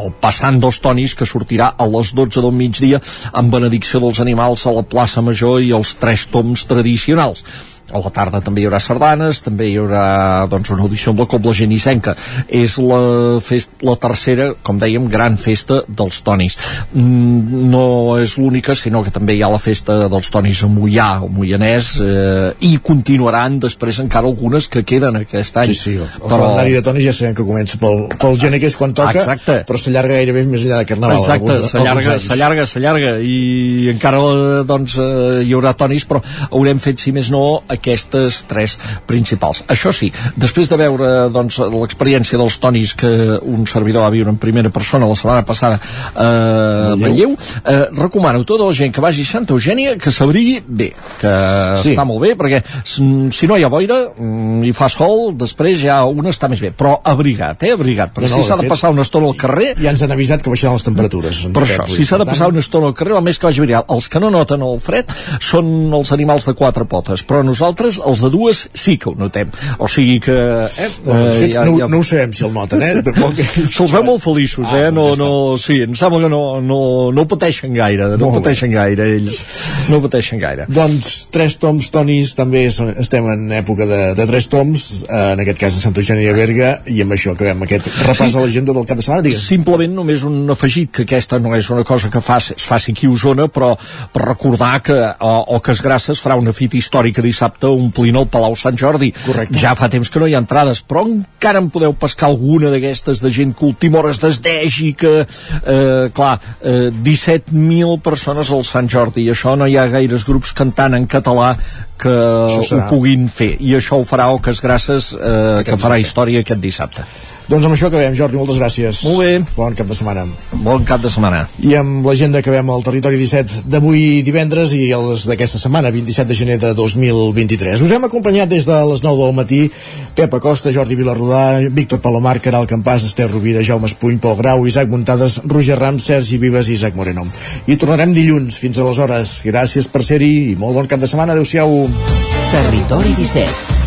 el passant dels tonis que sortirà a les 12 del migdia amb benedicció dels animals a la plaça Major i els tres toms tradicionals a la tarda també hi haurà sardanes, també hi haurà doncs, una audició amb la Cobla Genissenca. És la, fest, la tercera, com dèiem, gran festa dels tonis. Mm, no és l'única, sinó que també hi ha la festa dels tonis a Mollà, o Moianès, eh, i continuaran després encara algunes que queden aquest any. Sí, sí, el, el Però... calendari de tonis ja sabem que comença pel, pel gener, que és quan toca, Exacte. però s'allarga gairebé més enllà de Carnaval. Exacte, s'allarga, s'allarga, s'allarga i encara doncs, eh, hi haurà tonis però haurem fet, si més no, aquestes tres principals. Això sí, després de veure doncs, l'experiència dels tonis que un servidor va viure en primera persona la setmana passada eh, a Manlleu, eh, recomano a tota la gent que vagi a Santa Eugènia que s'abrigui bé, que Sí. està molt bé, perquè si no hi ha boira mm, i fa sol, després ja un està més bé, però abrigat, eh, abrigat, perquè No, no, si s'ha de de passar una estona al carrer Ja ens han avisat que baixaran les temperatures. per això, si s'ha de passar una estona al carrer, el més que vagi viral. Els que no noten el fred són els animals de quatre potes, però nosaltres, els de dues, sí que ho notem. O sigui que... Eh, Bueno, de fet, no, no ho sabem si el noten, eh? Tampoc... Se'ls veu molt feliços, eh? Ah, No, doncs ja no, sí, em sembla que no, no, no ho pateixen gaire, no Molt bé. pateixen gaire, ells. No pateixen gaire. Doncs tres toms, tonis, també són, estem en època de, de tres toms, eh, en aquest cas a Santa Eugènia de Berga, i amb això acabem aquest repàs Sí. a l'agenda del cap de setmana. Digues. Simplement només un afegit, que aquesta no és una cosa que fas, es faci aquí a Osona, però per recordar que o, o que es Grasses farà una fita històrica dissabte omplint el Palau Sant Jordi. Correcte. Ja fa temps que no hi ha entrades, però encara en podeu pescar alguna d'aquestes de gent que última hora es desdeix i que, eh, clar, eh, 17.000 persones al Sant Jordi, i això no hi ha gaires grups cantant en català que ho puguin fer, i això ho farà Oques Grasses, eh, que farà història aquest dissabte. Doncs amb això acabem, Jordi, moltes gràcies. Molt bé. Bon cap de setmana. Bon cap de setmana. I amb l'agenda acabem el territori 17 d'avui divendres i els d'aquesta setmana, 27 de gener de 2023. Us hem acompanyat des de les 9 del matí Pep Acosta, Jordi Vilarrodà, Víctor Palomar, Caral Campàs, Esther Rovira, Jaume Espuny, Pol Grau, Isaac Muntades, Roger Ram, Sergi Vives i Isaac Moreno. I tornarem dilluns. Fins aleshores. Gràcies per ser-hi i molt bon cap de setmana. Adéu-siau. Territori 17,